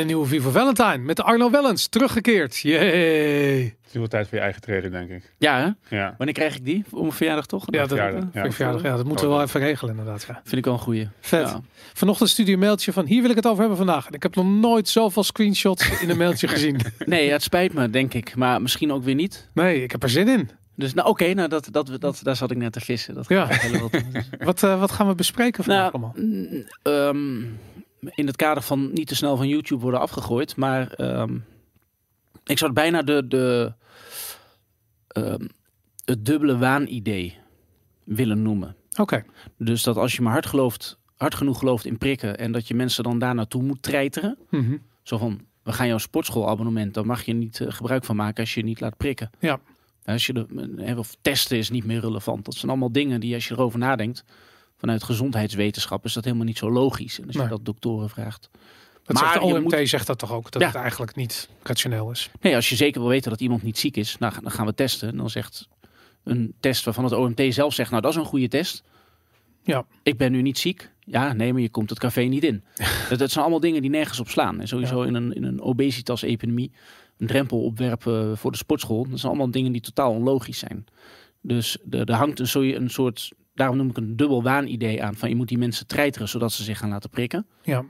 een nieuwe Vivo Valentine met Arno Wellens teruggekeerd. Yay! Het is wel tijd voor je eigen trailer, denk ik. Ja, hè? Ja. Wanneer krijg ik die? Om mijn verjaardag toch? Ja, dat, verjaardag, ja, verjaardag, ja, dat moeten we wel even regelen inderdaad. Ja. Vind ik wel een goeie. Vet. Ja. Vanochtend stuurde je een mailtje van hier wil ik het over hebben vandaag. En ik heb nog nooit zoveel screenshots in een mailtje gezien. Nee, ja, het spijt me, denk ik. Maar misschien ook weer niet. Nee, ik heb er zin in. Dus nou, oké, nou, dat, dat, dat, daar zat ik net te vissen. Dat Ja. Dus- Wat, eh, wat gaan we bespreken vandaag Nou, allemaal? ehm, in het kader van niet te snel van YouTube worden afgegooid, maar ehm, ik zou het bijna de, de, ehm, het dubbele waanidee willen noemen. Oké, Dus dat als je maar hard, gelooft, hard genoeg gelooft in prikken en dat je mensen dan daar naartoe moet treiteren. Mhm. Zo van, we gaan jouw sportschoolabonnement, daar mag je niet eh, gebruik van maken als je je niet laat prikken. Ja. Als je de, eh, of testen is niet meer relevant. Dat zijn allemaal dingen die als je erover nadenkt, vanuit gezondheidswetenschap is dat helemaal niet zo logisch. En als Nee. je dat doktoren vraagt. dat Maar zegt de OMT moet- zegt dat toch ook, dat Ja. het eigenlijk niet rationeel is. Nee, als je zeker wil weten dat iemand niet ziek is, nou, dan gaan we testen. En dan zegt een test waarvan het OMT zelf zegt, nou dat is een goede test. Ja. Ik ben nu niet ziek. Ja, nee, maar je komt het café niet in. dat, dat zijn allemaal dingen die nergens op slaan. En sowieso in een, in een obesitas-epidemie een drempel opwerpen voor de sportschool. Dat zijn allemaal dingen die totaal onlogisch zijn. Dus er hangt een, een soort, daarom noem ik een dubbel waanidee aan. Van je moet die mensen treiteren zodat ze zich gaan laten prikken. Ja,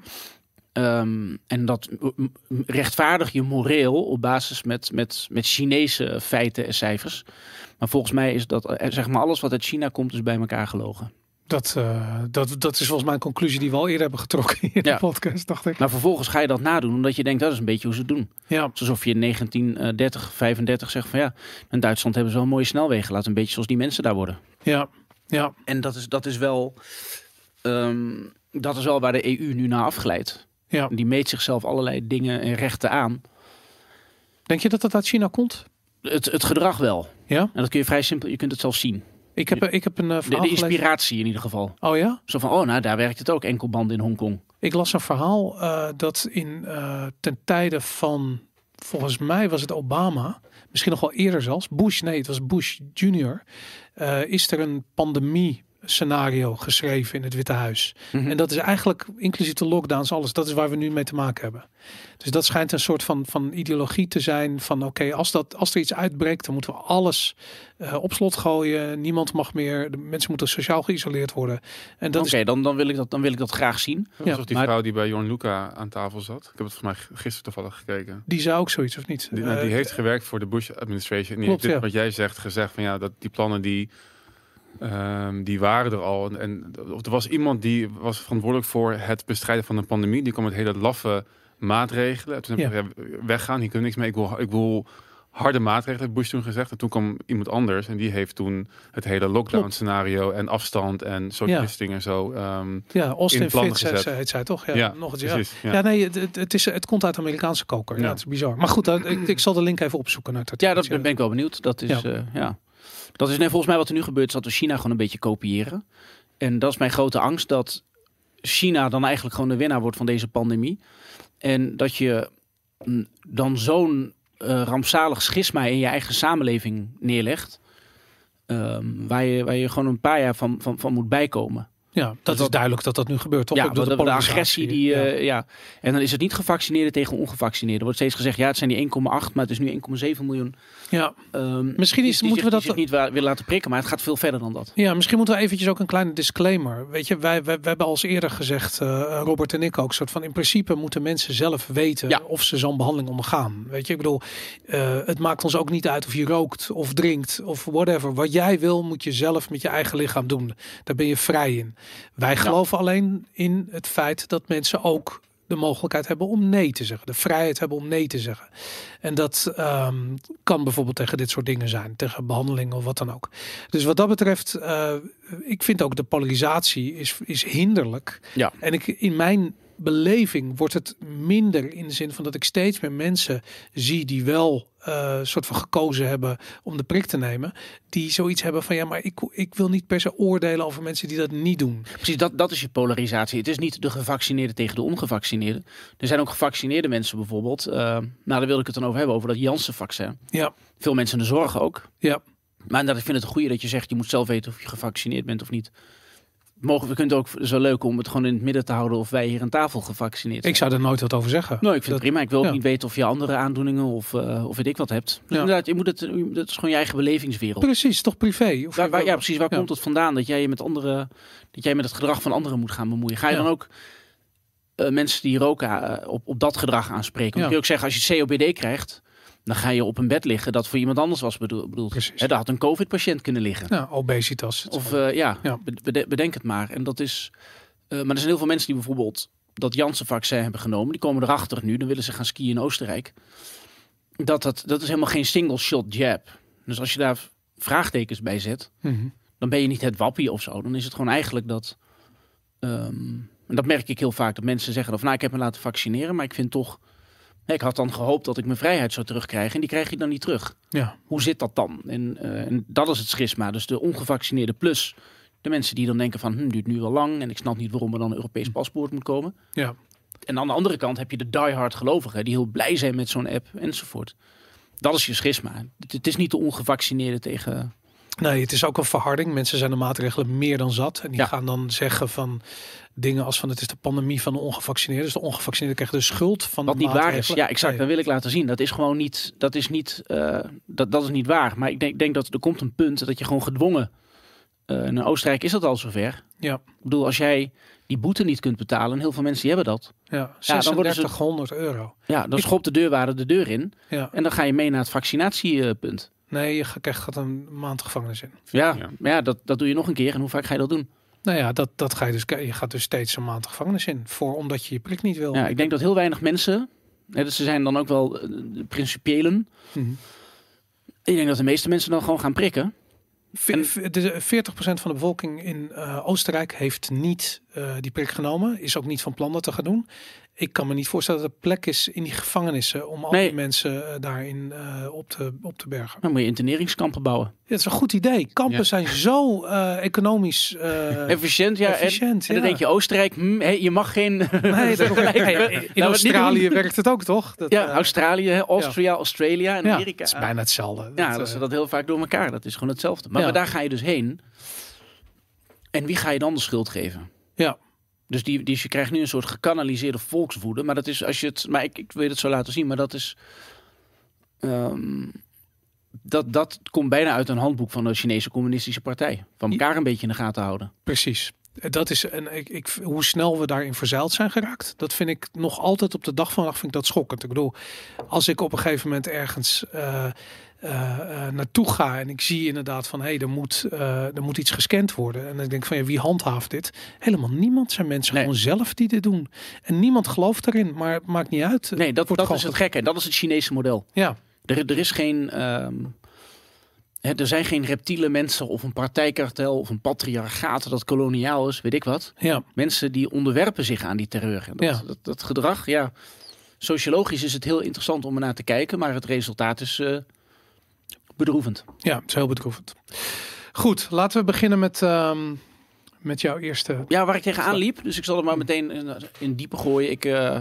Ehm, en dat rechtvaardig je moreel op basis met, met, met Chinese feiten en cijfers. Maar volgens mij is dat, eh, zeg maar, alles wat uit China komt, is bij elkaar gelogen. dat, eh, dat, dat is volgens mij een conclusie die we al eerder hebben getrokken in de Ja. podcast, dacht ik. Maar vervolgens ga je dat nadoen, omdat je denkt dat is een beetje hoe ze het doen. Ja, Alsof je in 1930, 35 zegt van ja, in Duitsland hebben ze wel mooie snelwegen. Laat een beetje zoals die mensen daar worden. ja, ja. En dat is, dat is wel. ehm, dat is wel waar de EU nu naar afglijdt. Ja. Die meet zichzelf allerlei dingen en rechten aan. Denk je dat dat uit China komt? Het, het gedrag wel. Ja? En dat kun je vrij simpel, je kunt het zelf zien. Ik heb, ik heb een eh, De, verhaal de gelezen. inspiratie in ieder geval. Oh ja? Zo van, oh nou, daar werkt het ook, enkelbanden in Hongkong. Ik las een verhaal eh, dat in eh, ten tijde van, volgens mij was het Obama, misschien nog wel eerder zelfs, Bush, nee, het was Bush Junior, eh, is er een pandemie scenario geschreven in het Witte Huis. Mhm. En dat is eigenlijk, inclusief de lockdowns, alles, dat is waar we nu mee te maken hebben. Dus dat schijnt een soort van, van ideologie te zijn van oké, als als, als er iets uitbreekt, dan moeten we alles eh, op slot gooien. Niemand mag meer, de mensen moeten sociaal geïsoleerd worden. En dat Oké, is, dan, dan, wil ik dat, dan wil ik dat graag zien. Ja, die maar- vrouw die bij Jorn Luca aan tafel zat. Ik heb het volgens mij gisteren toevallig gekeken. die zou ook zoiets, of niet? Die, nou, Eh, die heeft gewerkt voor de Bush administration. En die Klopt, heeft dit ja. wat jij zegt gezegd van ja, dat die plannen die, ehm, die waren er al. En, en er was iemand die was verantwoordelijk voor het bestrijden van een pandemie. Die kwam met hele laffe maatregelen. En toen heb ik weggaan, hier kunnen we niks mee. Ik wil, ik wil harde maatregelen, heeft Bush toen gezegd. En toen kwam iemand anders en die heeft toen het hele lockdown Klopt. scenario en afstand en Ja. distancing en zo. ehm, Ja, Austin in plannen Fitz gezet. heet, heet zij toch? Ja, ja, nog eens. Ja. precies. Ja. Ja. nee, het, is, het komt uit de Amerikaanse koker. Ja. Ja. het is bizar. Maar goed, dan, ik, ik zal de link even opzoeken naar het Ja, dat ben ik wel benieuwd. Dat is, Ja. ja. Dat is nee, volgens mij wat er nu gebeurt, is dat we China gewoon een beetje kopiëren. En dat is mijn grote angst, dat China dan eigenlijk gewoon de winnaar wordt van deze pandemie. En dat je mm, dan zo'n eh, rampzalig schisma in je eigen samenleving neerlegt. ehm, waar, je, waar je gewoon een paar jaar van, van, van moet bijkomen. Ja, dat, dat- is duidelijk dat dat nu gebeurt. Toch? Ja, Ik bedoel, de, agressie die. Ja. eh, ja. En dan is het niet gevaccineerden tegen ongevaccineerden. Er wordt steeds gezegd, ja, het zijn die 1,8, maar het is nu 1,7 miljoen. ja. Ehm, Misschien is- die- die moeten we dat- niet willen laten prikken, maar het gaat veel verder dan dat. ja, misschien moeten we eventjes ook een kleine disclaimer. Weet je, wij, wij, wij hebben al eens eerder gezegd, eh, Robert en ik ook, soort van in principe moeten mensen zelf weten Ja. of ze zo'n behandeling ondergaan. Weet je, ik bedoel, eh, het maakt ons ook niet uit of je rookt of drinkt of whatever. Wat jij wil, moet je zelf met je eigen lichaam doen. Daar ben je vrij in. Wij geloven alleen in het feit dat mensen ook de mogelijkheid hebben om nee te zeggen. De vrijheid hebben om nee te zeggen. En dat ehm, kan bijvoorbeeld tegen dit soort dingen zijn. Tegen behandeling of wat dan ook. Dus wat dat betreft, eh, ik vind ook de polarisatie is, is hinderlijk. Ja. En ik, in mijn beleving wordt het minder in de zin van dat ik steeds meer mensen zie die wel eh soort van gekozen hebben om de prik te nemen. Die zoiets hebben van ja, maar ik, ik wil niet per se oordelen over mensen die dat niet doen. Precies, dat, dat is je polarisatie. Het is niet de gevaccineerden tegen de ongevaccineerden. Er zijn ook gevaccineerde mensen bijvoorbeeld. eh, nou, daar wilde ik het dan over hebben, over dat Janssen-vaccin. Ja, Veel mensen in de zorg ook. ja, Maar inderdaad, ik vind het een goede dat je zegt, je moet zelf weten of je gevaccineerd bent of niet. Mogen we kunt ook, het wel leuk om het gewoon in het midden te houden of wij hier aan tafel gevaccineerd zijn. Ik zou er nooit wat over zeggen. Nou, ik vind Dat- het prima. Ik wil ook ja. niet weten of je andere aandoeningen of, eh, of weet ik wat hebt. Dus Ja. inderdaad, je moet het, dat is gewoon je eigen belevingswereld. Precies, toch privé? Of Waar, waar- ja, precies. Waar Ja. komt het vandaan dat jij je met andere, dat jij met het gedrag van anderen moet gaan bemoeien? Ga je dan ook eh, mensen die roken eh, op, op dat gedrag aanspreken? Dan kun je ook zeggen, als je COPD krijgt, dan ga je op een bed liggen dat voor iemand anders was bedoel- bedoeld. Precies. Hè, daar had een COVID-patiënt kunnen liggen. Ja, obesitas. Of eh, ja, Ja. be- bede- bedenk het maar. En dat is, eh, maar er zijn heel veel mensen die bijvoorbeeld dat Janssen-vaccin hebben genomen. Die komen erachter nu, dan willen ze gaan skiën in Oostenrijk. Dat, dat, dat is helemaal geen single-shot jab. Dus als je daar vraagtekens bij zet, Mhm. dan ben je niet het wappie of zo. Dan is het gewoon eigenlijk dat. ehm, en dat merk ik heel vaak. Dat mensen zeggen of nou, ik heb me laten vaccineren, maar ik vind toch. Ik had dan gehoopt dat ik mijn vrijheid zou terugkrijgen. En die krijg je dan niet terug. Ja, Hoe zit dat dan? En, eh, en dat is het schisma. Dus de ongevaccineerde plus de mensen die dan denken van, hm, duurt nu wel lang en ik snap niet waarom er dan een Europees paspoort moet komen. ja. En aan de andere kant heb je de diehard gelovigen die heel blij zijn met zo'n app enzovoort. Dat is je schisma. Het, het is niet de ongevaccineerde tegen. Nee, het is ook een verharding. Mensen zijn de maatregelen meer dan zat. En die Ja. gaan dan zeggen van dingen als van het is de pandemie van de ongevaccineerden. Dus de ongevaccineerden krijgen de schuld van Wat de niet waar is. Ja, exact. Nee. Dat wil ik laten zien. Dat is gewoon niet. Dat is niet. eh, dat, dat is niet waar. Maar ik denk, denk dat er komt een punt dat je gewoon gedwongen. eh, in Oostenrijk is dat al zover. Ja, Ik bedoel, als jij die boete niet kunt betalen, en heel veel mensen die hebben dat. ja. Ja, dan worden ze- 3600 euro. Ja, dan schopt de deurwaarder de deur in. Ja. En dan ga je mee naar het vaccinatiepunt. Nee, je krijgt gaat een maand gevangenis in. Ja, Ja. maar ja dat, dat doe je nog een keer. En hoe vaak ga je dat doen? Nou ja, dat, dat ga je dus. Je gaat dus steeds een maand gevangenis in. Voor omdat je je prik niet wil. Ja, ik denk dat heel weinig mensen. Hè, dus ze zijn dan ook wel de principiëlen. Mhm. Ik denk dat de meeste mensen dan gewoon gaan prikken. De 40% van de bevolking in eh, Oostenrijk heeft niet eh, die prik genomen. Is ook niet van plan dat te gaan doen. Ik kan me niet voorstellen dat er plek is in die gevangenissen om al Nee. die mensen eh, daarin eh, op, te, op te bergen. Dan moet je interneringskampen bouwen. Ja, dat is een goed idee. Kampen Ja. zijn zo eh, economisch Efficiënt, ja. en- efficiënt. En, dan denk je Oostenrijk, hm, hé, je mag geen. Nee, dat, in Australië werkt het ook, toch? Dat, Ja, Australië, Austria, Australia en Amerika. het is bijna hetzelfde. Ja, Dat, eh, dat heel vaak door elkaar. Dat is gewoon hetzelfde. Maar, maar daar ga je dus heen. En wie ga je dan de schuld geven? Ja. Dus die, die, je krijgt nu een soort gekanaliseerde volkswoede. Maar dat is als je het. Maar ik, ik wil het zo laten zien. Maar dat is. ehm, dat, dat komt bijna uit een handboek van de Chinese Communistische Partij. Van elkaar een beetje in de gaten houden. Precies. Dat is, en ik, ik, hoe snel we daarin verzeild zijn geraakt, dat vind ik nog altijd op de dag van vandaag vind ik dat schokkend. Ik bedoel, als ik op een gegeven moment ergens eh, eh, eh, naartoe ga en ik zie inderdaad van hé, hey, er, moet, eh, er moet iets gescand worden. En dan denk ik van ja, wie handhaaft dit? Helemaal niemand zijn mensen Nee. gewoon zelf die dit doen. En niemand gelooft erin, maar het maakt niet uit. Nee, dat, wordt dat is het gekke. En dat is het Chinese model. Ja, Er, er is geen. ehm, hè, er zijn geen reptiele mensen of een partijkartel of een patriarchaat dat koloniaal is, weet ik wat. ja, Mensen die onderwerpen zich aan die terreur. En dat, Ja. dat, dat gedrag, ja. Sociologisch is het heel interessant om er naar te kijken, maar het resultaat is bedroevend. ja, het is heel bedroevend. Goed, laten we beginnen met, ehm, met jouw eerste. Ja, waar ik tegenaan liep, dus ik zal er maar meteen in, in diepe gooien. Ik, eh,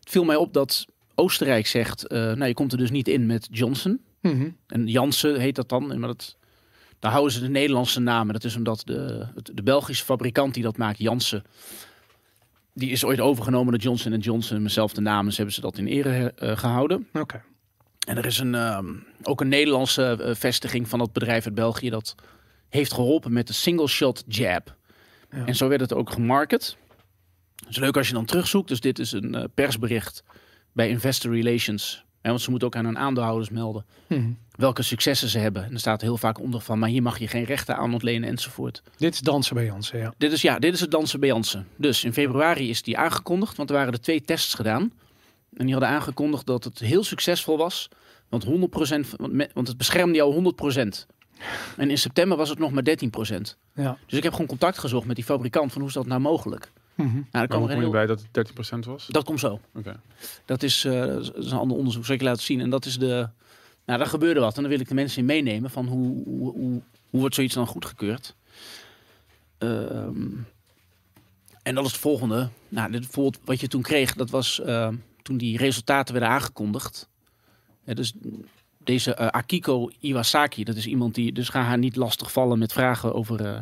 het viel mij op dat Oostenrijk zegt, eh, nou je komt er dus niet in met Johnson. Mhm. En Jansen heet dat dan. Maar dat, daar houden ze de Nederlandse namen. Dat is omdat de, het- de Belgische fabrikant die dat maakt, Jansen, die is ooit overgenomen door Johnson Johnson. Dezelfde namen dus hebben ze dat in ere eh, gehouden. Oké. En er is een, ehm, ook een Nederlandse eh, vestiging van dat bedrijf uit België dat heeft geholpen met de single shot jab. Ja. En zo werd het ook gemarket. Het is leuk als je dan terugzoekt. Dus dit is een eh, persbericht bij Investor Relations. Hè, want ze moeten ook aan hun aandeelhouders melden Mhm. welke successen ze hebben. En er staat heel vaak onder van, maar hier mag je geen rechten aan ontlenen enzovoort. Dit is dansen bij Jansen, ja. Dit is, ja, dit is het dansen bij Jansen. Dus in februari is die aangekondigd, want er waren er twee tests gedaan. En die hadden aangekondigd dat het heel succesvol was. Want 100%, van- want me- want het beschermde jou 100%. En in september was het nog maar 13%. ja. Dus ik heb gewoon contact gezocht met die fabrikant van hoe is dat nou mogelijk? Mhm. Nou, daar er kom je heel... bij dat het 13% was? Dat komt zo. Oké. Dat is, eh, dat is een ander onderzoek, zal ik je laten zien. En dat is de. Nou, daar gebeurde wat. En dan wil ik de mensen in meenemen van hoe, hoe, hoe, hoe wordt zoiets dan goedgekeurd. Ehm en dat is het volgende. Nou, dit, bijvoorbeeld wat je toen kreeg, dat was ehm, toen die resultaten werden aangekondigd. Dus deze eh, Akiko Iwasaki, dat is iemand die. Dus ga haar niet lastig vallen met vragen over. eh,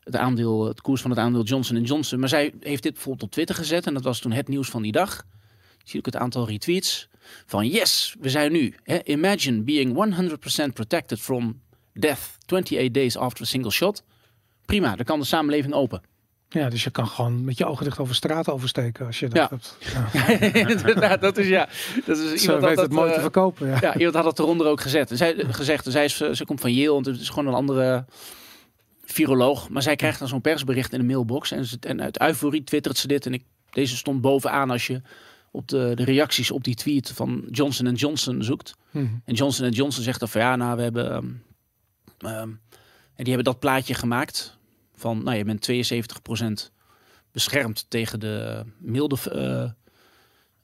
het aandeel, het koers van het aandeel Johnson Johnson. Maar zij heeft dit bijvoorbeeld op Twitter gezet en dat was toen het nieuws van die dag. Zie ik het aantal retweets van yes, we zijn nu. Hè, imagine being 100% protected from death 28 days after a single shot. Prima, dan kan de samenleving open. Ja, dus je kan gewoon met je ogen dicht over straat oversteken als je dat Ja. hebt. Ja. Dat is ja. Dat is iemand had weet dat, het mooi eh, te verkopen. Ja. Ja, iemand had het eronder ook gezet. En zij, gezegd, en zij is, eh, ze komt van Yale, en het is gewoon een andere viroloog. Maar zij krijgt dan zo'n persbericht in de mailbox. En, ze, en uit euforie twittert ze dit. En ik, deze stond bovenaan als je op de, de reacties op die tweet van Johnson Johnson zoekt. Mhm. En Johnson Johnson zegt dan van ja, nou we hebben... ehm, ehm, en die hebben dat plaatje gemaakt van, nou je bent 72% beschermd tegen de milde... eh,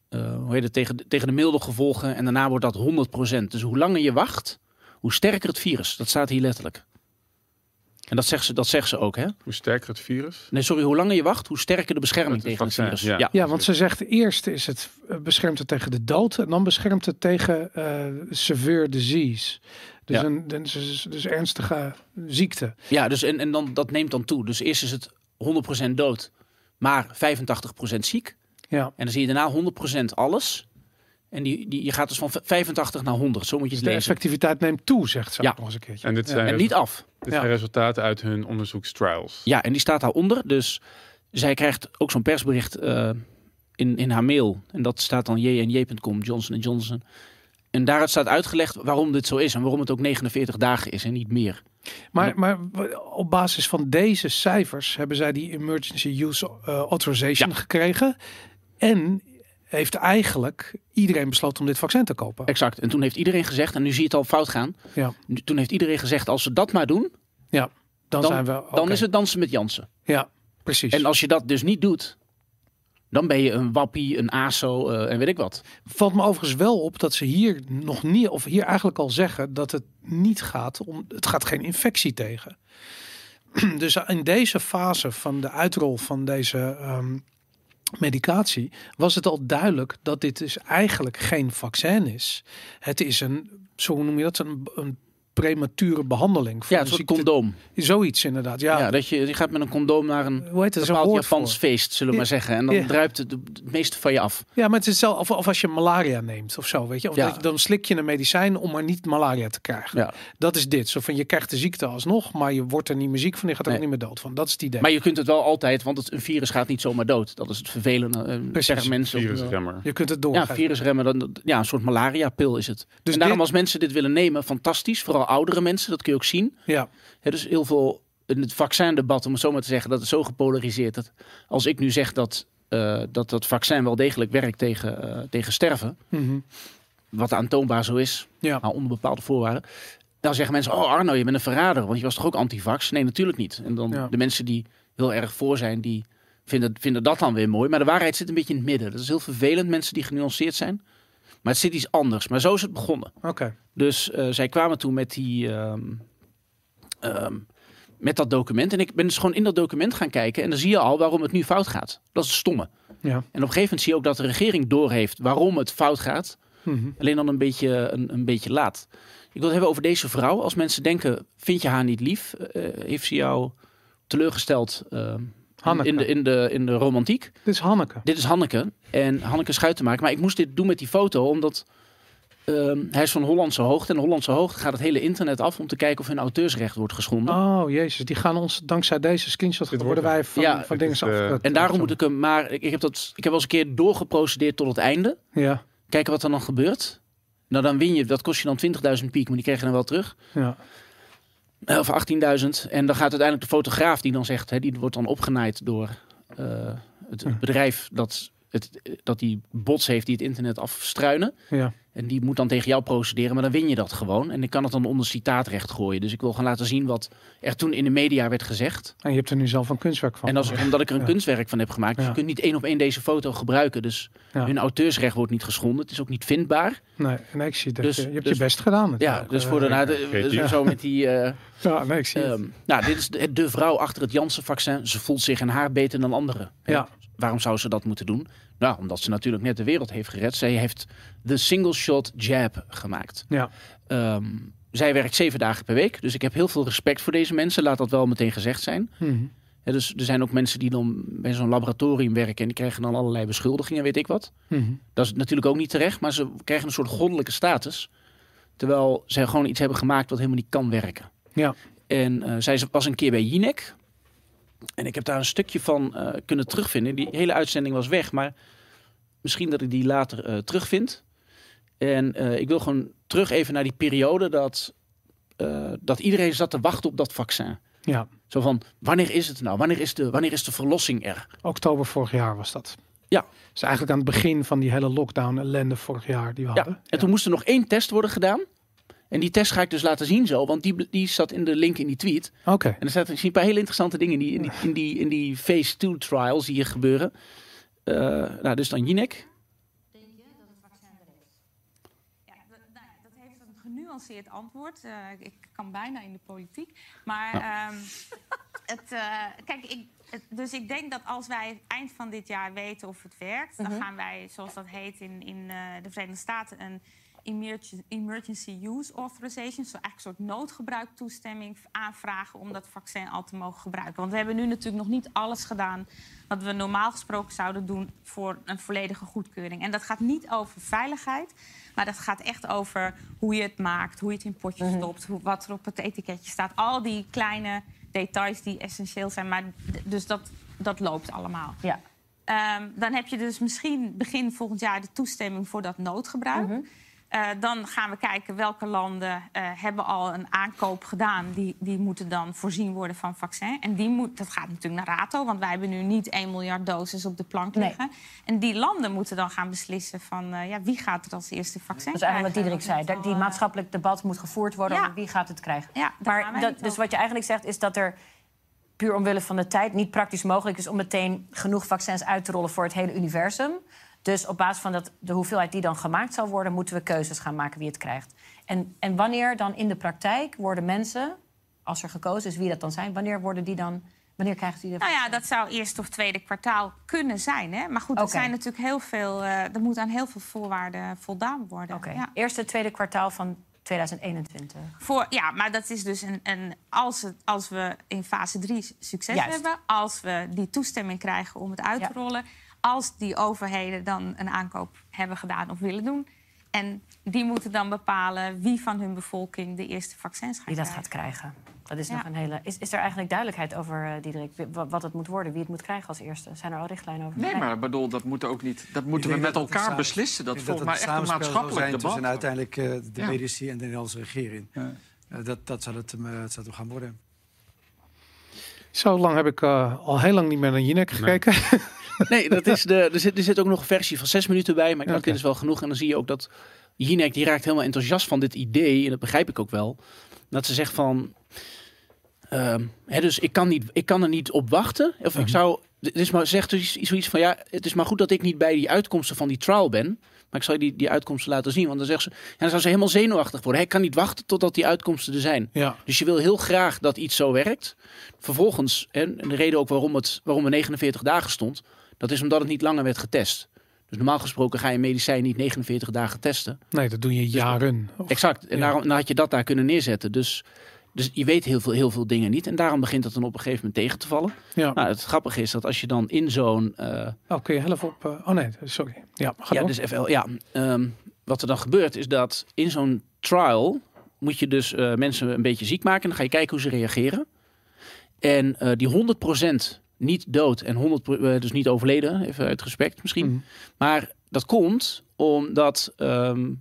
eh, hoe heet het, tegen, de- tegen de milde gevolgen. En daarna wordt dat 100%. Dus hoe langer je wacht, hoe sterker het virus. Dat staat hier letterlijk. En dat zegt ze, dat zegt ze ook, hè? Hoe sterker het virus? Nee, sorry, hoe langer je wacht, hoe sterker de bescherming Het tegen het virus. ja. Ja. Ja, want ze zegt eerst is het eh, beschermt het tegen de dood en dan beschermt het tegen eh severe disease. Dus, Ja. een, dus, dus, dus ernstige ziekte. Ja, dus en, en dan, dat neemt dan toe. Dus eerst is het 100% dood, maar 85% ziek. Ja, En dan zie je daarna 100% alles. En die, die, je gaat dus van 85 naar 100. Zo moet je dus het de lezen. effectiviteit neemt toe, zegt ze Ja. nog eens een keertje. En dit Ja. zijn, En niet af. dit Ja. zijn resultaten uit hun onderzoekstrials. Ja, en die staat daaronder. Dus zij krijgt ook zo'n persbericht eh, in, in haar mail. En dat staat dan jnj.com, Johnson Johnson. En daaruit staat uitgelegd waarom dit zo is. En waarom het ook 49 dagen is en niet meer. Maar, maar op basis van deze cijfers hebben zij die emergency use eh, authorization Ja. gekregen. En heeft eigenlijk iedereen besloten om dit vaccin te kopen. Exact. En toen heeft iedereen gezegd, en nu zie je het al fout gaan. Ja. Toen heeft iedereen gezegd, als ze dat maar doen, Dan, dan, zijn we. dan is het dansen met Jansen. Ja, precies. En als je dat dus niet doet, dan ben je een wappie, een ASO eh, en weet ik wat. Valt me overigens wel op dat ze hier nog niet, of hier eigenlijk al zeggen dat het niet gaat om, het gaat geen infectie tegen. Dus in deze fase van de uitrol van deze ehm, medicatie was het al duidelijk dat dit dus eigenlijk geen vaccin is. Het is een, zo noem je dat, een, een premature behandeling. voor Ja, een soort condoom. Zoiets inderdaad. Ja, Ja, dat je, je gaat met een condoom naar een hoe heet het? Bepaald Japans voor. feest, zullen we maar zeggen. En dan Ja. druipt het, het meeste van je af. Ja, maar het is zelf, of, of als je malaria neemt of zo, weet je. Of Ja. dat je, dan slik je een medicijn om maar niet malaria te krijgen. Ja. Dat is dit. Zo van je krijgt de ziekte alsnog, maar je wordt er niet meer ziek van. Je gaat er ook niet meer dood van. Dat is het idee. Maar je kunt het wel altijd, want het, een virus gaat niet zomaar dood. Dat is het vervelende. eh, Precies. zeggen mensen. Virusremmer. je kunt het Ja, doorgeven. virusremmen. Dan, ja, een soort malaria-pil is het. Dus en daarom dit- als mensen dit willen nemen, fantastisch. Vooral oudere mensen, dat kun je ook zien. Ja, Hè, dus heel veel, in het vaccindebat, om het zo maar te zeggen, dat is zo gepolariseerd. Dat als ik nu zeg dat, eh, dat dat vaccin wel degelijk werkt tegen, eh, tegen sterven, Mhm. wat aantoonbaar zo is, ja. maar onder bepaalde voorwaarden. Dan zeggen mensen, oh Arno, je bent een verrader, want je was toch ook antivax? Nee, natuurlijk niet. En dan Ja. de mensen die heel erg voor zijn, die vinden, vinden dat dan weer mooi. Maar de waarheid zit een beetje in het midden. Dat is heel vervelend, mensen die genuanceerd zijn. Maar het zit iets anders. Maar zo is het begonnen. Oké. Dus eh, zij kwamen toen met die... ehm, ehm, met dat document. En ik ben dus gewoon in dat document gaan kijken. En dan zie je al waarom het nu fout gaat. Dat is het stomme. Ja. En op een gegeven moment zie je ook dat de regering doorheeft waarom het fout gaat. Mhm. Alleen dan een beetje, een, een beetje laat. Ik wil het hebben over deze vrouw. Als mensen denken, vind je haar niet lief? Eh, heeft ze jou teleurgesteld eh, Hanneke. in, de, in, de, in de romantiek? Dit is Hanneke. Dit is Hanneke. En Hanneke Schuitenmaker. Maar ik moest dit doen met die foto, omdat ehm, hij is van Hollandse hoogte. En Hollandse hoogte gaat het hele internet af om te kijken of hun auteursrecht wordt geschonden. Oh, jezus. Die gaan ons, dankzij deze screenshot, Dit worden wij van, Ja, van dingen is, eh, afgerukt. En daarom moet ik hem, maar ik, ik heb dat, ik heb wel eens een keer doorgeprocedeerd tot het einde. Ja, Kijken wat er dan gebeurt. Nou, dan win je, dat kost je dan 20.000 piek, maar die krijg je dan wel terug. ja. Eh, Of 18.000. En dan gaat uiteindelijk de fotograaf die dan zegt, hè, die wordt dan opgenaaid door eh, het, het bedrijf dat, het, dat die bots heeft die het internet afstruinen. ja. En die moet dan tegen jou procederen, maar dan win je dat gewoon. En ik kan het dan onder citaatrecht gooien. Dus ik wil gewoon laten zien wat er toen in de media werd gezegd. En je hebt er nu zelf een kunstwerk van. En als, omdat ik er een Ja. kunstwerk van heb gemaakt. Dus Ja. je kunt niet één op één deze foto gebruiken. Dus Ja. hun auteursrecht wordt niet geschonden. Het is ook niet vindbaar. Nee, nee, ik zie dat Dus- je, je hebt dus- je best gedaan. Ja, dus Eh, voor de, nou, de- creatief. zo met die... eh, Ja, nee, ik zie het. Ehm, nou, dit is de, de vrouw achter het Janssen-vaccin. Ze voelt zich en haar beter dan anderen. Ja. Waarom zou ze dat moeten doen? Nou, omdat ze natuurlijk net de wereld heeft gered. Zij heeft de single-shot jab gemaakt. Ja. Ehm, zij werkt zeven dagen per week. Dus ik heb heel veel respect voor deze mensen. Laat dat wel meteen gezegd zijn. Mhm. Ja, dus er zijn ook mensen die dan bij zo'n laboratorium werken. En die krijgen dan allerlei beschuldigingen, weet ik wat. Mhm. Dat is natuurlijk ook niet terecht. Maar ze krijgen een soort goddelijke status. Terwijl zij gewoon iets hebben gemaakt wat helemaal niet kan werken. Ja. En eh, zij was een keer bij Jinek. En ik heb daar een stukje van eh, kunnen terugvinden. Die hele uitzending was weg, maar misschien dat ik die later eh, terugvind. En eh, ik wil gewoon terug even naar die periode dat, dat iedereen zat te wachten op dat vaccin. Ja, Zo van, wanneer is het nou? Wanneer is de, wanneer is de verlossing er? oktober vorig jaar was dat. Ja. Dus eigenlijk aan het begin van die hele lockdown ellende vorig jaar die we Ja. hadden. En toen moest er nog één test worden gedaan. En die test ga ik dus laten zien zo, want die, die zat in de link in die tweet. Oké. En er zaten een paar hele interessante dingen in die, in die, in die, in die phase 2 trials die hier gebeuren. Eh, nou, dus dan Jinek. Denk je dat het vaccin er is? Ja, dat, nou ja, dat heeft een genuanceerd antwoord. Eh, ik kan bijna in de politiek. Maar ehm, het, eh, kijk, ik, het- dus ik denk dat als wij eind van dit jaar weten of het werkt, dan gaan wij, zoals dat heet in, in eh, de Verenigde Staten, een emergency use authorization, zo eigenlijk een soort noodgebruiktoestemming aanvragen om dat vaccin al te mogen gebruiken. Want we hebben nu natuurlijk nog niet alles gedaan wat we normaal gesproken zouden doen voor een volledige goedkeuring. En dat gaat niet over veiligheid, maar dat gaat echt over hoe je het maakt, hoe je het in potjes stopt, hoe, wat er op het etiketje staat. Al die kleine details die essentieel zijn. Maar dus dat, dat loopt allemaal. Ja. Ehm, dan heb je dus misschien begin volgend jaar de toestemming voor dat noodgebruik. Eh, dan gaan we kijken welke landen eh, hebben al een aankoop gedaan. Die, die moeten dan voorzien worden van vaccin. En die moet, dat gaat natuurlijk naar RATO, want wij hebben nu niet 1 miljard doses op de plank Nee. liggen. En die landen moeten dan gaan beslissen van eh, ja, wie gaat er als eerste vaccin Dat is eigenlijk wat Diederik zei. die maatschappelijk debat moet gevoerd worden Ja. over wie gaat het krijgen. Ja, maar dat, dus wat je eigenlijk zegt is dat er puur omwille van de tijd niet praktisch mogelijk is om meteen genoeg vaccins uit te rollen voor het hele universum. Dus op basis van dat, de hoeveelheid die dan gemaakt zal worden, moeten we keuzes gaan maken wie het krijgt. En, en wanneer dan in de praktijk worden mensen, als er gekozen is wie dat dan zijn, wanneer worden die dan, wanneer krijgen die de Nou ja, dat zou eerste of tweede kwartaal kunnen zijn. Hè? Maar goed, er zijn natuurlijk heel veel. eh, er moet aan heel veel voorwaarden voldaan worden. Oké, Ja. eerste, tweede kwartaal van 2021. Voor, ja, maar dat is dus een. een als, het, als we in fase 3 succes Juist. hebben, als we die toestemming krijgen om het uit te Ja. Als die overheden dan een aankoop hebben gedaan of willen doen. En die moeten dan bepalen wie van hun bevolking de eerste vaccins gaat Wie dat krijgen. gaat krijgen. Dat is Ja. nog een hele. Is, is er eigenlijk duidelijkheid over, eh, Diederik, wat het moet worden, wie het moet krijgen als eerste? Zijn er al richtlijnen over? Nee, maar ik bedoel, dat moeten, ook niet, dat moeten we met dat elkaar samen- beslissen. Dat volgens mij het echt een maatschappelijk zijn debat. tussen uiteindelijk eh, de Ja. medici en de Nederlandse regering. Ja. Eh, dat, dat zal het, hem, het zal het gaan worden. Zo lang heb ik eh, al heel lang niet meer naar Jinek gekeken. Nee, dat is de, er, zit, er zit ook nog een versie van zes minuten bij. Maar ik dacht, Oké. dit is wel genoeg. En dan zie je ook dat Jinek, die raakt helemaal enthousiast van dit idee. En dat begrijp ik ook wel. Dat ze zegt van... ehm, hè, dus ik kan, niet, ik kan er niet op wachten. Of ik zou... Het is maar, zegt dus zoiets van, ja, het is maar goed dat ik niet bij die uitkomsten van die trial ben. Maar ik zal je die, die uitkomsten laten zien. Want dan zegt ze, ja, dan zou ze helemaal zenuwachtig worden. Hij kan niet wachten totdat die uitkomsten er zijn. Ja, Dus je wil heel graag dat iets zo werkt. Vervolgens, en de reden ook waarom, het, waarom er 49 dagen stond, dat is omdat het niet langer werd getest. Dus normaal gesproken ga je medicijn niet 49 dagen testen. nee, dat doe je jaren. Of- Exact. En Ja. daarom dan had je dat daar kunnen neerzetten. Dus, dus je weet heel veel, heel veel dingen niet. En daarom begint het dan op een gegeven moment tegen te vallen. Ja. Nou, het grappige is dat als je dan in zo'n eh, Oh, kun je op... eh, oh nee, sorry. Ja, ga ja, door. dus FL. Ja, ehm, wat er dan gebeurt is dat in zo'n trial moet je dus eh, mensen een beetje ziek maken. En dan ga je kijken hoe ze reageren. En die 100% niet dood en 100% eh, dus niet overleden, even uit respect misschien. Mhm. Maar dat komt omdat ehm,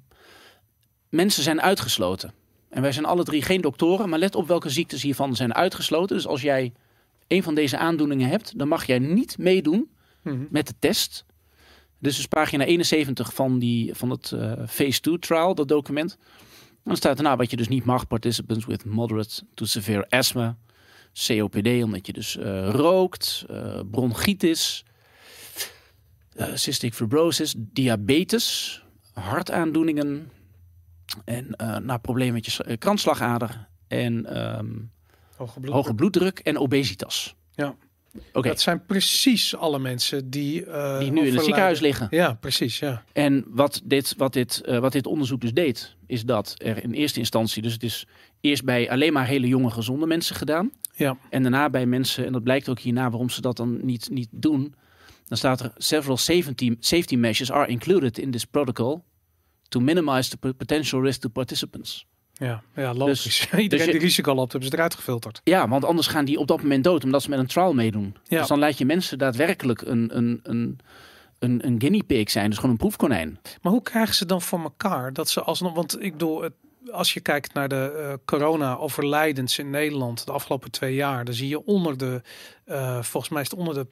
mensen zijn uitgesloten. En wij zijn alle drie geen doktoren, maar let op welke ziektes hiervan zijn uitgesloten. Dus als jij een van deze aandoeningen hebt, dan mag jij niet meedoen Mhm. met de test. Dus is pagina 71 van, die, van het eh, Phase 2 trial, dat document. Dan staat erna wat je dus niet mag. Participants with moderate to severe asthma. COPD, omdat je dus eh, rookt. eh, bronchitis. eh, cystic fibrosis. Diabetes. Hartaandoeningen. En nou, problemen met je kransslagader. En ehm, Hoge bloed. hoge bloeddruk en obesitas. Ja. Oké, Dat zijn precies alle mensen die... die nu in het ziekenhuis liggen. Ja, precies, ja. En wat dit, wat, dit, wat dit onderzoek dus deed, is dat er in eerste instantie, dus het is eerst bij alleen maar hele jonge gezonde mensen gedaan. Ja. En daarna bij mensen, en dat blijkt ook hierna waarom ze dat dan niet, niet doen. Dan staat er several safety, safety measures are included in this protocol to minimize the potential risk to participants. Ja, ja logisch. Dus- Iedereen dus je- die risico loopt, hebben ze eruit gefilterd. Ja, want anders gaan die op dat moment dood omdat ze met een trial meedoen. Ja. Dus dan laat je mensen daadwerkelijk een, een, een, een, een guinea pig zijn, dus gewoon een proefkonijn. Maar hoe krijgen ze dan voor elkaar dat ze alsnog... Want ik bedoel, het, als je kijkt naar de eh, corona-overlijdens in Nederland de afgelopen twee jaar... dan zie je onder de, eh, volgens mij is het onder de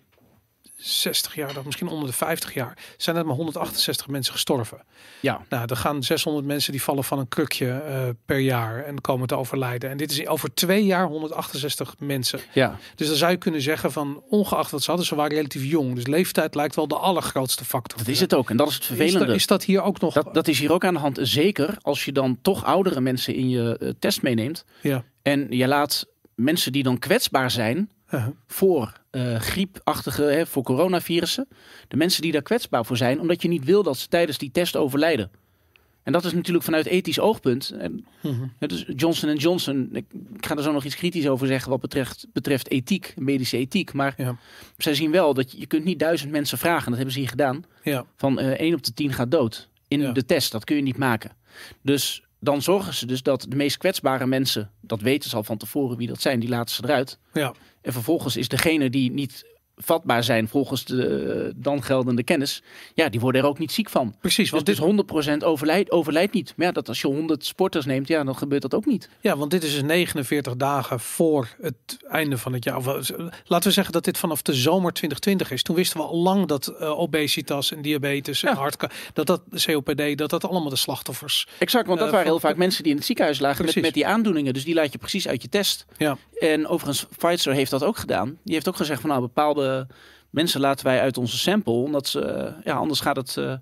60 jaar, of misschien onder de 50 jaar... zijn er maar 168 mensen gestorven. Ja, Nou, er gaan 600 mensen die vallen van een krukje eh, per jaar en komen te overlijden. En dit is over twee jaar 168 mensen. ja. Dus dan zou je kunnen zeggen van, ongeacht wat ze hadden, ze waren relatief jong. Dus leeftijd lijkt wel de allergrootste factor. dat is het ook. En dat is het Is vervelende. dat, is dat hier ook nog? Dat, dat is hier ook aan de hand. Zeker als je dan toch oudere mensen in je eh, test meeneemt. Ja. En je laat mensen die dan kwetsbaar zijn Uh-huh. voor eh, griepachtige, hè, voor coronavirussen. De mensen die daar kwetsbaar voor zijn, omdat je niet wil dat ze tijdens die test overlijden. En dat is natuurlijk vanuit ethisch oogpunt. En, Mhm. dus Johnson Johnson, ik, ik ga er zo nog iets kritisch over zeggen wat betreft, betreft ethiek, medische ethiek. Maar Ja. zij zien wel dat je, je kunt niet duizend mensen vragen, dat hebben ze hier gedaan Ja. van eh 1 op de 10 gaat dood in Ja. de test. Dat kun je niet maken. Dus dan zorgen ze dus dat de meest kwetsbare mensen, dat weten ze al van tevoren wie dat zijn, die laten ze eruit. Ja. En vervolgens is degene die niet vatbaar zijn volgens de eh, dan geldende kennis, ja, die worden er ook niet ziek van. Precies, Dus want dit dit, 100% overlijdt, overlijdt niet. Maar ja, dat als je 100 sporters neemt, ja, dan gebeurt dat ook niet. ja, want dit is dus 49 dagen voor het einde van het jaar. Eh, laten we zeggen dat dit vanaf de zomer 2020 is. Toen wisten we al lang dat eh, obesitas en diabetes en Ja. hartka, dat dat COPD, dat dat allemaal de slachtoffers. Exact, want dat waren heel vaak mensen die in het ziekenhuis lagen met, met die aandoeningen. Dus die laat je precies uit je test. Ja. En overigens, Pfizer heeft dat ook gedaan. Die heeft ook gezegd van nou, bepaalde mensen laten wij uit onze sample. Omdat ze, eh, ja, anders gaat het, eh,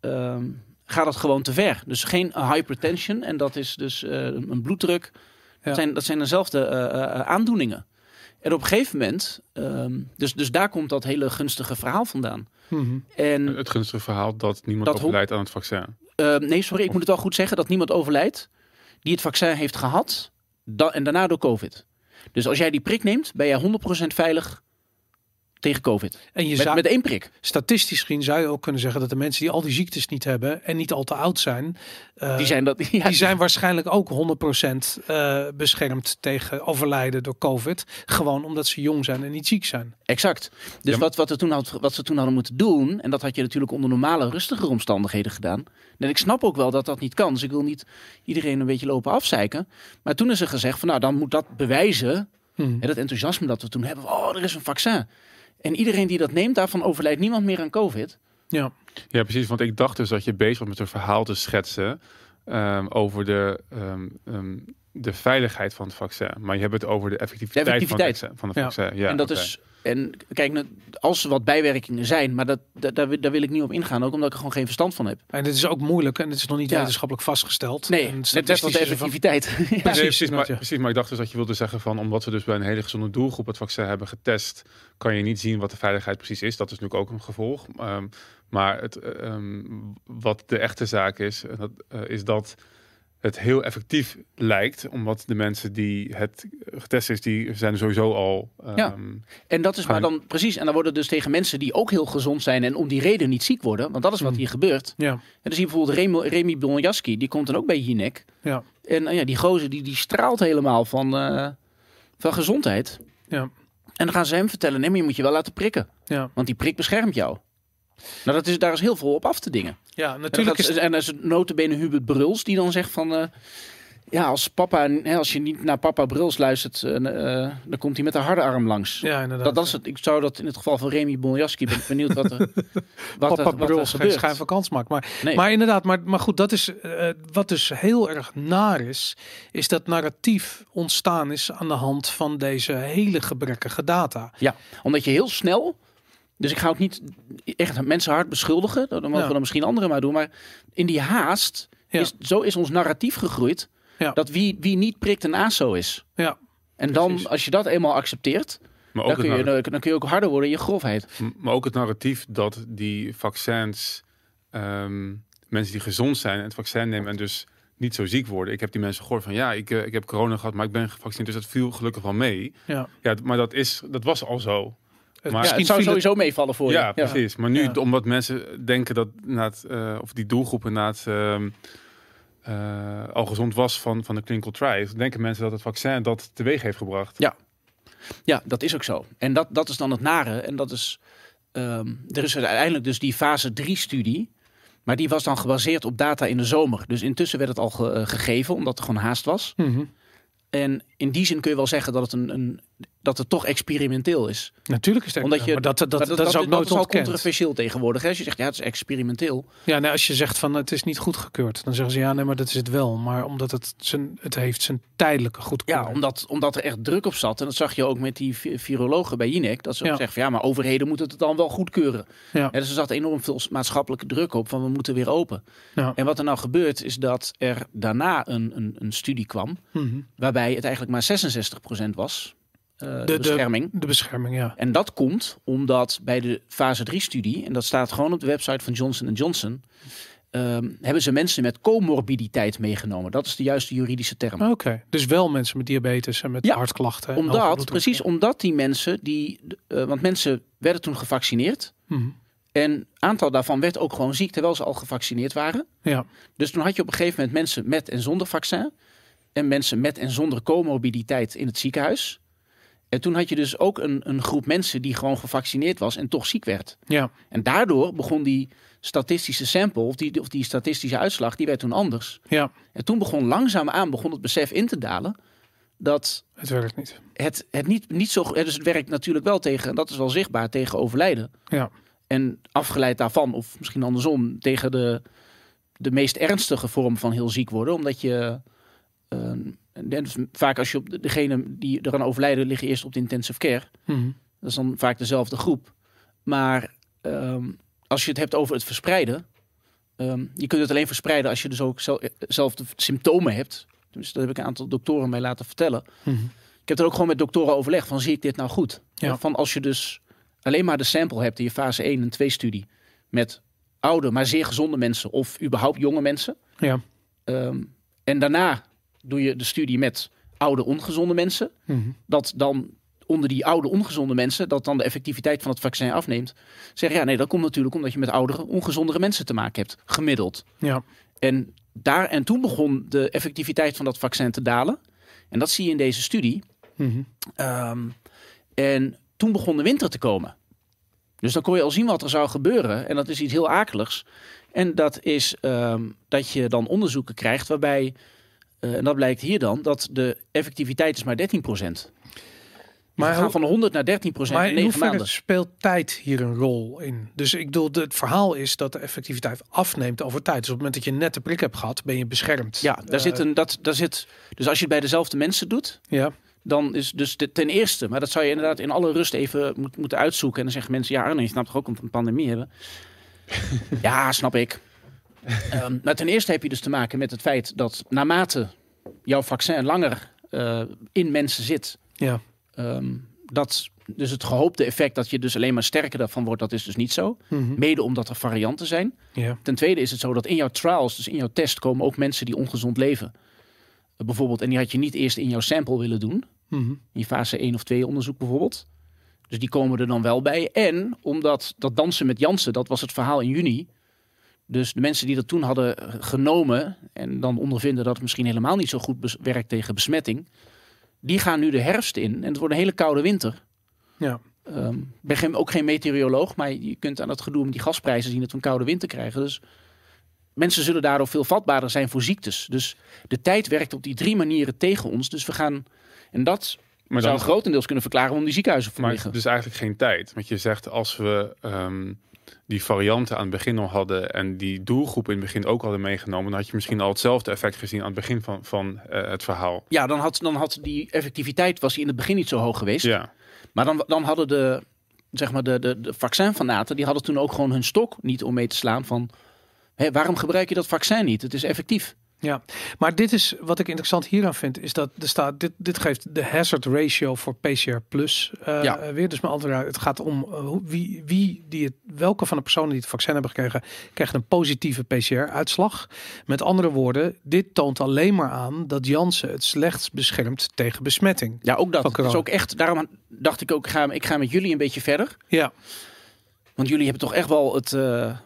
ehm, gaat het gewoon te ver. Dus geen hypertension. En dat is dus eh, een bloeddruk. Ja. Dat, zijn, dat zijn dezelfde aandoeningen. En op een gegeven moment, ehm, dus, dus daar komt dat hele gunstige verhaal vandaan. Mhm. En Het gunstige verhaal dat niemand Dat overlijdt aan het vaccin. Uh, nee, sorry, ik moet het wel goed zeggen dat niemand overlijdt die het vaccin heeft gehad da- en daarna door COVID. Dus als jij die prik neemt, ben jij 100% veilig tegen COVID. En je Met, zou, met één prik. statistisch gezien zou je ook kunnen zeggen dat de mensen die al die ziektes niet hebben en niet al te oud zijn, eh, Die zijn, dat, ja, die zijn waarschijnlijk ook 100% eh, beschermd tegen overlijden door COVID. Gewoon omdat ze jong zijn en niet ziek zijn. Exact. Dus Ja, wat, wat, toen had, wat ze toen hadden moeten doen, en dat had je natuurlijk onder normale, rustige omstandigheden gedaan. En ik snap ook wel dat dat niet kan, dus ik wil niet iedereen een beetje lopen afzeiken. Maar toen is er gezegd van nou, dan moet dat bewijzen, Hmm. hè, dat enthousiasme dat we toen hebben, oh, er is een vaccin. En iedereen die dat neemt, daarvan overlijdt niemand meer aan COVID. Ja. Ja, precies. Want ik dacht dus dat je bezig was met een verhaal te schetsen ehm, over de, ehm, ehm, de veiligheid van het vaccin. Maar je hebt het over de effectiviteit, effectiviteit. van het vaccin. Van het vaccin. Ja, en dat is. En kijk, nou, als er wat bijwerkingen zijn, maar dat, dat, daar, wil- daar wil ik niet op ingaan, ook omdat ik er gewoon geen verstand van heb. En dit is ook moeilijk en het is nog niet Ja. wetenschappelijk vastgesteld. Nee, net net als de is van- effectiviteit. Ja. Nee, Precies, maar, precies, maar ik dacht dus dat je wilde zeggen van omdat we dus bij een hele gezonde doelgroep het vaccin hebben getest, kan je niet zien wat de veiligheid precies is. Dat is natuurlijk ook een gevolg. Ehm, maar het, eh, ehm, wat de echte zaak is, dat, eh, is dat het heel effectief lijkt, omdat de mensen die het getest is, die zijn sowieso al. ehm, Ja. En dat is maar dan precies. En dan worden dus tegen mensen die ook heel gezond zijn en om die reden niet ziek worden, want dat is wat Hmm. hier gebeurt. Ja, En dan zie je bijvoorbeeld Remy, Remy Bonjaski, die komt dan ook bij Jinek. ja, En nou ja, die gozer die, die straalt helemaal van, eh, van gezondheid. ja, En dan gaan ze hem vertellen, nee, maar je moet je wel laten prikken. ja. Want die prik beschermt jou. Nou, dat is, daar is heel veel op af te dingen. Ja, En, natuurlijk dat is gaat- en dat is notabene Hubert Bruls die dan zegt van... eh, ja, als, papa, hè, als je niet naar papa Bruls luistert, eh, eh, dan komt hij met de harde arm langs. Ja, inderdaad. Dat, dat is het, ik zou dat in het geval van Remy Bonjaski, ben ik benieuwd wat er, wat Papa er, wat er Bruls geen schijn kans maakt. Maar, Nee. maar inderdaad, maar, maar goed, dat is wat dus heel erg naar is, is dat narratief ontstaan is aan de hand van deze hele gebrekkige data. Ja, omdat je heel snel... Dus ik ga ook niet echt mensen hard beschuldigen. Dat mogen Ja. we dan misschien anderen maar doen. Maar in die haast, Ja. is, zo is ons narratief gegroeid. Ja. Dat wie, wie niet prikt een ASO is. Ja, En dan, Precies. als je dat eenmaal accepteert, Maar Dan kun, je, narra- dan kun je ook harder worden in je grofheid. maar ook het narratief dat die vaccins, ehm, mensen die gezond zijn en het vaccin nemen en dus niet zo ziek worden. Ik heb die mensen gehoord van ja, ik, eh, ik heb corona gehad, maar ik ben gevaccineerd, dus dat viel gelukkig wel mee. Ja. Ja, maar dat, is, dat was al zo. Het- Maar- Ja, het misschien zou het- sowieso meevallen voor Ja, je. precies. Maar nu, Ja. omdat mensen denken dat inderdaad, eh of die doelgroep inderdaad ehm, eh, al gezond was van, van de clinical trials, denken mensen dat het vaccin dat teweeg heeft gebracht. Ja, dat is ook zo. En dat, dat is dan het nare. En dat is. ehm, er is uiteindelijk dus die fase 3-studie. Maar die was dan gebaseerd op data in de zomer. Dus intussen werd het al ge- eh, gegeven, omdat er gewoon haast was. Mhm. En in die zin kun je wel zeggen dat het, een, een, dat het toch experimenteel is. Natuurlijk is het Omdat je, maar dat, dat, dat, maar is ook nooit dat is al ontkend. controversieel tegenwoordig. Hè? Als je zegt, ja, het is experimenteel. Ja, nee, als je zegt van het is niet goedgekeurd, dan zeggen ze ja, nee, maar dat is het wel. Maar omdat het zijn, het heeft zijn tijdelijke goedkeuring. Ja, omdat, omdat er echt druk op zat. En dat zag je ook met die vi- virologen bij Jinek. Dat ze Ja. zeggen van ja, maar overheden moeten het dan wel goedkeuren. Ja. Ja, dus er zat enorm veel maatschappelijke druk op van we moeten weer open. Ja. En wat er nou gebeurt is dat er daarna een, een, een studie kwam. Mhm. Waarbij het eigenlijk maar 66% was. Eh, de, de- bescherming. De bescherming, ja. En dat komt omdat bij de fase 3 studie, en dat staat gewoon op de website van Johnson Johnson, ehm, hebben ze mensen met comorbiditeit meegenomen. Dat is de juiste juridische term. Oké, dus wel mensen met diabetes en met Ja, hartklachten. Omdat, precies omdat die mensen, die, eh, want mensen werden toen gevaccineerd. Mhm. En een aantal daarvan werd ook gewoon ziek terwijl ze al gevaccineerd waren. Ja, Dus toen had je op een gegeven moment mensen met en zonder vaccin. En mensen met en zonder comorbiditeit in het ziekenhuis. En toen had je dus ook een, een groep mensen die gewoon gevaccineerd was en toch ziek werd. ja, En daardoor begon die statistische sample, of die, of die statistische uitslag, die werd toen anders. ja, En toen begon langzaamaan begon het besef in te dalen dat het werkt niet. het, het niet, niet zo... Dus het werkt natuurlijk wel tegen, en dat is wel zichtbaar, tegen overlijden. Ja, En afgeleid daarvan, of misschien andersom, tegen de, de meest ernstige vorm van heel ziek worden. Omdat je... eh, en dus vaak als je op de- degene die eraan overlijden liggen eerst op de intensive care. Mhm. Dat is dan vaak dezelfde groep. Maar ehm, als je het hebt over het verspreiden. ehm, je kunt het alleen verspreiden als je dus ook zel- zelf de symptomen hebt. Dus dat heb ik een aantal doktoren mij laten vertellen. Mhm. Ik heb er ook gewoon met doktoren overlegd van zie ik dit nou goed? Ja. Van als je dus alleen maar de sample hebt in je fase 1 en 2 studie. Met oude, maar zeer gezonde mensen of überhaupt jonge mensen. ja. ehm, en daarna doe je de studie met oude, ongezonde mensen Mhm. dat dan onder die oude ongezonde mensen, dat dan de effectiviteit van het vaccin afneemt. Zeg ja, nee, dat komt natuurlijk omdat je met oudere, ongezondere mensen te maken hebt, gemiddeld. ja. En, daar, en toen begon de effectiviteit van dat vaccin te dalen. En dat zie je in deze studie. Mhm. Ehm, en toen begon de winter te komen. Dus dan kon je al zien wat er zou gebeuren. En dat is iets heel akeligs. En dat is ehm, dat je dan onderzoeken krijgt waarbij, eh, en dat blijkt hier dan, dat de effectiviteit is maar 13%. Maar Maar we gaan van 100 naar 13 procent Maar in in 9 hoeverre maanden. speelt tijd hier een rol in? Dus ik bedoel, het verhaal is dat de effectiviteit afneemt over tijd. Dus op het moment dat je net de prik hebt gehad, ben je beschermd. Ja, daar Eh, zit een, dat, daar zit, dus als je het bij dezelfde mensen doet, Ja, dan is dus de, ten eerste, maar dat zou je inderdaad in alle rust even moet, moeten uitzoeken. En dan zeggen mensen, ja Arne, je snapt toch ook een pandemie hebben? ja, snap ik. Ehm, maar ten eerste heb je dus te maken met het feit dat naarmate jouw vaccin langer eh, in mensen zit, ja. ehm, dat dus het gehoopte effect dat je dus alleen maar sterker daarvan wordt, dat is dus niet zo. Mhm. Mede omdat er varianten zijn. ja. Ten tweede is het zo dat in jouw trials, dus in jouw test, komen ook mensen die ongezond leven. Uh, bijvoorbeeld, en die had je niet eerst in jouw sample willen doen. Mhm. In je fase 1 of 2 onderzoek bijvoorbeeld. Dus die komen er dan wel bij. En omdat dat dansen met Jansen, dat was het verhaal in juni. Dus de mensen die dat toen hadden genomen en dan ondervinden dat het misschien helemaal niet zo goed werkt tegen besmetting. Die gaan nu de herfst in en het wordt een hele koude winter. Ja. Ehm, ik ben geen, ook geen meteoroloog, maar je kunt aan dat gedoe met die gasprijzen zien dat we een koude winter krijgen. Dus mensen zullen daardoor veel vatbaarder zijn voor ziektes. Dus de tijd werkt op die drie manieren tegen ons. Dus we gaan, en dat Maar zou dan grotendeels kunnen verklaren waarom die ziekenhuizen vol maar liggen. dus eigenlijk geen tijd. Want je zegt als we ehm, die varianten aan het begin al hadden en die doelgroep in het begin ook hadden meegenomen, dan had je misschien al hetzelfde effect gezien aan het begin van, van eh, het verhaal. Ja, dan had, dan had die effectiviteit was in het begin niet zo hoog geweest. Ja, Maar dan, dan hadden de, zeg maar de, de, de vaccinfanaten, die hadden toen ook gewoon hun stok niet om mee te slaan van... Hé, waarom gebruik je dat vaccin niet? Het is effectief. Ja, maar dit is wat ik interessant hieraan vind, is dat er staat, dit, dit geeft de hazard ratio voor PCR plus uh, Ja. weer. Dus met andere het gaat om uh, hoe- wie, wie die het, welke van de personen die het vaccin hebben gekregen, krijgt een positieve PCR-uitslag. Met andere woorden, dit toont alleen maar aan dat Janssen het slechtst beschermt tegen besmetting. Ja, ook dat. Dat is ook echt, daarom dacht ik ook, ik ga, ik ga met jullie een beetje verder. Ja, Want jullie hebben toch echt wel het, eh,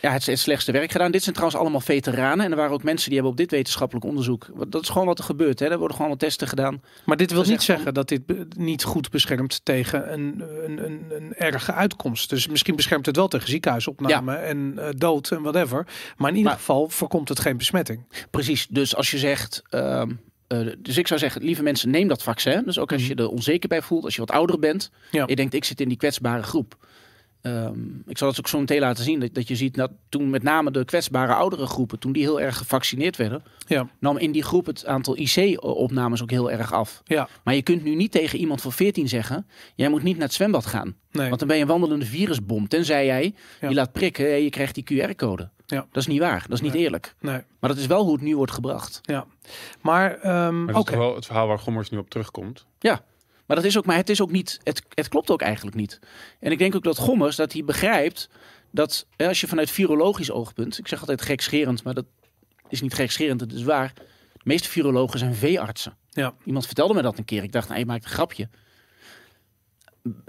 ja, het, het slechtste werk gedaan. Dit zijn trouwens allemaal veteranen. En er waren ook mensen die hebben op dit wetenschappelijk onderzoek. Dat is gewoon wat er gebeurt. Hè. Er worden gewoon wat testen gedaan. maar dit wil niet van- zeggen dat dit niet goed beschermt tegen een, een, een, een erge uitkomst. Dus misschien beschermt het wel tegen ziekenhuisopname en eh, dood en whatever. Maar in ieder Maar- geval voorkomt het geen besmetting. Precies. Dus als je zegt. ehm, eh, dus ik zou zeggen, lieve mensen, neem dat vaccin. Dus ook als je er onzeker bij voelt, als je wat ouder bent. Ja. Je denkt, ik zit in die kwetsbare groep. Ehm, ik zal het ook zo meteen laten zien. Dat, dat je ziet dat toen met name de kwetsbare oudere groepen, toen die heel erg gevaccineerd werden, Ja, nam in die groep het aantal IC-opnames ook heel erg af. ja, Maar je kunt nu niet tegen iemand van 14 zeggen: jij moet niet naar het zwembad gaan. nee. Want dan ben je een wandelende virusbom. Tenzij jij Ja. je laat prikken en je krijgt die QR-code. Ja. Dat is niet waar. Dat is niet Nee. eerlijk. Nee, Maar dat is wel hoe het nu wordt gebracht. ja. Maar, ehm dat is toch wel het verhaal waar Gommers nu op terugkomt. Ja. Maar dat is ook, maar het is ook niet. Het, het klopt ook eigenlijk niet. En ik denk ook dat Gommers dat hij begrijpt dat hè, als je vanuit virologisch oogpunt, ik zeg altijd gekscherend, maar dat is niet gekscherend, het is waar. De meeste virologen zijn veeartsen. Ja. Iemand vertelde me dat een keer. Ik dacht, nou, je maakt een grapje.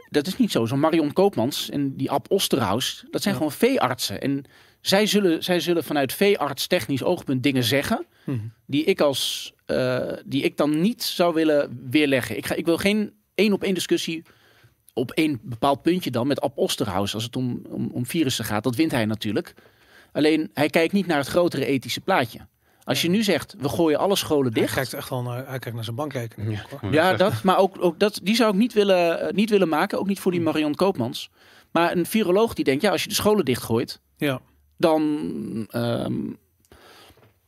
Dat is niet zo. Zo'n Marion Koopmans en die Ab Osterhaus, dat zijn Ja. gewoon veeartsen. En zij zullen, zij zullen vanuit veearts technisch oogpunt dingen zeggen Mhm. die ik als eh, die ik dan niet zou willen weerleggen. Ik, ga, ik wil geen één op één discussie op één bepaald puntje dan met Ab Osterhaus als het om, om, om virussen gaat. Dat wint hij natuurlijk. Alleen hij kijkt niet naar het grotere ethische plaatje. Als je nu zegt, we gooien alle scholen Hij dicht. kijkt echt wel naar, hij kijkt naar zijn bankrekening. Ja. Ja, dat, maar ook, ook dat, die zou ik niet willen, eh, niet willen maken. Ook niet voor die Marion Koopmans. Maar een viroloog die denkt, ja, als je de scholen dichtgooit, ja. Dan, ehm,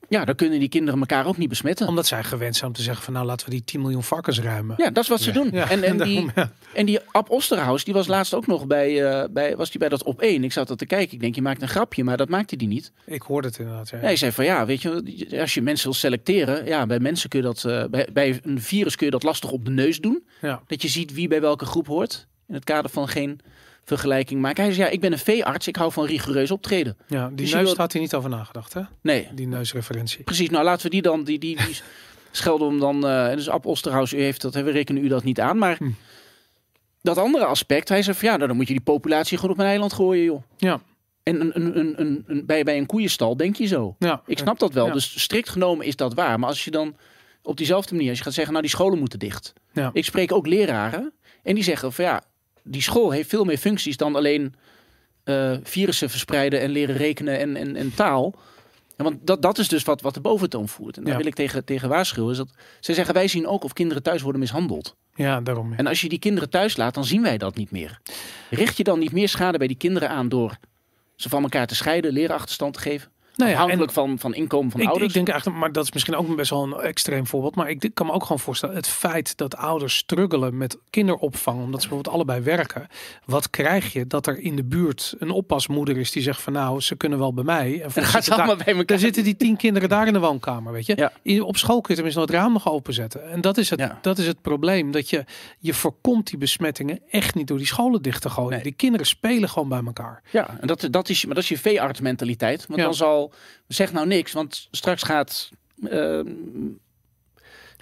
ja, dan kunnen die kinderen elkaar ook niet besmetten. Omdat zij gewend zijn om te zeggen van nou laten we die 10 miljoen varkens ruimen. Ja, dat is wat ze doen. Ja, en, en, die, daarom, en die Ab Osterhaus, die was laatst ook nog bij, eh, bij, was die bij dat op één. Ik zat dat te kijken. Ik denk, je maakt een grapje, maar dat maakte die niet. Ik hoorde het inderdaad. Ja. Hij zei van ja, weet je, als je mensen wil selecteren, ja, bij mensen kun je dat, eh, bij, bij een virus kun je dat lastig op de neus doen. Ja. Dat je ziet wie bij welke groep hoort. In het kader van geen vergelijking maken. Hij zei ja, ik ben een veearts, ik hou van rigoureus optreden. ja, die Dus neus had hij niet over nagedacht, hè? Nee, Die neusreferentie. precies. Nou, laten we die dan, die, die, die schelden we hem dan. eh dus Ab Osterhaus, u heeft dat, we rekenen u dat niet aan. Maar Hm. dat andere aspect, hij zei van ja, nou, dan moet je die populatie gewoon op een eiland gooien, joh. Ja, En een, een, een, een, een- bij, bij een koeienstal denk je zo. ja. Ik snap dat wel. Ja. Dus strikt genomen is dat waar. Maar als je dan op diezelfde manier, als je gaat zeggen, nou die scholen moeten dicht. Ja. Ik spreek ook leraren en die zeggen van ja, die school heeft veel meer functies dan alleen eh, virussen verspreiden en leren rekenen en, en, en taal. En want dat, dat is dus wat, wat de boventoon voert. En daar Ja. wil ik tegen, tegen waarschuwen. Is dat, ze zeggen wij zien ook of kinderen thuis worden mishandeld. Ja, daarom. ja. En als je die kinderen thuis laat, dan zien wij dat niet meer. Richt je dan niet meer schade bij die kinderen aan door ze van elkaar te scheiden, leerachterstand te geven? Nou ja, Afhankelijk van, van inkomen van ik, ouders. ik denk eigenlijk, maar dat is misschien ook best wel een extreem voorbeeld. Maar ik kan me ook gewoon voorstellen, het feit dat ouders struggelen met kinderopvang, omdat ze bijvoorbeeld allebei werken. Wat krijg je dat er in de buurt een oppasmoeder is die zegt van nou, ze kunnen wel bij mij. En dan gaan ze allemaal bij elkaar. Zitten die tien kinderen daar in de woonkamer, weet je. Ja. In- Op school kun je tenminste nog het raam nog openzetten. En dat is het, Ja. dat is het probleem. Dat je, je voorkomt die besmettingen echt niet door die scholen dicht te gooien. Nee. Die kinderen spelen gewoon bij elkaar. Ja, en dat, dat, is, maar dat is je veeartsmentaliteit. Want Ja. dan zal, zeg nou niks, want straks gaat, ehm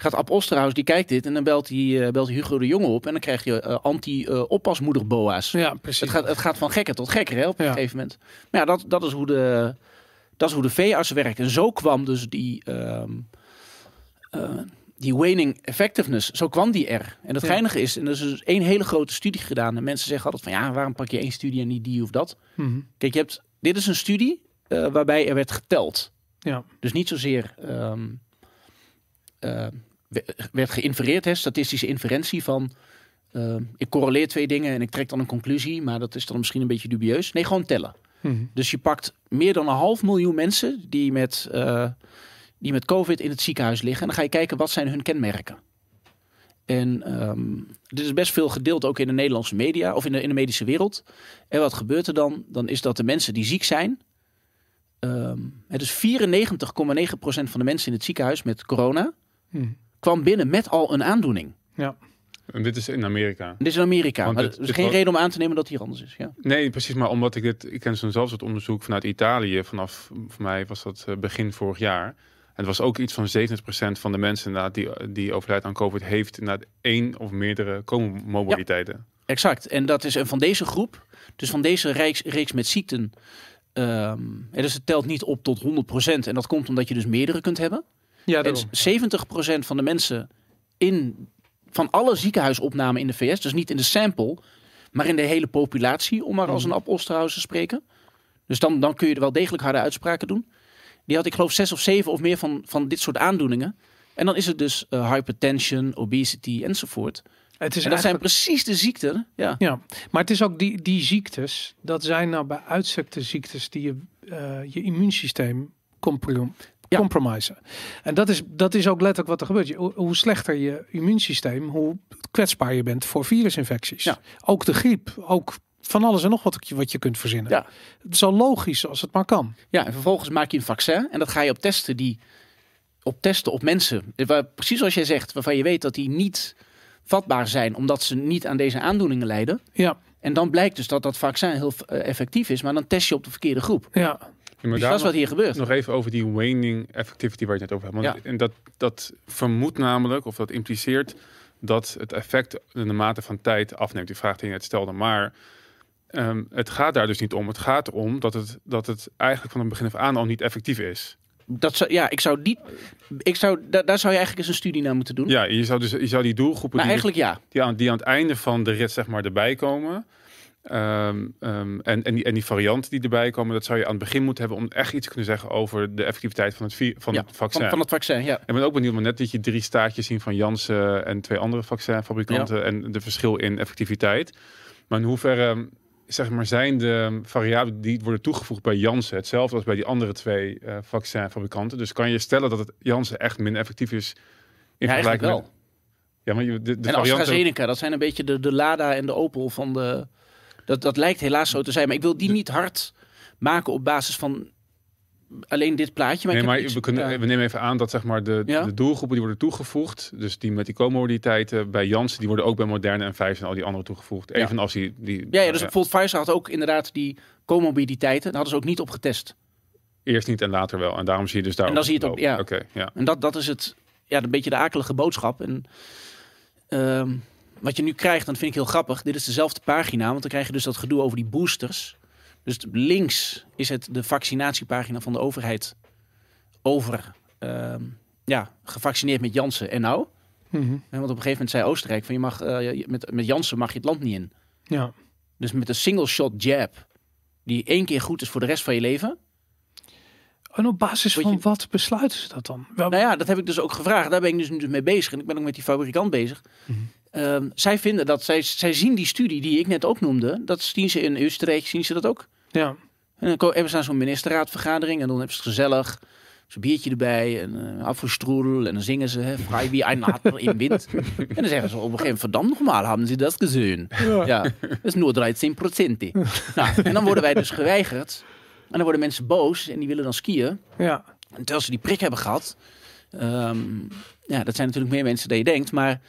gaat Ab Osterhaus, die kijkt dit en dan belt hij, eh, belt Hugo de Jonge op en dan krijg je eh, anti-oppasmoederboa's. Ja, precies. het, gaat, het gaat van gekker tot gekker hè, op een Ja. gegeven moment. Maar ja, dat, dat, is hoe de, dat is hoe de veearts werkt. En zo kwam dus die, eh, die waning effectiveness, zo kwam die er. En het Ja. geinige is, en er is dus één hele grote studie gedaan. En mensen zeggen altijd van ja, waarom pak je één studie en niet die of dat? Mhm. Kijk, je hebt, dit is een studie eh, waarbij er werd geteld. Ja. Dus niet zozeer we- werd geïnfereerd, hè, statistische inferentie van ehm, ik correleer twee dingen en ik trek dan een conclusie, maar dat is dan misschien een beetje dubieus. Nee, gewoon tellen. Mhm. Dus je pakt meer dan een half miljoen mensen die met, eh, die met COVID in het ziekenhuis liggen. En dan ga je kijken wat zijn hun kenmerken. En ehm dit is best veel gedeeld ook in de Nederlandse media of in de, in de medische wereld. En wat gebeurt er dan? Dan is dat de mensen die ziek zijn, ehm, het is 94,9% van de mensen in het ziekenhuis met corona Hm. kwam binnen met al een aandoening. Ja. En dit is in Amerika. Dit is in Amerika. Want maar dit- er is dit geen was- reden om aan te nemen dat het hier anders is. Ja. Nee, precies. Maar omdat ik dit... Ik ken zo'n zelfs het onderzoek vanuit Italië. Vanaf, voor mij was dat eh, begin vorig jaar. En het was ook iets van 70% van de mensen inderdaad, die, die overlijdt aan COVID... heeft inderdaad één of meerdere comorbiditeiten. Exact. En dat is en van deze groep, dus van deze reeks, reeks met ziekten. Ehm, en dus het telt niet op tot 100%. En dat komt omdat je dus meerdere kunt hebben. Ja, En daarom. 70% van de mensen in, van alle ziekenhuisopnamen in de VS, dus niet in de sample, maar in de hele populatie, om maar als Mhm. een Ab te spreken. Dus dan, dan kun je er wel degelijk harde uitspraken doen. Die had ik geloof zes of zeven of meer van, van dit soort aandoeningen. En dan is het dus eh, hypertension, obesity enzovoort. Het is En dat zijn precies de ziekten. Ja. Ja, maar het is ook die, die ziektes, dat zijn nou bij uitstek de ziektes die je, eh, je immuunsysteem comprom Ja. compromissen. En dat is, dat is ook letterlijk wat er gebeurt. Je, hoe- slechter je immuunsysteem, hoe kwetsbaar je bent voor virusinfecties. Ja. Ook de griep, ook van alles en nog wat, je- wat je kunt verzinnen. Ja. Het is zo logisch als het maar kan. Ja, en vervolgens maak je een vaccin en dat ga je op testen die op testen op mensen. Waar, precies zoals jij zegt, waarvan je weet dat die niet vatbaar zijn omdat ze niet aan deze aandoeningen lijden. Ja, En dan blijkt dus dat dat vaccin heel eh, effectief is, maar dan test je op de verkeerde groep. ja. Ja, maar Dus dat is wat hier gebeurt. Nog even over die waning effectivity waar je het net over hebt. Want en dat, dat vermoedt namelijk, of dat impliceert, dat het effect in de mate van tijd afneemt. Die vraag die je net stelde. Maar ehm, het gaat daar dus niet om. Het gaat erom dat het, dat het eigenlijk van het begin af aan al niet effectief is. Dat zou, ja, ik zou die, ik zou, da- daar zou je eigenlijk eens een studie naar moeten doen. Ja, je zou, dus, je zou die doelgroepen maar die, eigenlijk ja. die, aan, die aan het einde van de rit zeg maar, erbij komen... ehm, ehm, en, en, die, en die varianten die erbij komen, dat zou je aan het begin moeten hebben om echt iets te kunnen zeggen over de effectiviteit van het, vi- van ja het vaccin. Van, van het vaccin, ja. Ik ben ook benieuwd, maar net dat je drie staartjes zien van Janssen en twee andere vaccinfabrikanten en de verschil in effectiviteit. Maar in hoeverre zeg maar, zijn de variabelen die worden toegevoegd bij Janssen hetzelfde als bij die andere twee eh vaccinfabrikanten? Dus kan je stellen dat het Janssen echt minder effectief is in Ja, vergelijking wel. Ja, maar je, de, de en varianten... AstraZeneca, dat zijn een beetje de, de Lada en de Opel van de... Dat, dat lijkt helaas zo te zijn, maar ik wil die niet hard maken op basis van alleen dit plaatje. Maar Nee, maar iets- we, kunnen, we nemen even aan dat zeg maar, de, Ja? de doelgroepen die worden toegevoegd, dus die met die comorbiditeiten bij Janssen, die worden ook bij Moderna en Pfizer en al die andere toegevoegd. Ja. Even als die... die Ja, ja, dus bijvoorbeeld Pfizer had ook inderdaad die comorbiditeiten. Daar hadden ze ook niet op getest. Eerst niet en later wel. En daarom zie je dus daar. En dan zie je het ook, ja. Oké, ja. En dat, dat is het, ja, een beetje de akelige boodschap. En ehm, wat je nu krijgt, dat vind ik heel grappig. Dit is dezelfde pagina, want dan krijg je dus dat gedoe over die boosters. Dus links is het de vaccinatiepagina van de overheid over ehm, ja, gevaccineerd met Janssen en nou. Mhm. Want op een gegeven moment zei Oostenrijk van je mag eh, met, met Janssen mag je het land niet in. ja. Dus met een single shot jab, die één keer goed is voor de rest van je leven. En op basis van wat besluiten ze dat dan? Wel, Nou ja, dat heb ik dus ook gevraagd. Daar ben ik dus nu mee bezig. En ik ben ook met die fabrikant bezig. Mhm. Ehm, zij vinden dat, zij, zij zien die studie die ik net ook noemde. Dat zien ze in Oostenrijk, zien ze dat ook. Ja. En dan hebben ze aan zo'n ministerraadvergadering. En dan hebben ze het gezellig. Zo'n biertje erbij. En uh, afgestroedel. En dan zingen ze. Vrij wie een Adler in wind. en dan zeggen ze op een gegeven moment. Verdammt nogmaal, hebben ze dat gezien? Ja. dat is nur 13 procent. nou, en dan worden wij dus geweigerd. En dan worden mensen boos. En die willen dan skiën. ja. En terwijl ze die prik hebben gehad. ehm, ja, dat zijn natuurlijk meer mensen dan je denkt. Maar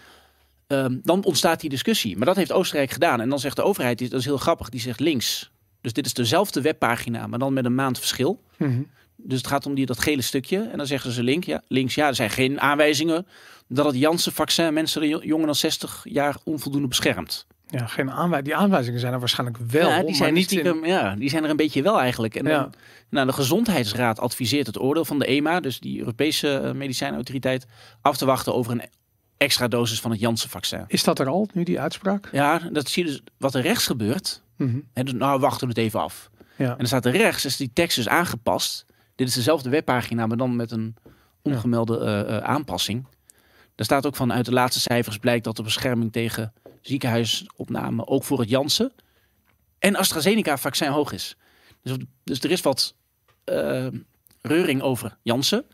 ehm, dan ontstaat die discussie. Maar dat heeft Oostenrijk gedaan. En dan zegt de overheid, dat is heel grappig, die zegt links. Dus dit is dezelfde webpagina, maar dan met een maand verschil. Mhm. Dus het gaat om die, dat gele stukje. En dan zeggen ze link, ja, links. Ja, er zijn geen aanwijzingen dat het Janssen-vaccin mensen jo- jonger dan 60 jaar onvoldoende beschermt. Ja, geen aanwijzingen. Die aanwijzingen zijn er waarschijnlijk wel, ja, die zijn, maar niet in... ja, die zijn er een beetje wel eigenlijk. En Ja. dan, nou, de Gezondheidsraad adviseert het oordeel van de EMA, dus die Europese eh, medicijnautoriteit, af te wachten over een extra dosis van het Janssen-vaccin. Is dat er al, nu die uitspraak? Ja, dat zie je dus wat er rechts gebeurt. Mhm. En dus, nou, wachten we het even af. Ja. En dan staat er rechts, is die tekst dus aangepast. Dit is dezelfde webpagina, maar dan met een ongemelde eh, eh, aanpassing. Daar staat ook van uit de laatste cijfers blijkt dat de bescherming tegen ziekenhuisopname ook voor het Janssen en AstraZeneca-vaccin hoog is. Dus, dus er is wat eh, reuring over Janssen.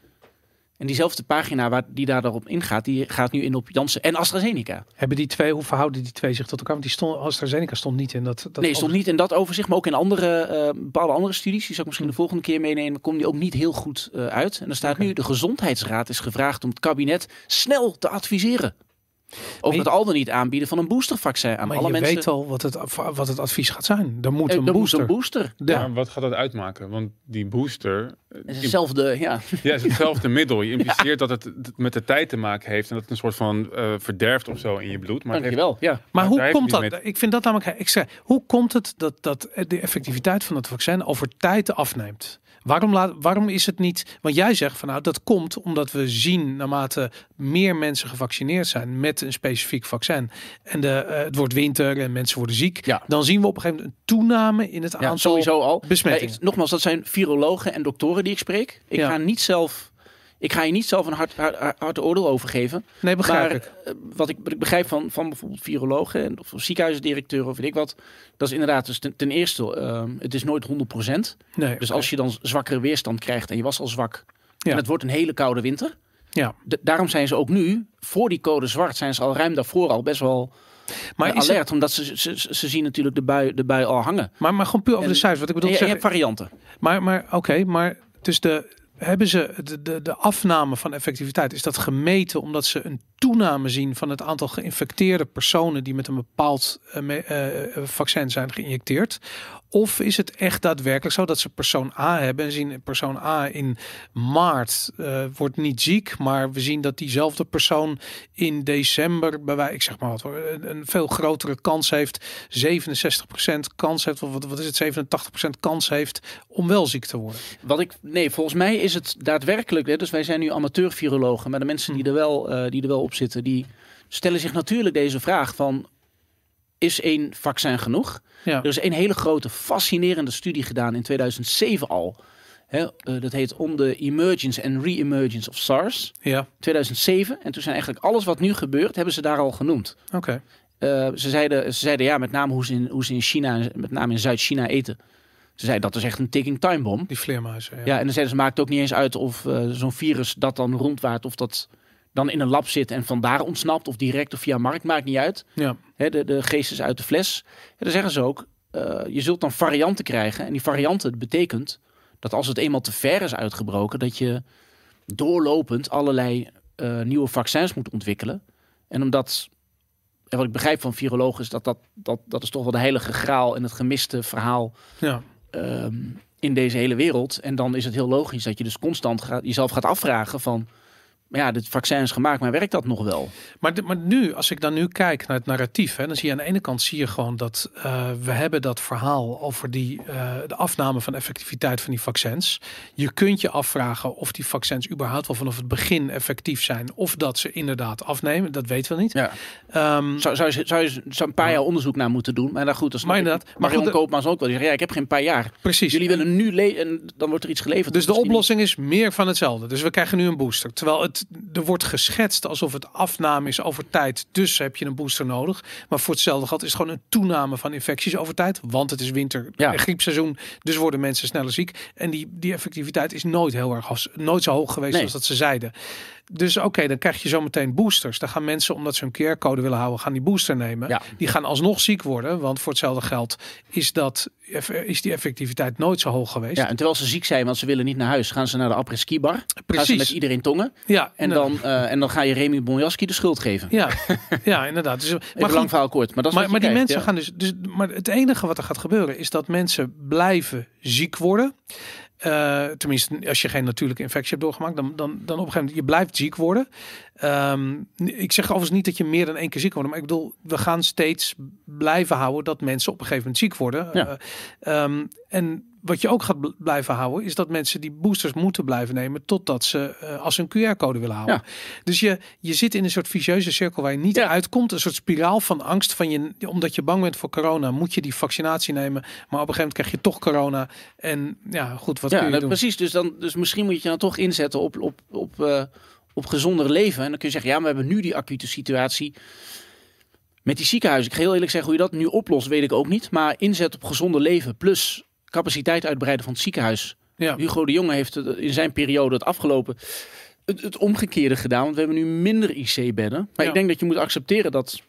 En diezelfde pagina waar die daar daarop ingaat, die gaat nu in op Janssen en AstraZeneca. Hebben die twee, hoe verhouden die twee zich tot elkaar? Want die stond, AstraZeneca stond niet in dat. dat nee, stond niet in dat overzicht, maar ook in andere, eh, bepaalde andere studies. Die zal ik misschien de volgende keer meenemen. Komt die ook niet heel goed eh, uit. En er staat nu, de Gezondheidsraad is gevraagd om het kabinet snel te adviseren. Over het al dan niet aanbieden van een boostervaccin aan Maar alle je mensen. weet al wat het, wat het advies gaat zijn. Er moet Eh, een er moet booster. een booster. Ja. Maar wat gaat dat uitmaken? Want die booster eh, Het is hetzelfde, ja. ja, is hetzelfde middel. Je impliceert dat het met de tijd te maken heeft en dat het een soort van eh, verderft of zo in je bloed. Maar heeft, Dankjewel. Ja. Maar Maar hoe komt dat? met- Ik vind dat namelijk. Ik zeg, hoe komt het dat, dat de effectiviteit van het vaccin over tijd afneemt? Waarom, laat, waarom is het niet? Want jij zegt van nou dat komt omdat we zien naarmate meer mensen gevaccineerd zijn met een specifiek vaccin en de, eh, het wordt winter en mensen worden ziek, Ja. dan zien we op een gegeven moment een toename in het Ja, aantal sowieso al. besmettingen. Ja, ik- nogmaals, dat zijn virologen en doktoren die ik spreek. Ik ga niet zelf. Ik ga je niet zelf een hard, hard, hard, hard oordeel over geven. nee, begrijp maar ik. eh, wat, ik, wat ik begrijp van, van bijvoorbeeld virologen en of ziekenhuisdirecteuren of weet ik wat. Dat is inderdaad dus ten, ten eerste, ehm, het is nooit 100%. Nee, Dus als je dan zwakkere weerstand krijgt en je was al zwak. Ja. En het wordt een hele koude winter. ja. Daarom zijn ze ook nu, voor die code zwart, zijn ze al ruim daarvoor al best wel maar, eh, het- alert. Omdat ze, ze, zien natuurlijk de bui, de bui al hangen. maar, maar gewoon puur over En- de cijfers. Wat ik bedoel je, hebt varianten. Maar, maar oké, maar dus de, hebben ze de, de, de afname van effectiviteit, is dat gemeten omdat ze een toename zien van het aantal geïnfecteerde personen die met een bepaald eh, eh, vaccin zijn geïnjecteerd? Of is het echt daadwerkelijk zo dat ze persoon A hebben en zien persoon A in maart eh, wordt niet ziek, maar we zien dat diezelfde persoon in december, bij wij, ik zeg maar wat, een, een veel grotere kans heeft, 67% kans heeft, of wat, wat is het, 87% kans heeft om wel ziek te worden. Wat ik, nee, volgens mij is het daadwerkelijk. Hè, dus wij zijn nu amateur-virologen, maar de mensen die er, wel, eh, die er wel op zitten, die stellen zich natuurlijk deze vraag van. Is één vaccin genoeg? Ja. Er is een hele grote, fascinerende studie gedaan in 2007 al. Eh, dat heet On the Emergence and Re-Emergence of SARS. Ja, 2007. En toen zijn eigenlijk alles wat nu gebeurt, hebben ze daar al genoemd. oké. Eh, ze, zeiden, ze zeiden ja, met name hoe ze in, hoe ze in China, met name in Zuid-China eten. Ze zeiden dat is echt een ticking time bomb. Die vleermuizen. Ja. Ja, en dan zeiden ze, maakt ook niet eens uit of eh, zo'n virus dat dan rondwaart, of dat dan in een lab zit en vandaar ontsnapt, of direct of via markt, maakt niet uit. ja. Hè, de, de geest is uit de fles. En dan zeggen ze ook, eh, je zult dan varianten krijgen. En die varianten betekent dat als het eenmaal te ver is uitgebroken, dat je doorlopend allerlei eh, nieuwe vaccins moet ontwikkelen. En omdat, en wat ik begrijp van virologen, is dat dat, dat dat is toch wel de heilige graal en het gemiste verhaal ja. ehm, in deze hele wereld. En dan is het heel logisch dat je dus constant gaat, jezelf gaat afvragen van... Maar ja, dit vaccin is gemaakt, maar werkt dat nog wel? Maar, de- maar nu, als ik dan nu kijk naar het narratief, hè, dan zie je aan de ene kant zie je gewoon dat eh, we hebben dat verhaal over die, eh, de afname van effectiviteit van die vaccins. Je kunt je afvragen of die vaccins überhaupt wel vanaf het begin effectief zijn, of dat ze inderdaad afnemen. Dat weten we niet. Ja. Ehm, Zou, zou, je, zou je zou een paar jaar onderzoek naar moeten doen? Maar dan goed, dat is Maar inderdaad, maar Marion Koopmans ook wel. Die zegt, ja, ik heb geen paar jaar. precies. Jullie willen nu en dan wordt er iets geleverd. Dus de Misschien oplossing is meer van hetzelfde. Dus we krijgen nu een booster. Terwijl het, er wordt geschetst alsof het afname is over tijd. Dus heb je een booster nodig. Maar voor hetzelfde geld is het gewoon een toename van infecties over tijd. Want het is winter Ja. en griepseizoen. Dus worden mensen sneller ziek. En die, die effectiviteit is nooit heel erg nooit zo hoog geweest Nee. als dat ze zeiden. Dus oké, dan krijg je zometeen boosters. Dan gaan mensen, omdat ze een QR-code willen houden, gaan die booster nemen. Ja. Die gaan alsnog ziek worden. Want voor hetzelfde geld is, dat, is die effectiviteit nooit zo hoog geweest. Ja, en terwijl ze ziek zijn, want ze willen niet naar huis, gaan ze naar de après-ski bar. Gaan ze Precies. met iedereen tongen. Ja, En dan, eh, en dan ga je Remy Bonjaski de schuld geven. Ja, ja inderdaad. Dus, maar Even lang verhaal kort. Maar, dat is maar, maar die mensen ja. gaan dus, dus. Maar het enige wat er gaat gebeuren is dat mensen blijven ziek worden. Eh, tenminste, als je geen natuurlijke infectie hebt doorgemaakt, dan, dan, dan op een gegeven moment je blijft ziek worden. Ehm, ik zeg overigens niet dat je meer dan één keer ziek wordt, maar ik bedoel, we gaan steeds blijven houden dat mensen op een gegeven moment ziek worden. Ja. Eh, ehm, en wat je ook gaat bl- blijven houden, is dat mensen die boosters moeten blijven nemen totdat ze eh, als een QR-code willen houden. Ja. Dus je, je zit in een soort vicieuze cirkel waar je niet Ja. uitkomt. Een soort spiraal van angst. Van je, omdat je bang bent voor corona, moet je die vaccinatie nemen. Maar op een gegeven moment krijg je toch corona. En ja, goed, wat Ja, kun je doen? precies. Dus, dan, dus misschien moet je dan toch inzetten op, op, op, eh, op gezonder leven. En dan kun je zeggen, ja, we hebben nu die acute situatie met die ziekenhuizen. Ik ga heel eerlijk zeggen, hoe je dat nu oplost, weet ik ook niet. Maar inzet op gezonder leven plus capaciteit uitbreiden van het ziekenhuis. Ja. Hugo de Jonge heeft in zijn periode het afgelopen het, het omgekeerde gedaan. Want we hebben nu minder IC-bedden. Maar Ja. ik denk dat je moet accepteren dat,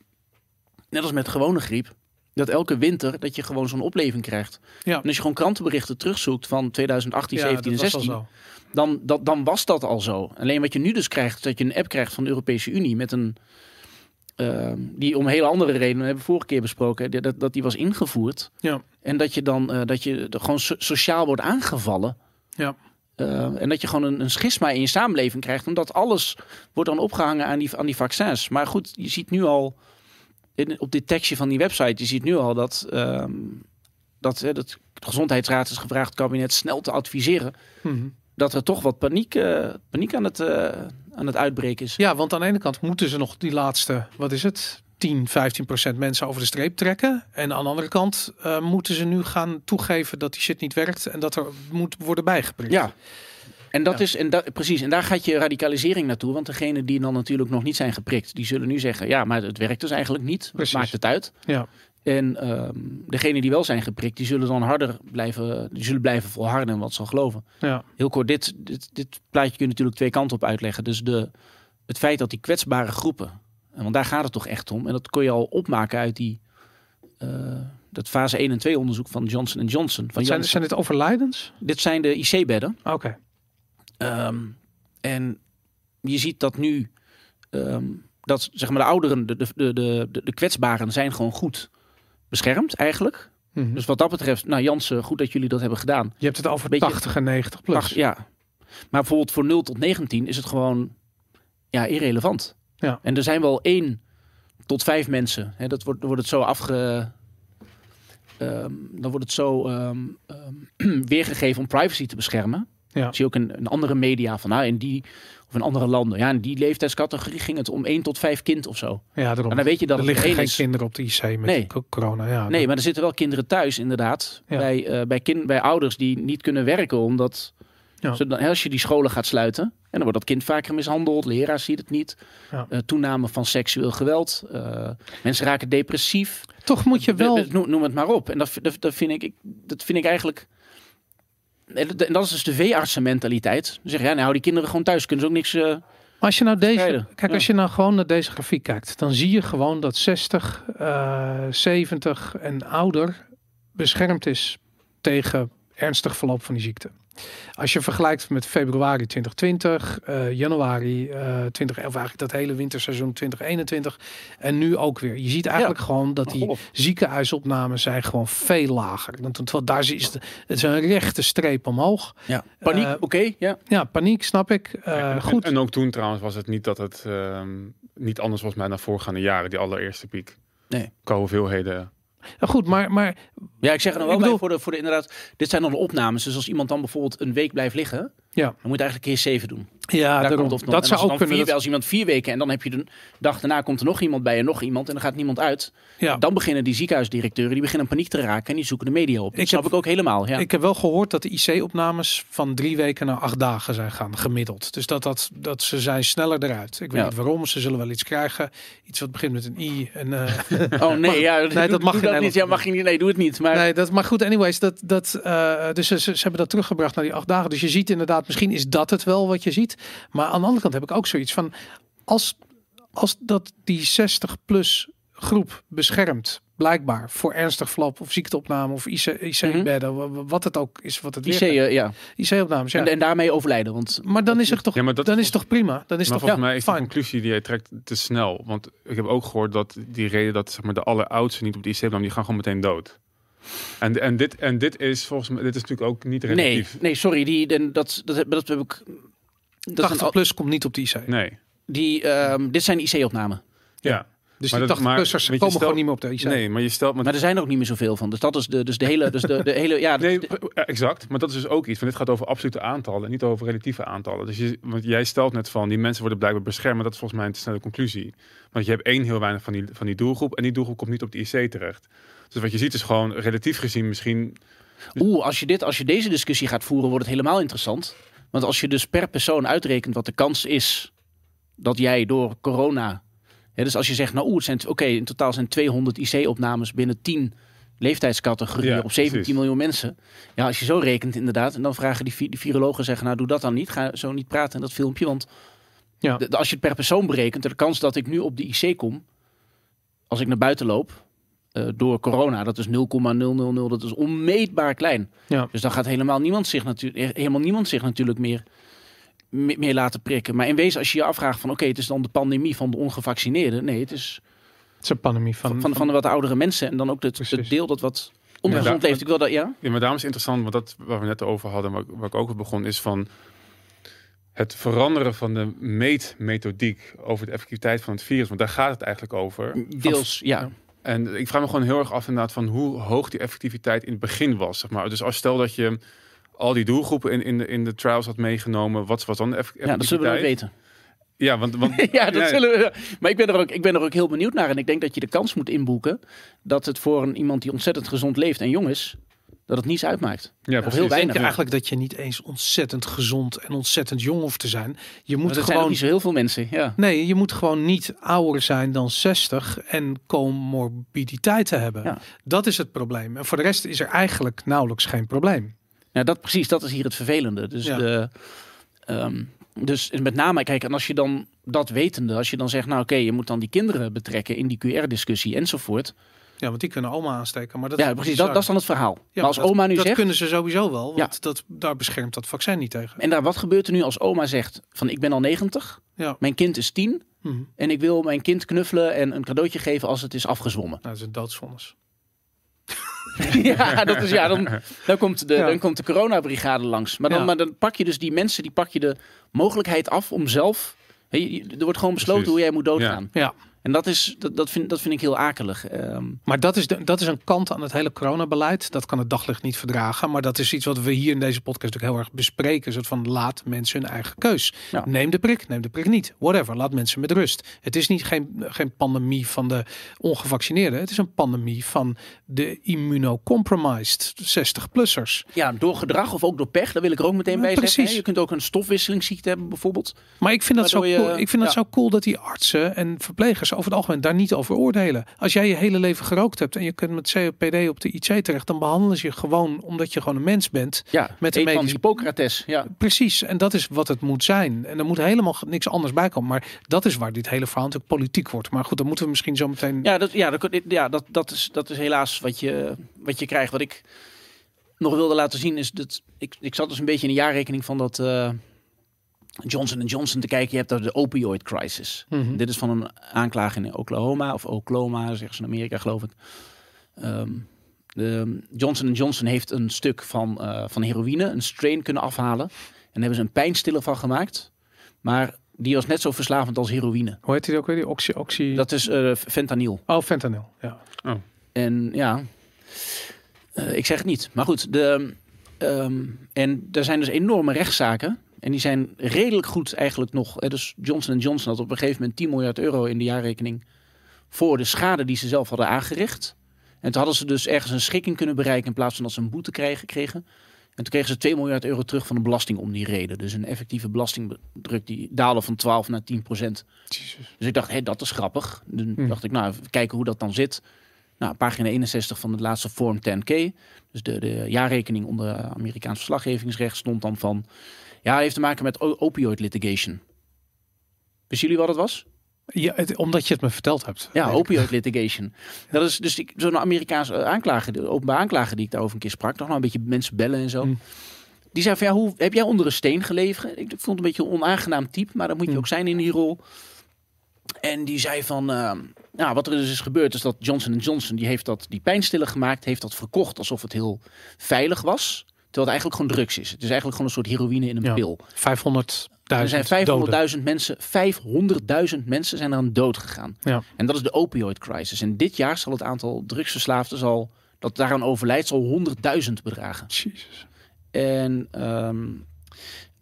net als met gewone griep, dat elke winter dat je gewoon zo'n opleving krijgt. Ja. En als je gewoon krantenberichten terugzoekt van 2018, Ja, 17 en dat was al 16, zo. dan, dat, dan was dat al zo. Alleen wat je nu dus krijgt, is dat je een app krijgt van de Europese Unie met een. Ehm, die om hele andere redenen, hebben we vorige keer besproken, dat, dat die was ingevoerd. Ja. En dat je dan eh, dat je gewoon so- sociaal wordt aangevallen. Ja. Eh, en dat je gewoon een, een schisma in je samenleving krijgt. Omdat alles wordt dan opgehangen aan die, aan die vaccins. Maar goed, je ziet nu al in, op dit tekstje van die website, je ziet nu al dat, ehm, dat, hè, dat de gezondheidsraad is gevraagd het kabinet snel te adviseren. Mhm. Dat er toch wat paniek, eh, paniek aan, het, aan het uitbreken is. Ja, want aan de ene kant moeten ze nog die laatste, wat is het, 10, 15 procent mensen over de streep trekken. En aan de andere kant eh, moeten ze nu gaan toegeven dat die shit niet werkt en dat er moet worden bijgeprikt. Ja. En dat Ja. is, en dat, precies, en daar gaat je radicalisering naartoe. Want degenen die dan natuurlijk nog niet zijn geprikt, die zullen nu zeggen: ja, maar het werkt dus eigenlijk niet. Wat Precies. maakt het uit? Ja. En ehm degenen die wel zijn geprikt, die zullen dan harder blijven, die zullen blijven volharden en wat zal geloven. Ja. Heel kort, dit, dit, dit plaatje kun je natuurlijk twee kanten op uitleggen. Dus de, het feit dat die kwetsbare groepen, en want daar gaat het toch echt om, en dat kon je al opmaken uit die, eh, dat fase 1 en 2 onderzoek van Johnson Johnson. Van zijn, zijn dit overlijdens? Dit zijn de IC-bedden. Oké. Ehm, en je ziet dat nu, ehm, dat zeg maar de ouderen, de, de, de, de, de kwetsbaren zijn gewoon goed beschermd eigenlijk. Mhm. Dus wat dat betreft, nou Jansen, goed dat jullie dat hebben gedaan. Je hebt het over Beetje- 80 en 90 plus. Ja. Maar bijvoorbeeld voor 0 tot 19 is het gewoon ja, irrelevant. Ja. En er zijn wel één tot vijf mensen. Hè, dat wordt, wordt het zo afge... ehm, dan wordt het zo ehm, ehm, weergegeven om privacy te beschermen. Ja. Zie je ook in, in andere media van nou in die in andere landen. Ja, in die leeftijdscategorie ging het om 1 tot 5 kind of zo. Ja, daarom. Maar dan weet je dat er liggen geen is. kinderen op de IC met Nee. corona. Ja, Nee, maar er zitten wel kinderen thuis, inderdaad. Ja. Bij, eh, bij, kind, bij ouders die niet kunnen werken, omdat Ja. ze dan, als je die scholen gaat sluiten, en dan wordt dat kind vaker mishandeld, leraar ziet het niet. Ja. Eh, toename van seksueel geweld. eh, mensen raken depressief. Toch moet je wel... Noem, noem het maar op. En dat, dat, dat, vind, ik, ik- dat vind ik eigenlijk. En dat- is dus de veeartsenmentaliteit. Dan zeg je, ja, nou, hou die kinderen gewoon thuis. Kunnen ze ook niks. eh, Maar als je nou deze, Strijden, kijk, ja. als je nou gewoon naar deze grafiek kijkt, dan zie je gewoon dat 60, eh 70 en ouder beschermd is tegen ernstig verloop van die ziekte. Als je vergelijkt met februari 2020, eh, januari eh 20, of eigenlijk dat hele winterseizoen 2021 en nu ook weer. Je ziet eigenlijk gewoon dat die golf. ziekenhuisopnames zijn gewoon veel lager. Want terwijl daar is het, het is een rechte streep omhoog. ja. Paniek, Eh, oké. ja. Ja, paniek, snap ik. Eh, En- goed. En, en ook toen trouwens was het niet dat het ehm, niet anders was met de voorgaande jaren, die allereerste piek. Nee. Qua hoeveelheden. Ja, goed, maar, maar ja, ik zeg er dan wel Ik bedoel- bij voor de, voor de inderdaad. Dit zijn dan de opnames. Dus als iemand dan bijvoorbeeld een week blijft liggen, Ja. dan moet je eigenlijk keer 7 doen. ja, Daar daarom. komt nog. dat zou als ook kunnen. Vier, dat- Als iemand vier weken en dan heb je de dag daarna komt er nog iemand bij en nog iemand en dan gaat niemand uit. ja. Dan beginnen die ziekenhuisdirecteuren die beginnen paniek te raken en die zoeken de media op. Dat Ik snap heb- ik ook helemaal. Ja. Ik heb wel gehoord dat de IC-opnames van drie weken naar acht dagen zijn gaan, gemiddeld. Dus dat, dat, dat ze zijn sneller eruit. Ik weet Ja. niet waarom. Ze zullen wel iets krijgen. Iets wat begint met een I. En, eh, oh nee, ja, nee, doe- dat mag doe in dat niet. Ja, mag je niet. Nee, doe het niet. Maar nee, dat, maar goed, anyways. Dat, dat, eh, dus ze, ze hebben dat teruggebracht naar die acht dagen. Dus je ziet inderdaad, misschien is dat het wel wat je ziet. Maar aan de andere kant heb ik ook zoiets van... Als, als dat die 60-plus groep beschermt, blijkbaar, voor ernstig verloop of ziekteopname of IC IC-bedden, wa- wa- wat het ook is, wat het IC, weer eh, ja. IC-opnames, ja. En, en daarmee overlijden. Want Maar dan is het toch, Ja, maar dat dan is toch prima? Dan is maar toch volgens mij is de fijn. conclusie die jij trekt te snel. Want ik heb ook gehoord dat die reden dat zeg maar, de alleroudsten niet op de IC kwamen, die gaan gewoon meteen dood. En, en, dit, en dit is volgens mij, dit is natuurlijk ook niet nee, relatief. nee, sorry. Die, dat, dat, heb- dat heb ik. Dat 80 is een- plus komt niet op de IC. Nee. die, ehm, dit zijn IC-opnamen. Ja. Dus Maar die dat- 80 maar plussers weet je, komen stel- gewoon niet meer op de IC. Nee, maar je stelt... Maar Maar er zijn er ook niet meer zoveel van. Dus dat is de, dus de hele. Dus de, de hele ja, Nee, dat- ja, exact. Maar dat is dus ook iets. Want dit gaat over absolute aantallen en niet over relatieve aantallen. Dus je, want jij stelt net van die mensen worden blijkbaar beschermd. Maar dat is volgens mij een te snelle conclusie. Want je hebt één heel weinig van die, van die doelgroep. En die doelgroep komt niet op de IC terecht. Dus wat je ziet is gewoon relatief gezien misschien. Oeh, als je, dit, als je deze discussie gaat voeren, wordt het helemaal interessant. Want als je dus per persoon uitrekent wat de kans is dat jij door corona. Hè, dus als je zegt, nou, oeh, het zijn oké, in totaal zijn 200 IC-opnames binnen 10 leeftijdscategorie Ja, op 17 precies. miljoen mensen. Ja, als je zo rekent inderdaad. En dan vragen die, vi- die virologen zeggen, nou doe dat dan niet. Ga zo niet praten in dat filmpje. Want Ja. als je het per persoon berekent, de kans dat ik nu op de IC kom, als ik naar buiten loop, eh, door corona, dat is 0,000, dat is onmeetbaar klein. Ja. Dus dan gaat helemaal niemand zich, natuurlijk helemaal niemand zich natuurlijk meer, me- meer laten prikken. Maar in wezen, als je je afvraagt van oké, het is dan de pandemie van de ongevaccineerden. Nee, het is Het is een pandemie van, van, van, de wat oudere mensen en dan ook het, het deel dat wat ongezond Ja. leeft. Ik wil dat, ja? Ja, maar daarom is het interessant, want dat waar we net over hadden, waar, waar ik ook op begon, is van het veranderen van de meetmethodiek over de effectiviteit van het virus. Want daar gaat het eigenlijk over. Deels, ja. En ik vraag me gewoon heel erg af inderdaad van hoe hoog die effectiviteit in het begin was. Zeg maar. Dus als stel dat je al die doelgroepen in, in, de, in de trials had meegenomen, wat was dan de eff- Ja, dat zullen we effectiviteit? weten. Ja, want, want ja, dat Ja. zullen we. Maar ik ben, er ook, ik ben er ook heel benieuwd naar. En ik denk dat je de kans moet inboeken dat het voor een, iemand die ontzettend gezond leeft en jong is, dat het niets uitmaakt. ja, Of precies. heel Denk weinig. je eigenlijk dat je niet eens ontzettend gezond en ontzettend jong hoeft te zijn. Je moet er zijn gewoon niet zo heel veel mensen. Ja. Nee, je moet gewoon niet ouder zijn dan 60 en comorbiditeiten hebben. Ja. Dat is het probleem. En voor de rest is er eigenlijk nauwelijks geen probleem. Ja, dat precies, dat is hier het vervelende. Dus, Ja. de, ehm, dus met name, kijk, en als je dan dat wetende, als je dan zegt, nou oké, je moet dan die kinderen betrekken in die QR-discussie enzovoort. Ja, want die kunnen oma aansteken. Maar dat ja, is precies, dat, dat is dan het verhaal. Ja, maar als dat- oma nu dat zegt, kunnen ze sowieso wel, want dat, daar beschermt dat vaccin niet tegen. en daar, wat gebeurt er nu als oma zegt van ik ben al 90, Ja. mijn kind is 10 Mhm. en ik wil mijn kind knuffelen en een cadeautje geven als het is afgezwommen. Nou, dat is een doodsvonnis. ja, dat is, ja dan, dan, komt de, Ja. dan komt de coronabrigade langs. Maar dan, Ja. maar dan pak je dus die mensen, die pak je de mogelijkheid af om zelf... Er wordt gewoon besloten Precies. hoe jij moet doodgaan. Ja. En dat, is, dat, dat, vind, dat vind ik heel akelig. Ehm, Maar dat is, de, dat is een kant aan het hele coronabeleid. Dat kan het daglicht niet verdragen. Maar dat is iets wat we hier in deze podcast ook heel erg bespreken. Een soort van laat mensen hun eigen keus. Ja. Neem de prik, neem de prik niet. Whatever, laat mensen met rust. Het is niet geen, geen pandemie van de ongevaccineerden. Het is een pandemie van de immunocompromised 60-plussers. ja, door gedrag of ook door pech, daar wil ik er ook meteen bij precies. hè. Je kunt ook een stofwisselingsziekte hebben bijvoorbeeld. Maar ik vind dat, zo je- ik vind dat ja. zo cool dat die artsen en verplegers over het algemeen daar niet over oordelen. Als jij je hele leven gerookt hebt en je kunt met COPD op de IC terecht, dan behandelen ze je gewoon omdat je gewoon een mens bent. Ja, Met van medische- Hippocrates. Ja. Precies, en dat is wat het moet zijn. En er moet helemaal niks anders bij komen. Maar dat is waar dit hele verhaal natuurlijk politiek wordt. Maar goed, dan moeten we misschien zo meteen... Ja, dat, ja, dat, ja dat, dat, is, dat is helaas wat je, wat je krijgt. Wat ik nog wilde laten zien is dat ik, ik zat dus een beetje in de jaarrekening van dat eh, Johnson Johnson te kijken. Je hebt daar de opioid crisis. Mhm. Dit is van een aanklager in Oklahoma of Oklahoma, zeggen ze in Amerika geloof ik. Ehm, de Johnson Johnson heeft een stuk van, eh, van heroïne, een strain kunnen afhalen. En daar hebben ze een pijnstiller van gemaakt. Maar die was net zo verslavend als heroïne. Hoe heet die ook weer? Die oxy... oxy... Dat is eh, fentanyl. Oh, fentanyl. Ja. En ja, eh, ik zeg het niet. Maar goed, de, ehm, en er zijn dus enorme rechtszaken. En die zijn redelijk goed eigenlijk nog. Dus Johnson Johnson had op een gegeven moment 10 miljard euro in de jaarrekening. voor de schade die ze zelf hadden aangericht. En toen hadden ze dus ergens een schikking kunnen bereiken. in plaats van dat ze een boete kregen. kregen. En toen kregen ze 2 miljard euro terug van de belasting om die reden. Dus een effectieve belastingdruk die daalde van 12 naar 10 procent. Dus ik dacht, hé, dat is grappig. Toen Hm. dacht ik, nou, even kijken hoe dat dan zit. Nou, pagina 61 van het laatste Form 10K. Dus de, de jaarrekening onder Amerikaans verslaggevingsrecht stond dan van... Ja, het heeft te maken met opioid litigation. Wisten jullie wat het was? Ja, het- omdat je het me verteld hebt. Ja, opioid litigation. Dat is dus zo'n Amerikaans eh, aanklager, de openbaar aanklager die ik daarover een keer sprak. Nog nou een beetje mensen bellen en zo. Mm. Die zei van ja, hoe heb jij onder een steen gelegen? Ik vond het een beetje een onaangenaam type, maar dat moet je Mm. ook zijn in die rol. En die zei van, eh, nou, wat er dus is gebeurd is dat Johnson Johnson die heeft dat die pijnstiller gemaakt, heeft dat verkocht alsof het heel veilig was, terwijl het eigenlijk gewoon drugs is. Het is eigenlijk gewoon een soort heroïne in een Ja. pil. 500.000 Er zijn doden. 500.000 mensen, 500.000 mensen zijn aan dood gegaan. Ja. En dat is de opioid crisis. En dit jaar zal het aantal drugsverslaafden zal, dat daaraan overlijdt, zal 100.000 bedragen. Jezus. En ehm,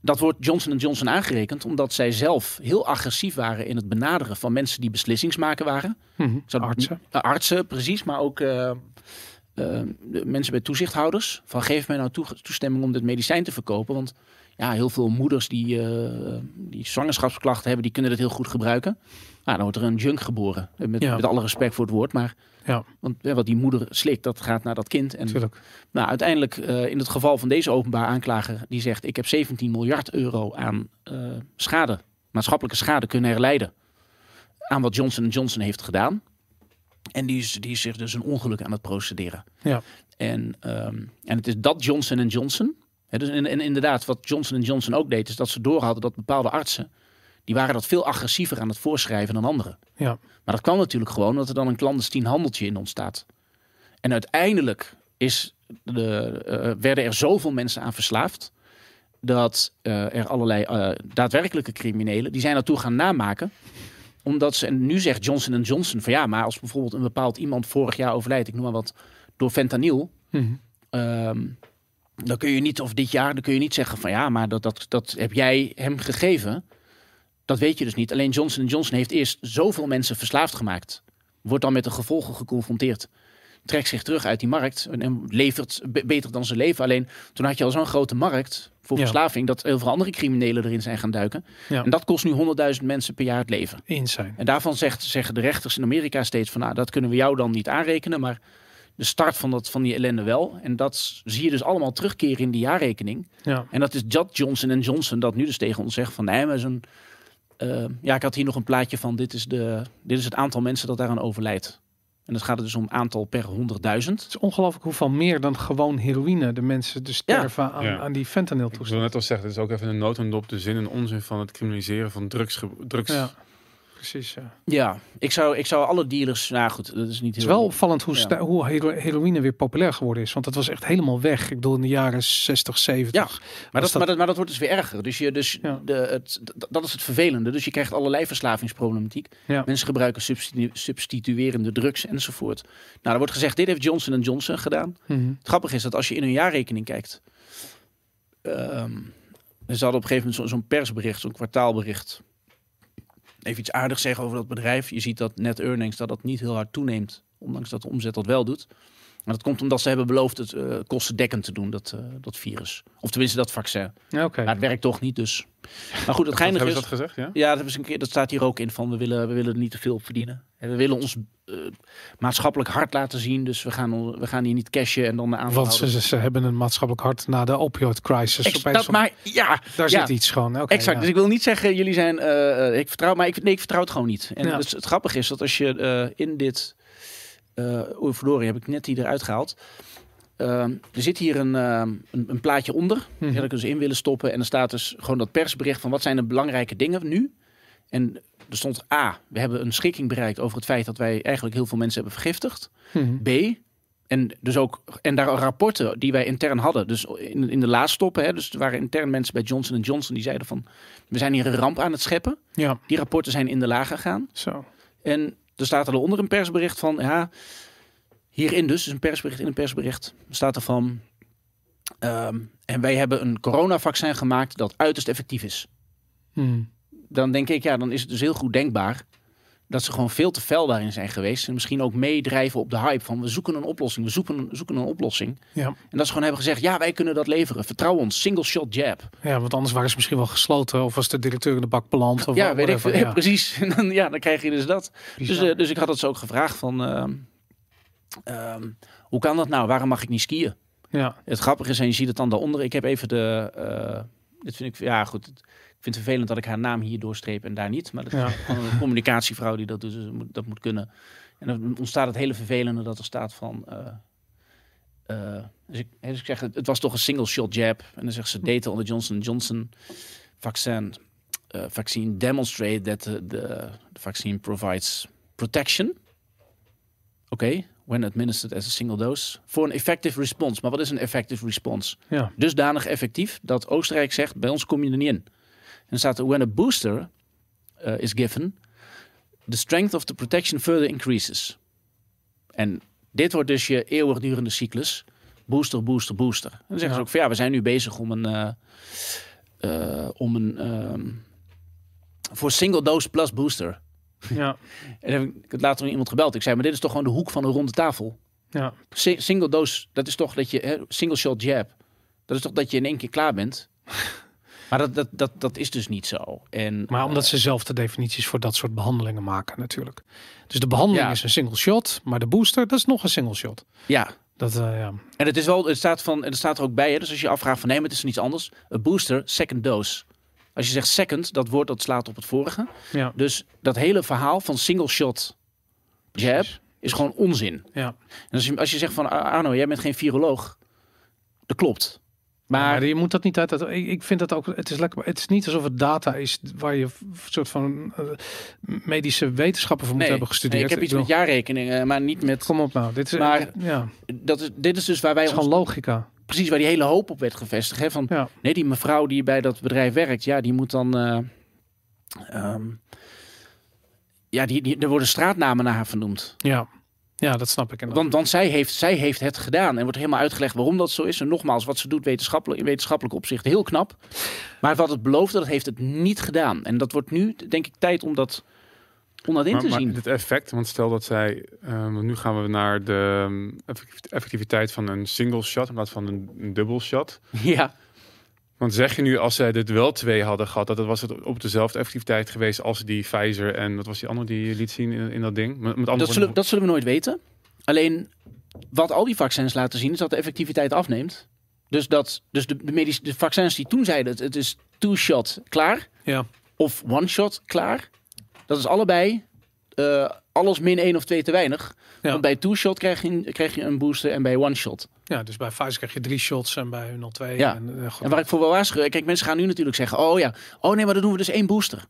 dat wordt Johnson Johnson aangerekend omdat zij zelf heel agressief waren in het benaderen van mensen die beslissingsmaker waren. Ik zou- Artsen. Artsen, precies, maar ook eh, eh, de mensen bij toezichthouders. Van geef mij nou toe- toestemming om dit medicijn te verkopen. Want ja, heel veel moeders die, eh, die zwangerschapsklachten hebben, die kunnen dat heel goed gebruiken. Nou, dan wordt er een junk geboren. Met, Ja. met alle respect voor het woord. Maar Ja. want, ja, wat die moeder slikt, dat gaat naar dat kind. En nou, uiteindelijk, eh, in het geval van deze openbaar aanklager, die zegt: Ik heb 17 miljard euro aan eh, schade, maatschappelijke schade kunnen herleiden. aan wat Johnson Johnson heeft gedaan. En die is, die is zich dus een ongeluk aan het procederen. Ja. En, ehm, en het is dat Johnson Johnson. Hè, dus en, en inderdaad, wat Johnson Johnson ook deed, is dat ze doorhadden dat bepaalde artsen. die waren dat veel agressiever aan het voorschrijven dan anderen. Ja. Maar dat kwam natuurlijk gewoon omdat er dan een clandestien handeltje in ontstaat. En uiteindelijk is de, eh, werden er zoveel mensen aan verslaafd. dat eh, er allerlei eh, daadwerkelijke criminelen. die zijn naartoe gaan namaken. Omdat ze. En nu zegt Johnson Johnson van ja, maar als bijvoorbeeld een bepaald iemand vorig jaar overlijdt. ik noem maar wat. door fentanyl. Mhm. Ehm, dan kun je niet, of dit jaar, dan kun je niet zeggen van ja, maar dat, dat, dat heb jij hem gegeven. Dat weet je dus niet. Alleen Johnson Johnson heeft eerst zoveel mensen verslaafd gemaakt. Wordt dan met de gevolgen geconfronteerd. Trekt zich terug uit die markt en- levert be- beter dan ze leven. Alleen toen had je al zo'n grote markt voor Ja. verslaving dat heel veel andere criminelen erin zijn gaan duiken. Ja. En dat kost nu 100.000 mensen per jaar het leven. Insane. En daarvan zegt, zeggen de rechters in Amerika steeds van nou, dat kunnen we jou dan niet aanrekenen, maar de start van, dat, van die ellende wel. En dat zie je dus allemaal terugkeren in die jaarrekening. Ja. En dat is dat Johnson Johnson dat nu dus tegen ons zegt van nee, maar zo'n... eh, ja, ik had hier nog een plaatje van dit is, de, dit is het aantal mensen dat daaraan overlijdt. En dat gaat er dus om aantal per 100.000. Het is ongelooflijk hoeveel meer dan gewoon heroïne de mensen dus Ja. sterven aan, Ja. aan die fentanyl Ik wil toestand. net al zeggen, het is ook even een notendop de zin en onzin van het criminaliseren van drugs. drugs. Ja, precies. Ja. Ja, ik zou, ik zou alle dealers... Nou goed, dat is niet Het is heel... wel opvallend hoe, Ja. hoe hero- heroïne weer populair geworden is. Want dat was echt helemaal weg. Ik bedoel, in de jaren 60, 70. Ja, Maar dat, maar, dat, maar dat wordt dus weer erger. Dus, je, dus Ja. de, het, dat is het vervelende. Dus je krijgt allerlei verslavingsproblematiek. Ja. Mensen gebruiken substitu- substituerende drugs enzovoort. Nou, er wordt gezegd, dit heeft Johnson Johnson gedaan. Mhm. Het grappige is dat als je in hun jaarrekening kijkt... ehm, ze hadden op een gegeven moment zo- zo'n persbericht, zo'n kwartaalbericht. Even iets aardigs zeggen over dat bedrijf. Je ziet dat net earnings dat dat niet heel hard toeneemt. Ondanks dat de omzet dat wel doet. Maar dat komt omdat ze hebben beloofd het eh, kostendekkend te doen, dat, eh, dat virus. Of tenminste dat vaccin. Ja, Oké. Maar het werkt toch niet, dus. Maar goed, het geinige is... dat gezegd, ja? Ja, dat, hebben ze een keer, dat staat hier ook in van we willen, we willen er niet te veel op verdienen. En we willen ons eh, maatschappelijk hard laten zien. Dus we gaan, we gaan hier niet cashen en dan de Want aanhouden. ze, ze hebben een maatschappelijk hart na de opioid crisis. Ex- dat, maar ja, daar ja. zit iets gewoon. Oké, exact. ja. Dus ik wil niet zeggen, jullie zijn, ik vertrouw, maar ik, nee, ik vertrouw het gewoon niet. En Ja. dus het grappige is dat als je in dit, eh oei, verdorie, heb ik net die eruit gehaald. Ehm, er zit hier een, ehm, een, een plaatje onder. Ja, dat kunnen ze in willen stoppen. En er staat dus gewoon dat persbericht van wat zijn de belangrijke dingen nu. En er stond A, we hebben een schikking bereikt over het feit dat wij eigenlijk heel veel mensen hebben vergiftigd. Mhm. B, en dus ook en daar rapporten die wij intern hadden, dus in, in de laatste stoppen, hè, dus er waren intern mensen bij Johnson Johnson die zeiden van, we zijn hier een ramp aan het scheppen. Ja, Die rapporten zijn in de la gegaan. zo. En er staat er onder een persbericht van, ja, hierin dus, dus een persbericht in een persbericht, staat er van, ehm, en wij hebben een coronavaccin gemaakt dat uiterst effectief is. Mhm. Dan denk ik, ja, dan is het dus heel goed denkbaar dat ze gewoon veel te fel daarin zijn geweest. En misschien ook meedrijven op de hype van we zoeken een oplossing, we zoeken een, zoeken een oplossing. Ja. En dat ze gewoon hebben gezegd, ja, wij kunnen dat leveren. Vertrouw ons, single shot jab. ja, want anders waren ze misschien wel gesloten. Of was de directeur in de bak beland. Of ja, weet ik veel. precies. Dan, ja, dan krijg je dus dat. Dus, eh, dus ik had het ze ook gevraagd van, ehm, ehm, hoe kan dat nou? Waarom mag ik niet skiën? ja. Het grappige is, en je ziet het dan daaronder. Ik heb even de, eh, dit vind ik, ja goed. Ik vind het vervelend dat ik haar naam hier doorstreep en daar niet. Maar dat is Ja. gewoon een communicatievrouw die dat doet, dus dat moet, dat moet kunnen. En dan ontstaat het hele vervelende dat er staat van... eh, eh, dus, ik, dus ik zeg, het, het was toch een single shot jab. En dan zegt ze, data on the Johnson Johnson vaccine, eh, vaccine demonstrate that the, the, the vaccine provides protection. Oké, when administered as a single dose. For an effective response. Maar wat is een effective response? Ja. dusdanig effectief dat Oostenrijk zegt: bij ons kom je er niet in. En dan staat er: when a booster uh, is given, the strength of the protection further increases. En dit wordt dus je eeuwigdurende cyclus: booster, booster, booster. En dan zeggen Ja. ze ook: van ja, we zijn nu bezig om een. eh, eh, om een. ehm, voor single dose plus booster. Ja. En dan heb ik het later nog iemand gebeld. Ik zei: maar dit is toch gewoon de hoek van een ronde tafel. Ja. Si- single dose, dat is toch dat je, hè, single shot jab, dat is toch dat je in één keer klaar bent. Maar dat, dat, dat, dat is dus niet zo. En, Maar omdat eh, ze zelf de definities voor dat soort behandelingen maken natuurlijk. Dus de behandeling Ja. is een single shot, maar de booster, dat is nog een single shot. ja, Dat, eh, ja. en het is wel, het staat, van, en het staat er ook bij. Hè, dus als je afvraagt van nee, maar het is niets anders. Een booster, second dose. Als je zegt second, dat woord dat slaat op het vorige. Ja. Dus dat hele verhaal van single shot jab Precies. is gewoon onzin. Ja. En als je, als je zegt van "Ah, Arno, jij bent geen viroloog. Dat klopt. Maar, je moet dat niet uit. dat- Ik, ik vind dat ook. Het is lekker. Het is niet alsof het data is waar je een soort van eh, medische wetenschappen voor moet nee, hebben nee, gestudeerd. ik heb iets met jaarrekeningen, maar niet met... Kom op nou. Dit is, Maar- ja, Dat is, dit is dus waar wij het is ons, gewoon logica. precies waar die hele hoop op werd gevestigd. Hè? Van, Ja. Nee, die mevrouw die bij dat bedrijf werkt, ja, die moet dan. eh, ehm, ja, die, die, er worden straatnamen naar haar vernoemd. Ja. Ja, dat snap ik. inderdaad. Want, want zij, heeft, zij heeft het gedaan. En wordt helemaal uitgelegd waarom dat zo is. En nogmaals, wat ze doet wetenschappelijk, in wetenschappelijk opzicht heel knap. Maar wat het beloofde, dat heeft het niet gedaan. En dat wordt nu, denk ik, tijd om dat onder in Maar, te maar zien. het effect, want stel dat zij, ehm, nu gaan we naar de ehm, effecti- effectiviteit van een single shot in plaats van een, een dubbel shot. Ja, Want zeg je nu, als zij dit wel twee hadden gehad, dat het was het op dezelfde effectiviteit geweest als die Pfizer en wat was die andere die je liet zien in, in dat ding? Met, met andere dat zullen, dat zullen we nooit weten. Alleen, wat al die vaccins laten zien, is dat de effectiviteit afneemt. Dus, dat, dus de, de, medisch, de vaccins die toen zeiden, het, het is two-shot klaar. Ja. of one shot klaar. Dat is allebei eh, alles min één of twee te weinig. Ja. Want bij two shot krijg je, krijg je een booster en bij one shot. ja, dus bij Pfizer krijg je drie shots en bij 02. Ja. En, eh. En waar ik voor wil waarschuwen, kijk, mensen gaan nu natuurlijk zeggen: oh ja, oh nee, maar dan doen we dus één booster.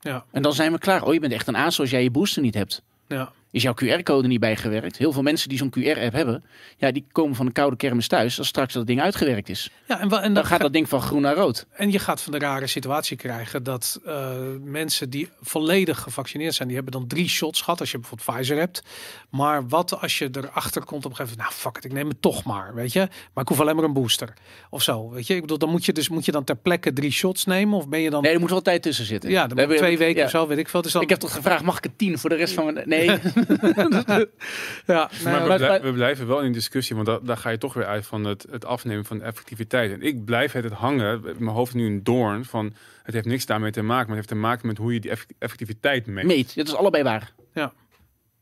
ja, En dan zijn we klaar. Oh, je bent echt een aas als jij je booster niet hebt. ja. Is jouw QR-code niet bijgewerkt? Heel veel mensen die zo'n QR-app hebben, ja, die komen van een koude kermis thuis als straks dat ding uitgewerkt is. ja en, wa- en Dan dan gaat dat ding van groen naar rood. En je gaat van de rare situatie krijgen dat eh, mensen die volledig gevaccineerd zijn, die hebben dan drie shots gehad als je bijvoorbeeld Pfizer hebt. Maar wat als je erachter komt op een gegeven moment, nou fuck it, ik neem het toch maar, weet je. Maar ik hoef alleen maar een booster of zo, weet je. Ik bedoel, dan moet je dus moet je dan ter plekke drie shots nemen of ben je dan? Nee, er moet wel tijd tussen zitten. ja, dan twee weken ja. of zo, weet ik veel. Dus dan, Ik heb toch gevraagd, mag ik het tien voor de rest van mijn... Nee, ja, Maar, nou, we, blij- blijven wel in discussie, want da- daar ga je toch weer uit van het, het afnemen van de effectiviteit. En ik blijf het, het hangen, mijn hoofd is nu een doorn, van het heeft niks daarmee te maken, maar het heeft te maken met hoe je die eff- effectiviteit meet. meet. Dat is allebei waar.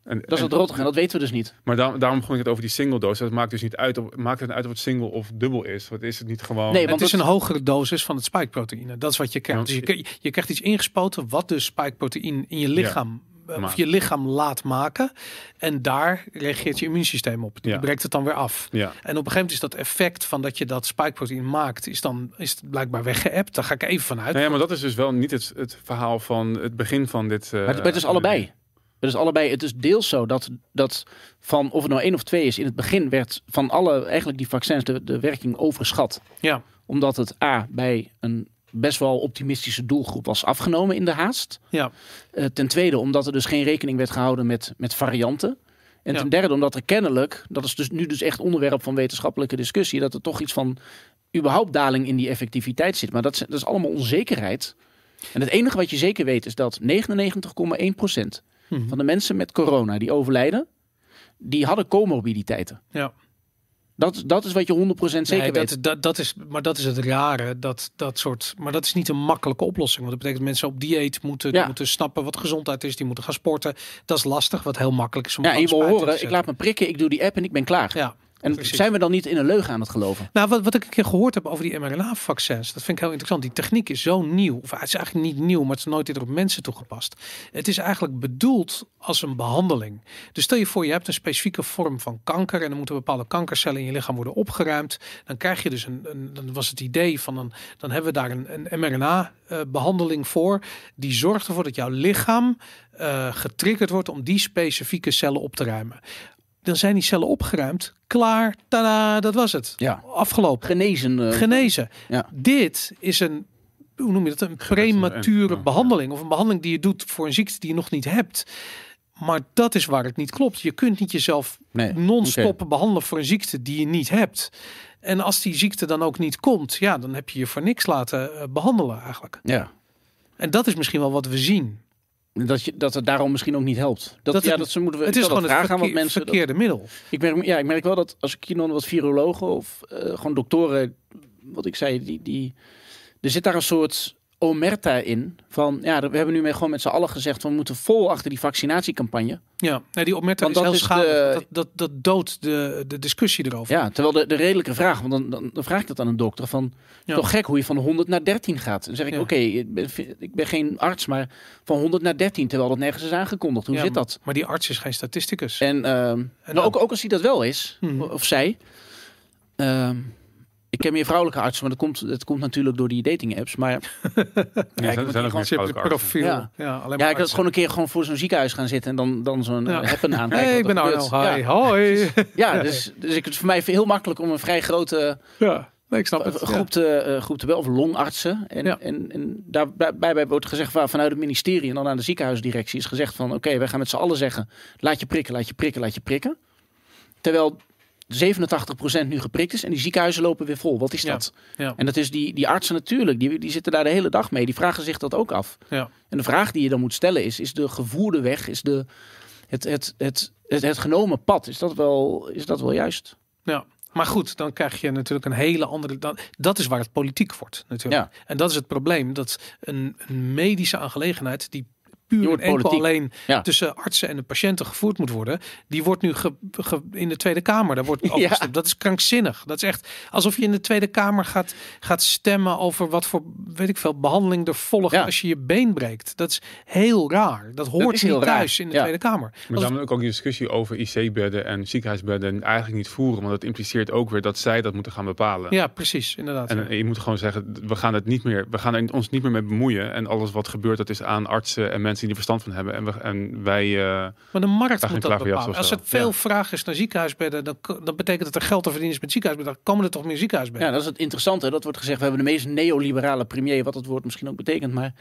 En, Dat is het rottige en dat weten we dus niet. Maar daar- daarom begon ik het over die single dose. Dat maakt dus niet uit of, maakt het uit of het single of dubbel is. Wat is het niet gewoon... Nee, het want is dat- een hogere dosis van het spike-proteïne. Dat is wat je krijgt. Ja, Dus je, krijgt- je krijgt iets ingespoten wat dus spike-proteïne in je lichaam, of je lichaam laat maken. En daar reageert je immuunsysteem op. Die Ja. breekt het dan weer af. Ja. En op een gegeven moment is dat effect van dat je dat spike-proteïne maakt, is dan is het blijkbaar weggeëpt. Daar ga ik even vanuit. Nou ja, maar dat is dus wel niet het, het verhaal van het begin van dit... eh, Maar het, het is allebei. Het is allebei. Het is deels zo dat, dat van of het nou één of twee is, in het begin werd van alle eigenlijk die vaccins de, de werking overschat. Ja, Omdat het A bij een best wel optimistische doelgroep was afgenomen in de haast. ja, Eh, ten tweede omdat er dus geen rekening werd gehouden met, met varianten. En Ja. ten derde omdat er kennelijk, dat is dus nu dus echt onderwerp van wetenschappelijke discussie, dat er toch iets van überhaupt daling in die effectiviteit zit. Maar dat is, dat is allemaal onzekerheid. En het enige wat je zeker weet is dat 99,1% Mhm. van de mensen met corona die overlijden, die hadden comorbiditeiten. ja. Dat, dat is wat je 100% zeker Nee, weet. dat, dat, dat is, maar dat is het rare. Dat, dat soort, maar dat is niet een makkelijke oplossing. Want dat betekent dat mensen op dieet moeten, die moeten snappen wat gezondheid is. Die moeten gaan sporten. Dat is lastig. Wat heel makkelijk is om Ja, en je wil horen, ik laat me prikken, ik doe die app en ik ben klaar. Ja. En precies. zijn we dan niet in een leugen aan het geloven? Nou, wat, wat ik een keer gehoord heb over die mRNA-vaccins, dat vind ik heel interessant. Die techniek is zo nieuw. Of het is eigenlijk niet nieuw, maar het is nooit eerder op mensen toegepast. Het is eigenlijk bedoeld als een behandeling. Dus stel je voor, je hebt een specifieke vorm van kanker en er moeten bepaalde kankercellen in je lichaam worden opgeruimd. Dan krijg je dus een, een dan was het idee van een, dan hebben we daar een, een mRNA-behandeling voor. Die zorgt ervoor dat jouw lichaam eh, getriggerd wordt om die specifieke cellen op te ruimen. Dan zijn die cellen opgeruimd. Klaar, tada, dat was het. Ja. Afgelopen. Genezen. eh, Genezen. Ja. Dit is een, hoe noem je dat, een premature ja. behandeling. Of een behandeling die je doet voor een ziekte die je nog niet hebt. Maar dat is waar het niet klopt. Je kunt niet jezelf Nee, non-stop behandelen voor een ziekte die je niet hebt. En als die ziekte dan ook niet komt, ja, dan heb je je voor niks laten eh, behandelen eigenlijk. Ja. En dat is misschien wel wat we zien. Dat, je, dat het daarom misschien ook niet helpt. Dat, Dat ja, het- dat ze moeten we. Het is gewoon dat het aan wat mensen. dat- verkeerde middel. ik merk, ja, ik merk wel dat als ik hier nog wat virologen of eh, gewoon doktoren, wat ik zei, die, die, er zit daar een soort omerta in. Van ja, we hebben nu mee gewoon met z'n allen gezegd, we moeten vol achter die vaccinatiecampagne. Ja, nee, die opmerking Want is dat heel is schadelijk. de- Dat, dat, dat doodt de, de discussie erover. Ja, terwijl de, de redelijke vraag, want dan, dan, dan vraag ik dat aan een dokter van, Ja. toch gek hoe je van 100 naar 13 gaat. Dan zeg ik, Ja. oké, ik, ben, ik ben geen arts, maar van 100 naar 13, terwijl dat nergens is aangekondigd. Hoe Ja, zit dat? Maar die arts is geen statisticus. En, ehm, En nou, ook, ook als hij dat wel is, Mhm. of zij. ehm, ik ken meer vrouwelijke artsen, maar dat komt, dat komt natuurlijk door die dating apps. Maar Ja, er zijn, zijn ook meer vrouwelijke profiel. Ja. Ja, alleen maar ja, ik had gewoon een keer gewoon voor zo'n ziekenhuis gaan zitten en dan, dan zo'n Ja. ja. heppen aan. Hey, ik ben Arno. Hi. Ja, Hoi. ja dus, dus ik, het is voor mij heel makkelijk om een vrij grote Ja, nee, ik snap het. groep te, eh, groep te bellen, of longartsen. En, Ja. en, en daarbij wordt gezegd van, vanuit het ministerie en dan aan de ziekenhuisdirectie is gezegd van oké, wij gaan met z'n allen zeggen, laat je prikken, laat je prikken, laat je prikken. Terwijl 87% nu geprikt is en die ziekenhuizen lopen weer vol. Wat is Ja. dat? Ja. En dat is die, die artsen natuurlijk, die, die zitten daar de hele dag mee. Die vragen zich dat ook af. Ja. En de vraag die je dan moet stellen is, is de gevoerde weg, is de, het, het, het, het, het genomen pad, is dat wel, is dat wel juist? Ja. Maar goed, dan krijg je natuurlijk een hele andere. Dan, dat is waar het politiek wordt, natuurlijk. Ja. En dat is het probleem. Dat een, een medische aangelegenheid die puur en enkel politiek. alleen Ja. tussen artsen en de patiënten gevoerd moet worden, die wordt nu ge, ge- in de Tweede Kamer. Daar wordt over Ja. gestemd. Dat is krankzinnig. Dat is echt alsof je in de Tweede Kamer gaat, gaat stemmen over wat voor, weet ik veel, behandeling er volgt Ja. als je je been breekt. Dat is heel raar. Dat hoort is niet raar. thuis in de Ja. Tweede Kamer. Maar Als- dan ook die discussie over IC-bedden en ziekenhuisbedden eigenlijk niet voeren. Want dat impliceert ook weer dat zij dat moeten gaan bepalen. ja, precies, inderdaad. En eh, je moet gewoon zeggen, we gaan het niet meer, we gaan er ons niet meer mee bemoeien. En alles wat gebeurt, dat is aan artsen en mensen die er verstand van hebben. En, we, en wij, eh, Maar de markt moet dat bepalen. Als er veel Ja. vraag is naar ziekenhuisbedden, dan, dan betekent dat er geld te verdienen is met ziekenhuisbedden. Dan komen er toch meer ziekenhuisbedden. Ja, dat is het interessante. Dat wordt gezegd, we hebben de meest neoliberale premier, wat het woord misschien ook betekent. Maar,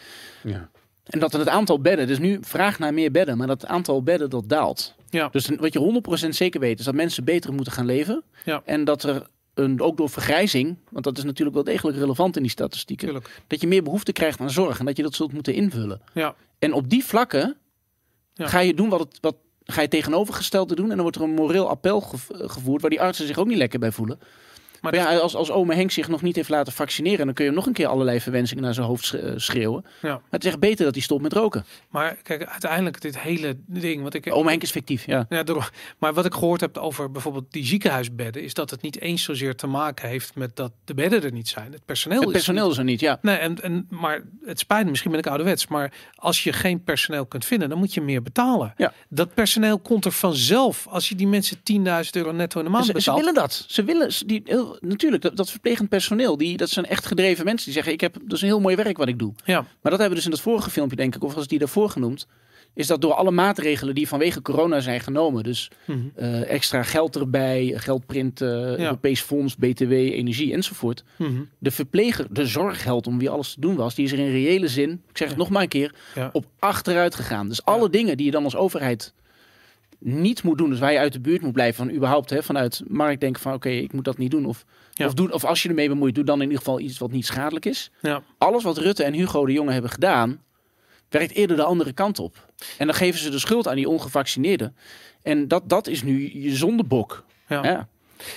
ja. en dat het aantal bedden, dus nu vraag naar meer bedden, maar dat aantal bedden dat daalt. Ja. Dus wat je 100% zeker weet, is dat mensen beter moeten gaan leven. Ja. En dat er een, ook door vergrijzing, want dat is natuurlijk wel degelijk relevant in die statistieken, Tuurlijk. dat je meer behoefte krijgt aan zorg en dat je dat zult moeten invullen. Ja. En op die vlakken Ja. ga je doen wat het. Wat, Ga je tegenovergestelde doen en dan wordt er een moreel appel gev- gevoerd waar die artsen zich ook niet lekker bij voelen. Maar Maar ja, als, als ome Henk zich nog niet heeft laten vaccineren, dan kun je hem nog een keer allerlei verwensingen naar zijn hoofd eh, schreeuwen. Ja. Maar het is echt beter dat hij stopt met roken. Maar kijk, uiteindelijk dit hele ding, wat ik... Ome Henk is fictief, ja. Ja, daarom. maar wat ik gehoord heb over bijvoorbeeld die ziekenhuisbedden, is dat het niet eens zozeer te maken heeft met dat de bedden er niet zijn. Het personeel, Het is personeel niet- is er niet, ja. Nee, en, en, maar het spijt me, misschien ben ik ouderwets, maar als je geen personeel kunt vinden, dan moet je meer betalen. Ja. Dat personeel komt er vanzelf als je die mensen 10.000 euro netto in de maand Ze, ze betaalt. willen dat. Ze willen, ze- die, heel, natuurlijk, dat, dat verplegend personeel, die, dat zijn echt gedreven mensen die zeggen, ik heb, dat is een heel mooi werk wat ik doe. Ja, Maar dat hebben we dus in dat vorige filmpje, denk ik, of was die daarvoor genoemd, is dat door alle maatregelen die vanwege corona zijn genomen, dus Mhm. eh, extra geld erbij, geldprint, eh, Europees Fonds, BTW, energie enzovoort. Mhm. De verpleger, de zorgheld om wie alles te doen was, die is er in reële zin, ik zeg het nog maar een keer, Ja. op achteruit gegaan. Dus alle dingen die je dan als overheid niet moet doen, dus waar je uit de buurt moet blijven van überhaupt hè, vanuit markt denken van oké, ik moet dat niet doen. Of, Ja. of, doen, of als je ermee bemoeit, doe dan in ieder geval iets wat niet schadelijk is. ja. Alles wat Rutte en Hugo de Jonge hebben gedaan, werkt eerder de andere kant op. En dan geven ze de schuld aan die ongevaccineerden. En dat, dat is nu je zondebok. ja. Ja.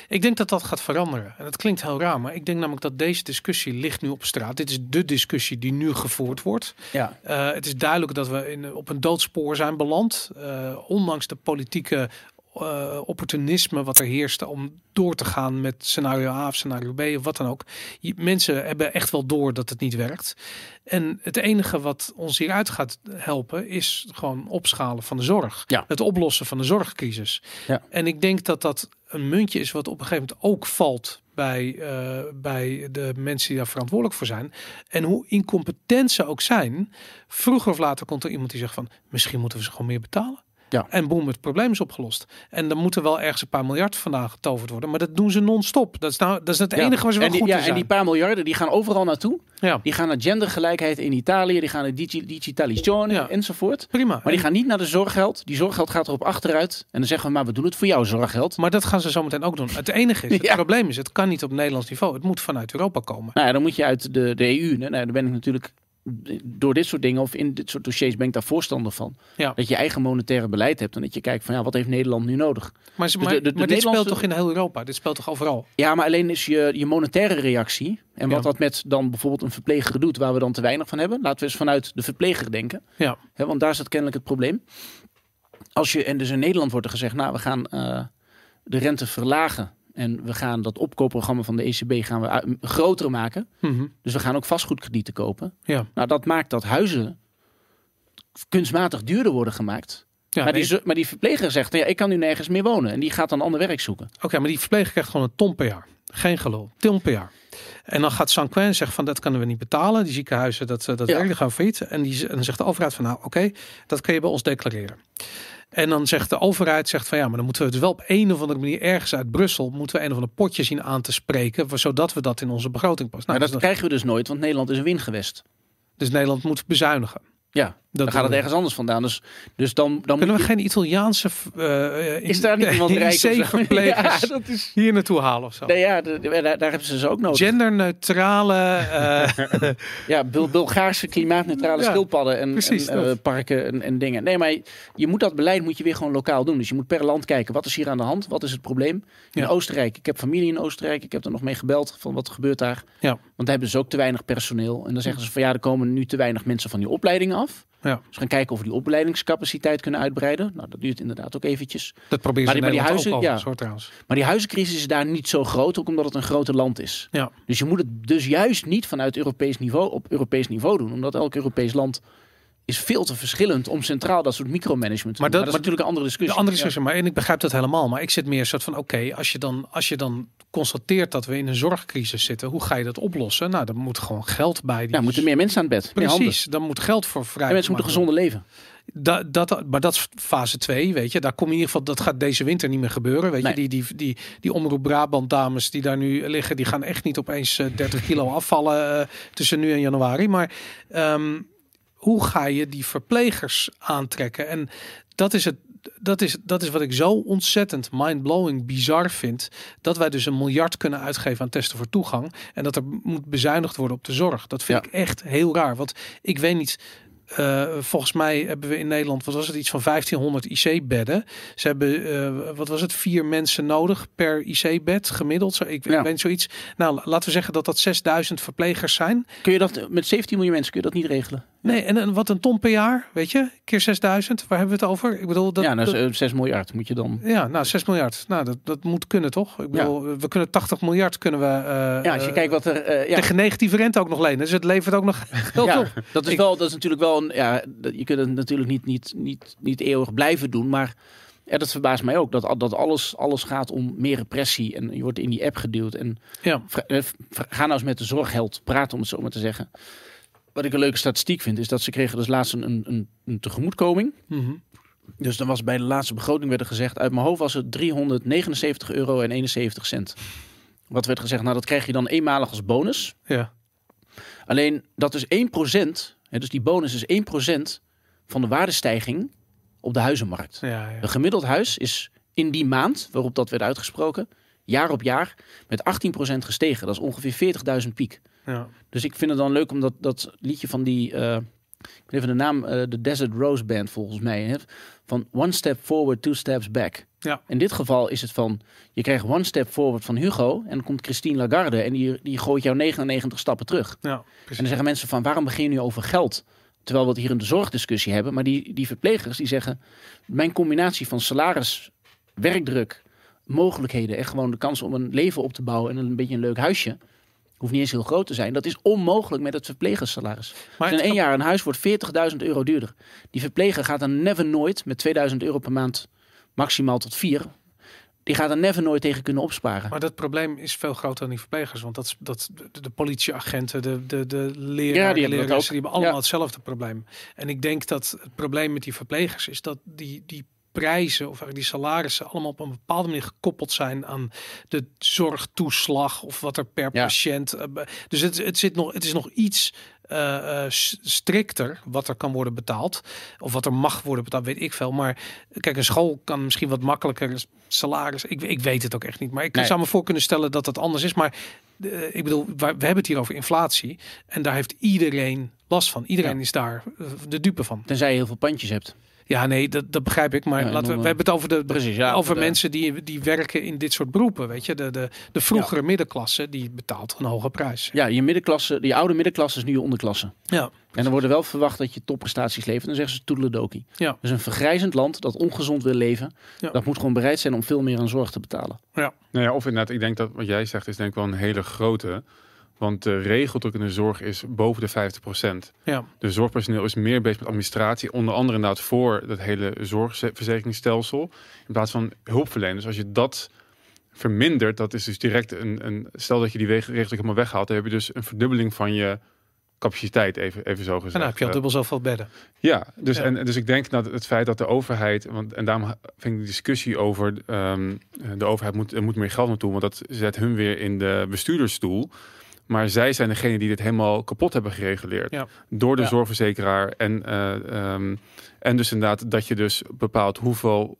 Ik denk dat dat gaat veranderen. En dat klinkt heel raar, maar ik denk namelijk dat deze discussie ligt nu op straat. Dit is de discussie die nu gevoerd wordt. Ja. Eh, het is duidelijk dat we in, op een doodspoor zijn beland. Eh, ondanks de politieke eh, opportunisme wat er heerste om door te gaan met scenario A of scenario B of wat dan ook. Je- mensen hebben echt wel door dat het niet werkt. En het enige wat ons hieruit gaat helpen is gewoon opschalen van de zorg. Ja. Het oplossen van de zorgcrisis. Ja. En ik denk dat dat een muntje is wat op een gegeven moment ook valt bij, eh, bij de mensen die daar verantwoordelijk voor zijn. En hoe incompetent ze ook zijn, vroeger of later komt er iemand die zegt van misschien moeten we ze gewoon meer betalen. Ja. En boem, het probleem is opgelost. En dan moet er wel ergens een paar miljard vandaan getoverd worden. Maar dat doen ze non-stop. Dat is, nou, dat is het Ja. enige waar ze wel en die, goed ja, zijn. En die paar miljarden die gaan overal naartoe. ja, Die gaan naar gendergelijkheid in Italië, die gaan naar digi Ja. enzovoort. prima. Maar die gaan niet naar de zorggeld. Die zorggeld gaat erop achteruit. En dan zeggen we, maar we doen het voor jouw zorggeld. maar dat gaan ze zometeen ook doen. Het enige is, het Ja. probleem is, het kan niet op Nederlands niveau. Het moet vanuit Europa komen. Nou ja, dan moet je uit de, de EU. Nou, daar ben ik natuurlijk door dit soort dingen of in dit soort dossiers ben ik daar voorstander van. Ja. Dat je eigen monetaire beleid hebt en dat je kijkt van ja, wat heeft Nederland nu nodig? Maar, Dus de- de- de maar dit speelt toch in heel Europa? Dit speelt toch overal? Ja, maar alleen is je, je monetaire reactie en wat Ja. dat met dan bijvoorbeeld een verpleger doet waar we dan te weinig van hebben. Laten we eens vanuit de verpleger denken. Ja. Want daar zit kennelijk het probleem. Als je, en dus in Nederland wordt er gezegd, nou we gaan eh, de rente verlagen. En we gaan dat opkoopprogramma van de ECB gaan we groter maken. Mhm. Dus we gaan ook vastgoedkredieten kopen. Ja. Nou, dat maakt dat huizen kunstmatig duurder worden gemaakt. Ja, maar, nee, die, maar die verpleger zegt, ja, ik kan nu nergens meer wonen. En die gaat dan ander werk zoeken. Oké, maar die verpleger krijgt gewoon een ton per jaar. Geen gelul. Ton per jaar. En dan gaat Sanquin zeggen van dat kunnen we niet betalen. Die ziekenhuizen, dat, eh, dat Ja. werkt, gaan failliet. En, die, en dan zegt de overheid van nou oké, dat kun je bij ons declareren. En dan zegt de overheid zegt van ja, maar dan moeten we dus wel op een of andere manier ergens uit Brussel moeten we een of ander potje zien aan te spreken, zodat we dat in onze begroting passen. Maar Nou, dat dus, krijgen we dus nooit, want Nederland is een wingewest. dus Nederland moet bezuinigen. Ja, Dat dan gaat het ergens anders vandaan. Dus, dus dan, dan Kunnen we geen Italiaanse uh, Is daar niet iemand rijk Ja, dat is... hier naartoe halen of zo? Nee, ja, de- daar, daar hebben ze ze ook nodig. Genderneutrale. eh, Ja, Bul- Bulgaarse klimaatneutrale Ja, schildpadden en, precies en, parken en, en dingen. Nee, maar je moet dat beleid moet je weer gewoon lokaal doen. Dus je moet per land kijken, wat is hier aan de hand? Wat is het probleem? In Ja. Oostenrijk, ik heb familie in Oostenrijk. Ik heb er nog mee gebeld van wat gebeurt daar. Ja. Want daar hebben ze ook te weinig personeel. En dan zeggen ze van ja, er komen nu te weinig mensen van die opleidingen af. Ja. Dus gaan kijken of we die opleidingscapaciteit kunnen uitbreiden. Nou, dat duurt inderdaad ook eventjes. dat proberen Maar ze in maar die huizen- ja. al, soort trouwens. Maar die huizencrisis is daar niet zo groot, ook omdat het een groter land is. Ja. Dus je moet het dus juist niet vanuit Europees niveau op Europees niveau doen. Omdat elk Europees land is veel te verschillend om centraal dat soort micromanagement te Maar doen. dat- Maar dat is natuurlijk een andere discussie. De andere discussie, maar en ik begrijp dat helemaal. Maar ik zit meer soort van: oké, als je dan als je dan constateert dat we in een zorgcrisis zitten, hoe ga je dat oplossen? Nou, dan moet gewoon geld bij. Die Ja, moeten meer mensen aan het bed. Precies, dan moet geld voor vrij. En mensen moeten gezonder leven. Dat, dat, maar dat is fase 2, weet je. Daar kom je in ieder geval, dat gaat deze winter niet meer gebeuren. Weet Nee. je, die, die, die, die Omroep Brabant dames die daar nu liggen, die gaan echt niet opeens eh, 30 kilo afvallen eh, tussen nu en januari. Maar ehm, hoe ga je die verplegers aantrekken? En dat is het. Dat is, dat is wat ik zo ontzettend mind-blowing bizar vind. Dat wij dus een miljard kunnen uitgeven aan testen voor toegang. En dat er moet bezuinigd worden op de zorg. Dat vind Ja. ik echt heel raar. Want ik weet niet. eh, volgens mij hebben we in Nederland, wat was het, iets van 1500 IC-bedden. Ze hebben, eh, wat was het, vier mensen nodig per IC-bed gemiddeld. Zo, ik, Ja. weet zoiets. Nou, la- laten we zeggen dat dat 6000 verplegers zijn. Kun je dat met 17 miljoen mensen kun je dat niet regelen? Nee, en, en wat een ton per jaar, weet je? Keer 6000, waar hebben we het over? Ik bedoel, dat, ja, nou, dat- is, eh, 6 miljard moet je dan. ja, nou 6 miljard. Nou, dat, dat moet kunnen toch? Ik bedoel, we kunnen 80 miljard kunnen we. eh, Ja, als je kijkt wat er. eh, ja. tegen negatieve rente ook nog lenen. Dus het levert ook nog geld Ja, op. dat is wel, dat is natuurlijk wel een, ja, dat- je kunt het natuurlijk niet, niet, niet, niet eeuwig blijven doen, maar ja, dat verbaast mij ook, dat, dat alles, alles gaat om meer repressie en je wordt in die app geduwd en Ja. ga nou eens met de zorgheld praten, om het zo maar te zeggen. Wat ik een leuke statistiek vind, is dat ze kregen dus laatst een, een, een tegemoetkoming. Mhm. Dus dan was bij de laatste begroting werd er gezegd, uit mijn hoofd was het 379 euro en 71 cent. Wat werd gezegd, nou dat krijg je dan eenmalig als bonus. Ja. Alleen dat is 1%, hè, dus die bonus is 1% van de waardestijging op de huizenmarkt. Ja, ja. Een gemiddeld huis is in die maand waarop dat werd uitgesproken, jaar op jaar, met 18% gestegen. Dat is ongeveer 40.000 piek. ja. Dus ik vind het dan leuk om dat, dat liedje van die, eh, ik weet even de naam, eh, de Desert Rose Band volgens mij, hè, van One Step Forward, Two Steps Back. Ja. In dit geval is het van, je krijgt One Step Forward van Hugo en dan komt Christine Lagarde en die, die gooit jou 99 stappen terug. ja En dan zeggen mensen van waarom begin je nu over geld? Terwijl we het hier in de zorgdiscussie hebben. Maar die, die verplegers die zeggen, mijn combinatie van salaris, werkdruk, mogelijkheden en gewoon de kans om een leven op te bouwen en een beetje een leuk huisje. Hoeft niet eens heel groot te zijn. Dat is onmogelijk met het verplegerssalaris. Maar Dus in één jaar een huis wordt 40.000 euro duurder. Die verpleger gaat dan never nooit met 2000 euro per maand maximaal tot vier. Die gaat er never nooit tegen kunnen opsparen. Maar dat probleem is veel groter dan die verplegers. Want dat, is- dat, de, de politieagenten, de, de, de Ja, die de die hebben allemaal Ja. hetzelfde probleem. En ik denk dat het probleem met die verplegers is dat die, die prijzen of die salarissen allemaal op een bepaalde manier gekoppeld zijn aan de zorgtoeslag of wat er per Ja. patiënt. eh, dus het, het, zit nog, het is nog iets eh, eh, strikter wat er kan worden betaald. Of wat er mag worden betaald, weet ik veel. Maar kijk, een school kan misschien wat makkelijker salaris. Ik, ik weet het ook echt niet. Maar ik Nee. zou me voor kunnen stellen dat dat anders is. Maar ik bedoel, we hebben het hier over inflatie. En daar heeft iedereen last van. Iedereen Ja. is daar de dupe van. Tenzij je heel veel pandjes hebt. Ja, nee, dat, dat begrijp ik. Maar Ja, laten we, we hebben het over de, Precies, ja. over de- mensen die, die werken in dit soort beroepen. Weet je, de, de, de vroegere middenklasse die betaalt een hoge prijs. Ja, je middenklasse, die oude middenklasse is nu je onderklasse. Ja, En dan wordt er wel verwacht dat je topprestaties levert. Dan zeggen ze toedeledokie. Ja. Dus een vergrijzend land dat ongezond wil leven, Ja. dat moet gewoon bereid zijn om veel meer aan zorg te betalen. Nou ja, of inderdaad, ik denk dat wat jij zegt is denk ik wel een hele grote. Want de regeldruk in de zorg is boven de 50%. ja. De zorgpersoneel is meer bezig met administratie. Onder andere inderdaad voor het hele zorgverzekeringsstelsel. In plaats van hulpverleners. Als je dat vermindert, dat is dus direct een... een stel dat je die regeldruk helemaal weghaalt. Dan heb je dus een verdubbeling van je capaciteit, even, even zo gezegd. En dan heb je al Eh, dubbel zoveel bedden. ja, dus, Ja. En, dus ik denk dat het feit dat de overheid, want en daarom vind ik de discussie over ehm, de overheid moet, er moet meer geld naartoe, want dat zet hun weer in de bestuurdersstoel. Maar zij zijn degene die dit helemaal kapot hebben gereguleerd. Ja. Door de Ja. zorgverzekeraar. En, eh, ehm, en dus inderdaad dat je dus bepaalt hoeveel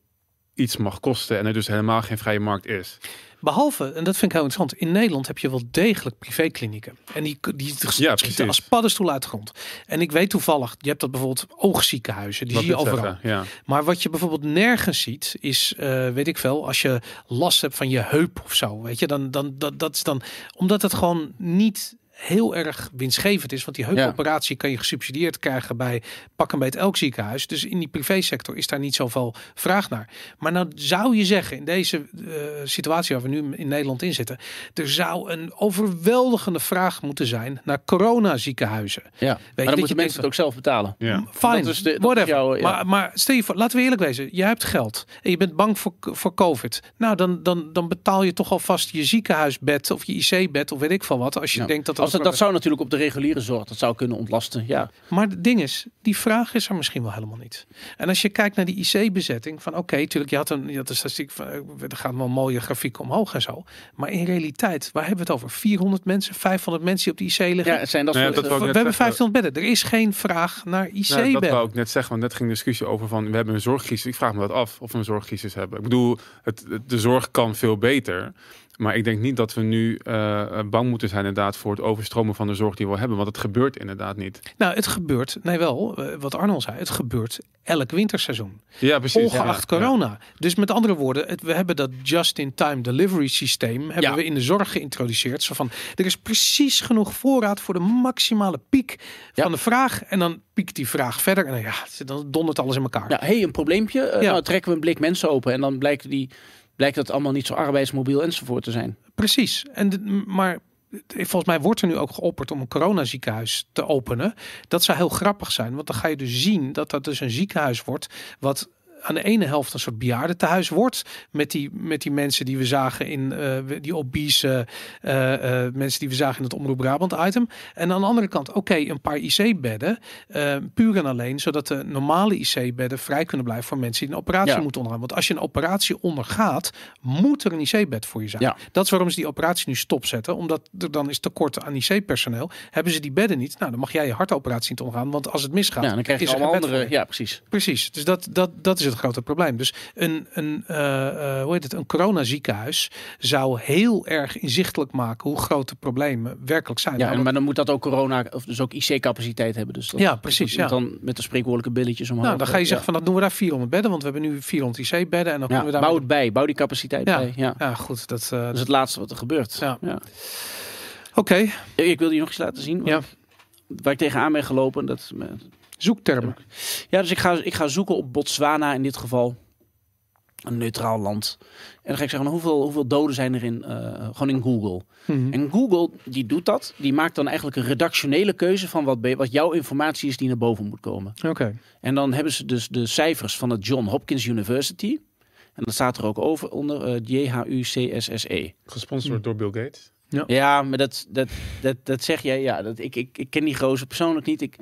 iets mag kosten. En er dus helemaal geen vrije markt is. Behalve, en dat vind ik heel interessant, in Nederland heb je wel degelijk privéklinieken. En die, die Ja, schieten als paddenstoel uit de grond. En ik weet toevallig, je hebt dat bijvoorbeeld oogziekenhuizen, die Wat zie je overal. zeggen, Ja. Maar wat je bijvoorbeeld nergens ziet, is, eh, weet ik veel, als je last hebt van je heup of zo, weet je, dan, dan dat, dat is dan, omdat het gewoon niet heel erg winstgevend is, want die heupoperatie kan je gesubsidieerd krijgen bij pak een beet elk ziekenhuis. Dus in die privésector is daar niet zoveel vraag naar. Maar nou zou je zeggen, in deze eh, situatie waar we nu in Nederland in zitten, er zou een overweldigende vraag moeten zijn naar coronaziekenhuizen. Ja. je, maar dat dan je moeten mensen het ook zelf betalen. Ja. Fine, Dat is de- dat whatever. is jouw- ja. maar, maar stel je voor, laten we eerlijk wezen. Je hebt geld en je bent bang voor, voor COVID. Nou, dan, dan, dan betaal je toch alvast je ziekenhuisbed of je IC-bed of weet ik veel wat. Als je Ja. denkt dat dat... Dat, dat zou natuurlijk op de reguliere zorg, dat zou kunnen ontlasten. Ja. Maar het ding is, die vraag is er misschien wel helemaal niet. En als je kijkt naar die IC-bezetting, van oké, natuurlijk, je had een, je had een statistiek van, eh, er gaan wel mooie grafieken omhoog en zo. Maar in realiteit, waar hebben we het over? 400 mensen, 500 mensen die op de IC liggen? ja, het zijn dat Nou ja, we hebben zeggen. 500 bedden. Er is geen vraag naar Nou, dat IC-bedden. wou ik net zeggen, want net ging de discussie over van we hebben een zorgcrisis. Ik vraag me dat af of we een zorgcrisis hebben. Ik bedoel, het, het- de zorg kan veel beter. Maar ik denk niet dat we nu eh, bang moeten zijn inderdaad voor het overstromen van de zorg die we hebben. Want het gebeurt inderdaad niet. Nou, het gebeurt, nee wel, eh, wat Arnold zei, het gebeurt elk winterseizoen. Ja, precies. Ongeacht Ja, ja. corona. Dus met andere woorden, het, we hebben dat just-in-time delivery systeem hebben Ja. we in de zorg geïntroduceerd. Zo van, er is precies genoeg voorraad voor de maximale piek Ja. van de vraag. En dan piekt die vraag verder. En dan, ja, dan dondert alles in elkaar. Ja, hey, een probleempje. Eh, Ja. Nou, trekken we een blik mensen open en dan blijkt, die, blijkt dat allemaal niet zo arbeidsmobiel enzovoort te zijn. Precies. En maar volgens mij wordt er nu ook geopperd om een coronaziekenhuis te openen. Dat zou heel grappig zijn, want dan ga je dus zien dat dat dus een ziekenhuis wordt wat aan de ene helft een soort bejaardentehuis wordt met die met die mensen die we zagen in eh, die obese eh, eh, mensen die we zagen in het Omroep Brabant item en aan de andere kant oké een paar IC-bedden puur en alleen zodat de normale IC-bedden vrij kunnen blijven voor mensen die een operatie Ja. moeten ondergaan. Want als je een operatie ondergaat, moet er een IC-bed voor je zijn. Ja. Dat is waarom ze die operatie nu stopzetten. Omdat er dan is tekort aan IC-personeel. Hebben ze die bedden niet, nou dan mag jij je hartoperatie niet ondergaan. Want als het misgaat, Ja, dan krijg je is er allemaal andere... Ja, precies. Precies, dus dat, dat, dat is het grote probleem. Dus een, een, eh, eh, hoe heet het, een coronaziekenhuis zou heel erg inzichtelijk maken hoe groot de problemen werkelijk zijn. Ja, Nou, en, maar dan moet dat ook corona, of dus ook IC-capaciteit hebben. Dus dat, Ja, precies, dat ja. Dan met de spreekwoordelijke billetjes omhoog. nou, dan ga je Ja. zeggen van dat doen we daar 400 bedden, want we hebben nu 400 IC-bedden en dan Ja, kunnen we daar bouw het bij, bouw die capaciteit Ja. bij. Ja. Ja, goed, dat. eh, Dat is het laatste wat er gebeurt. Ja. Oké, Ik wilde je nog iets laten zien. Ja. Waar ik tegenaan ben gelopen. Dat, zoektermen. ja, dus ik ga, ik ga zoeken op Botswana in dit geval. Een neutraal land. En dan ga ik zeggen, hoeveel, hoeveel doden zijn er in, eh, gewoon in Google. Mhm. En Google, die doet dat. Die maakt dan eigenlijk een redactionele keuze van wat, be- wat jouw informatie is die naar boven moet komen. Oké. En dan hebben ze dus de cijfers van het John Hopkins University. En dat staat er ook over onder eh JHUCSSE. Gesponsord door Bill Gates. Ja, maar dat, dat, dat, dat zeg jij. Ja, dat, ik, ik, ik ken die gozer persoonlijk niet. Ik,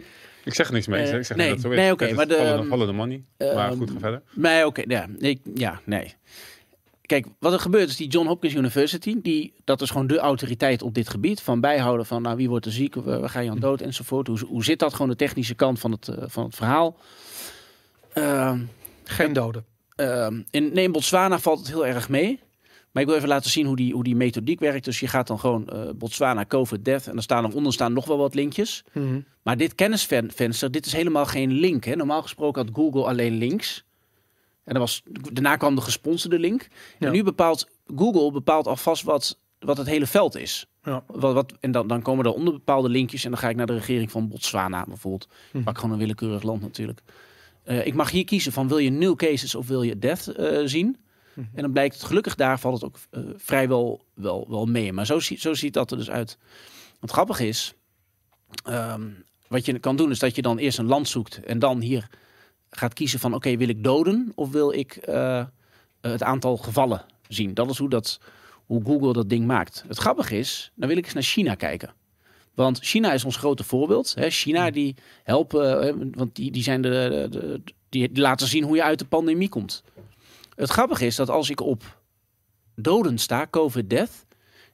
Ik zeg er niks mee. Eh, ik zeg nee, dat zo is. nee, oké, maar de, ehm, follow the money. maar ehm, goed, ga verder. nee, oké. ja, ik, ja, nee. kijk, wat er gebeurt is die John Hopkins University, die, dat is gewoon de autoriteit op dit gebied. Van bijhouden van nou, wie wordt er ziek, waar waar ga je aan dood enzovoort. Hoe, hoe zit dat? Gewoon de technische kant van het, eh, van het verhaal. Ehm, Geen doden. Ehm, in, nee, in Botswana valt het heel erg mee. Maar ik wil even laten zien hoe die, hoe die methodiek werkt. Dus je gaat dan gewoon eh, Botswana, COVID, death. En dan staan er onder staan nog wel wat linkjes. Mhm. Maar dit kennisvenster, dit is helemaal geen link. Hè? Normaal gesproken had Google alleen links. En dan was, daarna kwam de gesponsorde link. Ja. En nu bepaalt Google bepaalt alvast wat, wat het hele veld is. Ja. Wat, wat, en dan, dan komen er onder bepaalde linkjes. En dan ga ik naar de regering van Botswana bijvoorbeeld. Mhm. Pak gewoon een willekeurig land natuurlijk. Eh, ik mag hier kiezen van wil je nul cases of wil je death eh, zien. Mhm. En dan blijkt het gelukkig daar valt het ook eh, vrijwel wel, wel mee. Maar zo, zo ziet dat er dus uit. Wat grappig is, ehm, wat je kan doen is dat je dan eerst een land zoekt en dan hier gaat kiezen van oké, wil ik doden of wil ik eh, het aantal gevallen zien. Dat is hoe, dat, hoe Google dat ding maakt. Het grappige is, dan wil ik eens naar China kijken. Want China is ons grote voorbeeld. Hè. China die helpen, want die, die, zijn de- die laten zien hoe je uit de pandemie komt. Het grappige is dat als ik op doden sta, COVID death,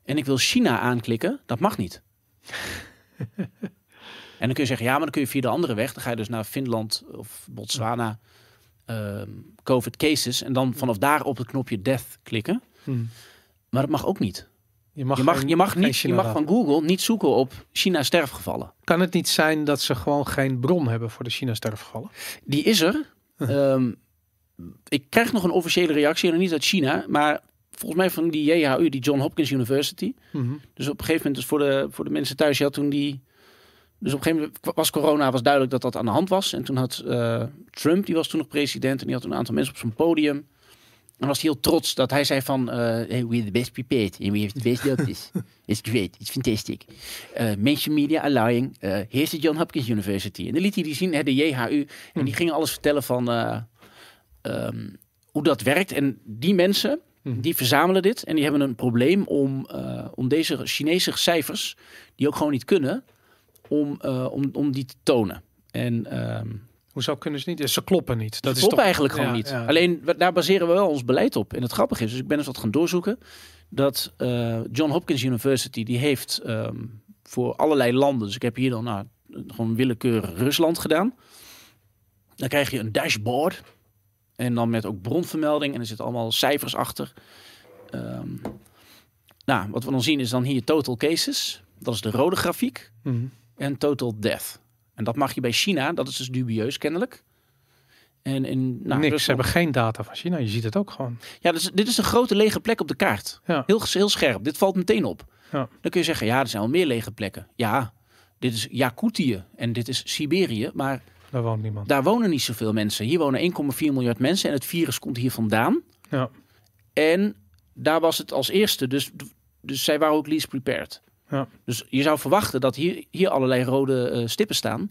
en ik wil China aanklikken, dat mag niet. en dan kun je zeggen, ja, maar dan kun je via de andere weg. Dan ga je dus naar Finland of Botswana, ehm, COVID cases, en dan vanaf daar op het knopje death klikken. Mhm. Maar dat mag ook niet. Je mag, Je mag, geen- je mag, geen niet, je China mag van Google niet zoeken op China sterfgevallen. Kan het niet zijn dat ze gewoon geen bron hebben voor de China-sterfgevallen? Die is er. Ehm, ik krijg nog een officiële reactie, en niet uit China, maar volgens mij van die JHU, die John Hopkins University. Mhm. Dus op een gegeven moment, dus voor de, voor de mensen thuis, je had toen die. Dus op een gegeven moment was corona, was duidelijk dat dat aan de hand was. En toen had eh, Trump, die was toen nog president, en die had een aantal mensen op zijn podium. En was hij heel trots dat hij zei van, eh hey, we're the best prepared and we have the best doctors. It's great, it's fantastic. Mainstream media are lying. Eh here's the John Hopkins University. En dan liet hij die zien, hè, de JHU. En die gingen alles vertellen van eh, ehm, hoe dat werkt. En die mensen, Mhm. die verzamelen dit. En die hebben een probleem om, eh, om deze Chinese cijfers, die ook gewoon niet kunnen, om, eh, om, om die te tonen. En ehm Hoezo kunnen ze niet? Ze kloppen niet. Dat klopt toch... eigenlijk gewoon Ja, niet. ja. Alleen daar baseren we wel ons beleid op. En het grappige is, dus ik ben eens wat gaan doorzoeken, dat eh, John Hopkins University, die heeft ehm, voor allerlei landen, dus ik heb hier dan nou, gewoon willekeurig Rusland gedaan. Dan krijg je een dashboard. En dan met ook bronvermelding. En er zitten allemaal cijfers achter. Ehm, nou, wat we dan zien is dan hier total cases. Dat is de rode grafiek. Mhm. En total death. En dat mag je bij China. Dat is dus dubieus kennelijk. En in nou, Niks, ze Rusland- hebben geen data van China. Je ziet het ook gewoon. Ja, dus, dit is een grote lege plek op de kaart. Ja. Heel, heel scherp. Dit valt meteen op. Ja. Dan kun je zeggen, ja, er zijn al meer lege plekken. Ja, dit is Jakutië en dit is Siberië. Maar Daar woont niemand. daar wonen niet zoveel mensen. Hier wonen 1,4 miljard mensen en het virus komt hier vandaan. Ja. En daar was het als eerste. Dus, dus zij waren ook least prepared. Ja. Dus je zou verwachten dat hier, hier allerlei rode eh, stippen staan.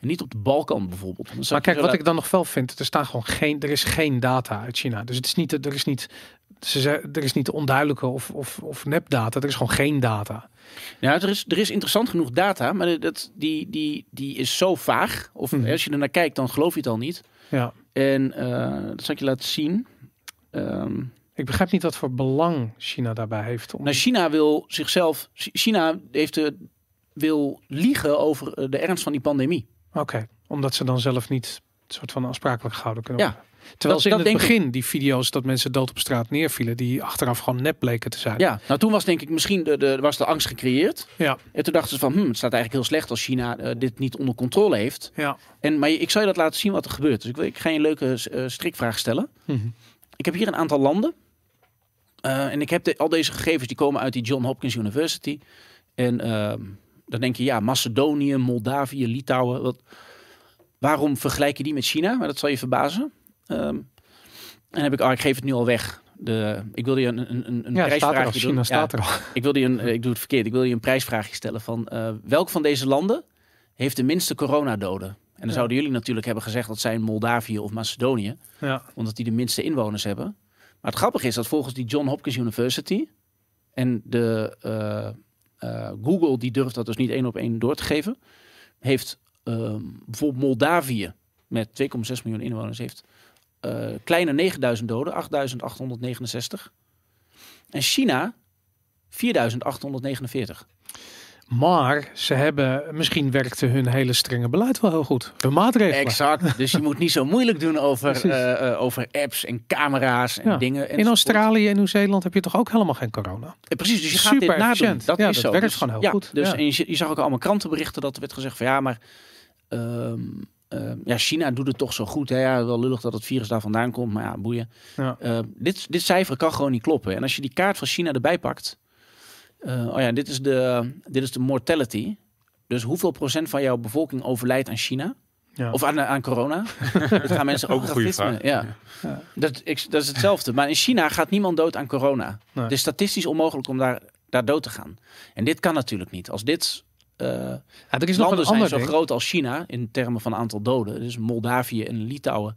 En niet op de Balkan bijvoorbeeld. Dan Maar kijk, wat ik dan nog wel vind, er staan gewoon geen, er is geen data uit China. Dus het is niet, er is niet, ze er is niet onduidelijke of, of, of nepdata. Er is gewoon geen data. Ja, er is, er is interessant genoeg data, maar dat, die, die, die is zo vaag. Of Mhm. als je er naar kijkt, dan geloof je het al niet. Ja. En eh, dat zal ik je laten zien. Ehm, Ik begrijp niet wat voor belang China daarbij heeft. Om... nou, China wil zichzelf. China heeft de, wil liegen over eh, de ernst van die pandemie. Oké, omdat ze dan zelf niet een soort van aansprakelijk gehouden kunnen Ja. worden. Terwijl Dat- ze in dat het ik. begin die video's dat mensen dood op straat neervielen, die achteraf gewoon nep bleken te zijn. Ja, nou toen was denk ik misschien de, de, was de angst gecreëerd. Ja. En toen dachten ze van, hm, het staat eigenlijk heel slecht als China eh, dit niet onder controle heeft. Ja. En, maar ik zal je dat laten zien wat er gebeurt. Dus ik, wil, ik ga je een leuke eh, strikvraag stellen. Mhm. Ik heb hier een aantal landen. Eh, en ik heb de- al deze gegevens die komen uit die John Hopkins University. En ehm, dan denk je, ja, Macedonië, Moldavië, Litouwen. Wat, waarom vergelijk je die met China? Maar dat zal je verbazen. Ehm, en heb ik, oh, ik geef het nu al weg. De, ik wilde je een, een, een Ja, prijsvraagje doen. China Ja, staat er al. ik wilde je een, eh, ik doe het verkeerd. Ik wil je een prijsvraagje stellen van eh, welk van deze landen heeft de minste coronadoden? En dan Ja. zouden jullie natuurlijk hebben gezegd dat zijn Moldavië of Macedonië Ja. omdat die de minste inwoners hebben. Maar het grappige is dat volgens die John Hopkins University en de eh, eh, Google, die durft dat dus niet één op één door te geven, heeft ehm, bijvoorbeeld Moldavië met 2,6 miljoen inwoners heeft eh, kleine 9000 doden, 8869. En China 4849. Maar ze hebben, misschien werkte hun hele strenge beleid wel heel goed. De maatregelen. Exact. Dus je moet niet zo moeilijk doen over, eh, eh, over apps en camera's en Ja. dingen. In enzovoort. Australië en Nieuw-Zeeland heb je toch ook helemaal geen corona? Eh, Precies, dus je gaat dit nadoen. Dat Ja, is dat zo. werkt Dus- gewoon heel ja, goed. Dus en je, je zag ook allemaal krantenberichten dat er werd gezegd van ja, maar ehm, ehm, ja, China doet het toch zo goed. Hè? Ja, wel lullig dat het virus daar vandaan komt, maar ja, boeien. Ja. Eh, dit, dit cijfer kan gewoon niet kloppen. En als je die kaart van China erbij pakt, eh, oh ja, dit is, de, dit is de mortality. Dus hoeveel procent van jouw bevolking overlijdt aan China? Ja. Of aan, aan corona? dat gaan mensen ook Ook een goede vraag. Ja. Dat, ik, dat is hetzelfde. Maar in China gaat niemand dood aan corona. Nee. Het is statistisch onmogelijk om daar, daar dood te gaan. En dit kan natuurlijk niet. Als dit eh, Ja, er is nog landen een zijn ander zo ding. groot als China in termen van aantal doden. Dus Moldavië en Litouwen.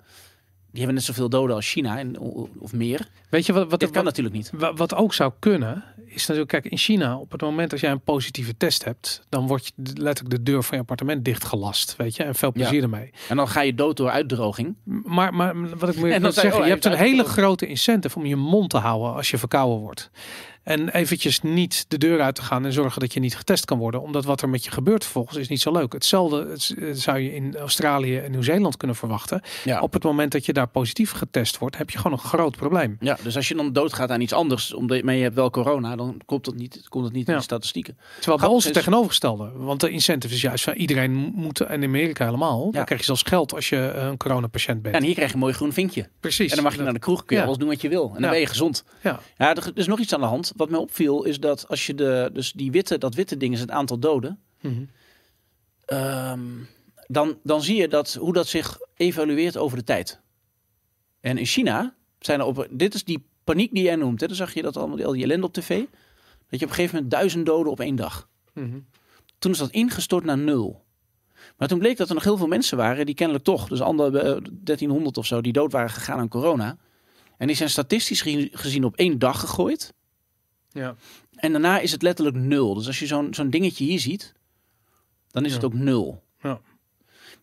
Die hebben net zoveel doden als China en, of meer. Weet je wat, wat, Dit kan wat, natuurlijk niet. wa- wat ook zou kunnen, is natuurlijk, kijk, in China, op het moment dat jij een positieve test hebt, dan wordt je letterlijk de deur van je appartement dichtgelast, weet je, en veel Ja. plezier ermee. En dan ga je dood door uitdroging. Maar, maar wat ik En meer dan wil zei je, zeggen, oh, je hebt een hele grote incentive om je mond te houden als je verkouden wordt. En eventjes niet de deur uit te gaan en zorgen dat je niet getest kan worden. Omdat wat er met je gebeurt vervolgens is niet zo leuk. Hetzelfde het- eh, zou je in Australië en Nieuw-Zeeland kunnen verwachten. Ja. Op het moment dat je daar positief getest wordt, heb je gewoon een groot probleem. Ja, dus als je dan doodgaat aan iets anders, omdat je hebt wel corona, dan komt dat niet, komt het niet in de statistieken. Terwijl bij ons het is- tegenovergestelde. Want de incentive is juist van iedereen moet, en in Amerika helemaal. Ja. Dan krijg je zelfs geld als je eh, een coronapatiënt bent. Ja, en hier krijg je een mooi groen vinkje. Precies. En dan mag je naar de kroeg, kun je alles doen wat je wil. En dan ben je gezond. Ja. Ja, er is nog iets aan de hand. Wat mij opviel is dat als je de, dus die witte, dat witte ding is het aantal doden. Mhm. Ehm, dan, dan zie je dat, hoe dat zich evalueert over de tijd. En in China zijn er op, dit is die paniek die jij noemt. Hè? Dan zag je dat allemaal, al die ellende op tv. Dat je op een gegeven moment duizend doden op één dag. Mhm. Toen is dat ingestort naar nul. Maar toen bleek dat er nog heel veel mensen waren die kennelijk toch, dus andere eh, 1300 of zo, die dood waren gegaan aan corona. En die zijn statistisch ge- gezien op één dag gegooid. Ja. En daarna is het letterlijk nul. Dus als je zo'n zo'n dingetje hier ziet, dan is Ja. het ook nul. Ja.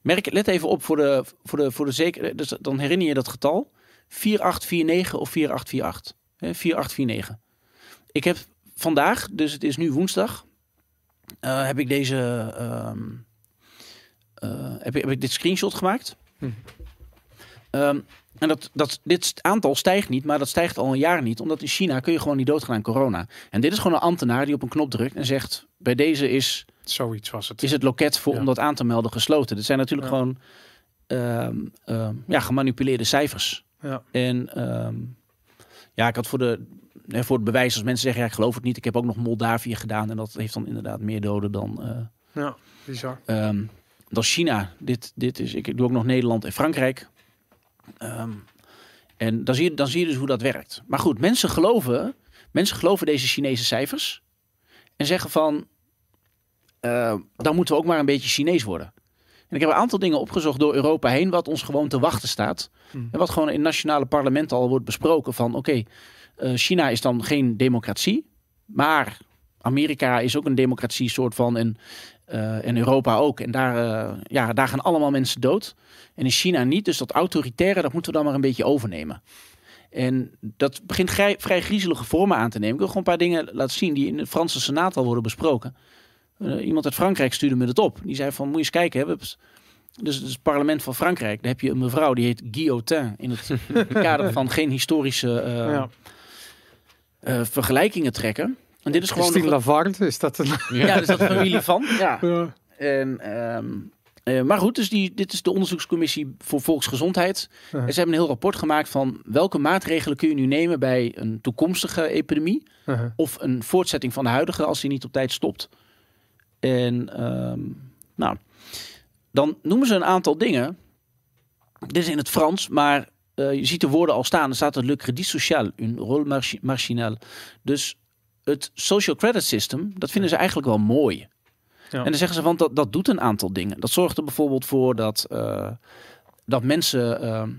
Merk, let even op voor de, voor de, voor de zeker. Dus dan herinner je dat getal 4849 of 4848. Hè, 4849. Ik heb vandaag, dus het is nu woensdag, eh, heb ik deze. ehm, eh, heb, ik, heb ik dit screenshot gemaakt. Hm. Ehm, en dat, dat, dit aantal stijgt niet, maar dat stijgt al een jaar niet. Omdat in China kun je gewoon niet doodgaan aan corona. En dit is gewoon een ambtenaar die op een knop drukt en zegt... bij deze is, Zoiets was het. is het loket voor, Ja. om dat aan te melden gesloten. Dit zijn natuurlijk Ja. gewoon ehm, ehm, ja, gemanipuleerde cijfers. Ja. En ehm, ja, ik had voor, de, voor het bewijs, als mensen zeggen... ja, ik geloof het niet, ik heb ook nog Moldavië gedaan... en dat heeft dan inderdaad meer doden dan... eh, Ja, bizar. Dan China. Dit, dit is, ik doe ook nog Nederland en Frankrijk. Ehm, en dan zie, je, dan zie je dus hoe dat werkt. Maar goed, mensen geloven, mensen geloven deze Chinese cijfers. En zeggen van, eh, dan moeten we ook maar een beetje Chinees worden. En ik heb een aantal dingen opgezocht door Europa heen, wat ons gewoon te wachten staat. Hmm. En wat gewoon in nationale parlementen al wordt besproken van, oké, eh, China is dan geen democratie, maar Amerika is ook een democratie soort van en, eh, en Europa ook. En daar, eh, ja, daar gaan allemaal mensen dood. En in China niet. Dus dat autoritaire, dat moeten we dan maar een beetje overnemen. En dat begint vrij, vrij griezelige vormen aan te nemen. Ik wil gewoon een paar dingen laten zien die in de Franse Senaat al worden besproken. Eh, iemand uit Frankrijk stuurde me dat op. Die zei van, moet je eens kijken. Hè, we dus, dus het parlement van Frankrijk. Daar heb je een mevrouw die heet Guillotin. In het kader van geen historische ja. vergelijkingen trekken. En dit is gewoon... Christine nog- is dat een... ja, dus dat familie van. Ja. Ja. En, ehm, eh, maar goed, dus die, dit is de onderzoekscommissie voor volksgezondheid. Ja. En ze hebben een heel rapport gemaakt van welke maatregelen kun je nu nemen bij een toekomstige epidemie. Uh-huh. Of een voortzetting van de huidige als die niet op tijd stopt. En ehm, nou, dan noemen ze een aantal dingen. Dit is in het Frans, maar eh, je ziet de woorden al staan. Er staat er le crédit social, une rôle margi- marginal. Dus het social credit system, dat vinden ze eigenlijk wel mooi. Ja. En dan zeggen ze, want dat, dat doet een aantal dingen. Dat zorgt er bijvoorbeeld voor dat, eh, dat mensen, ehm,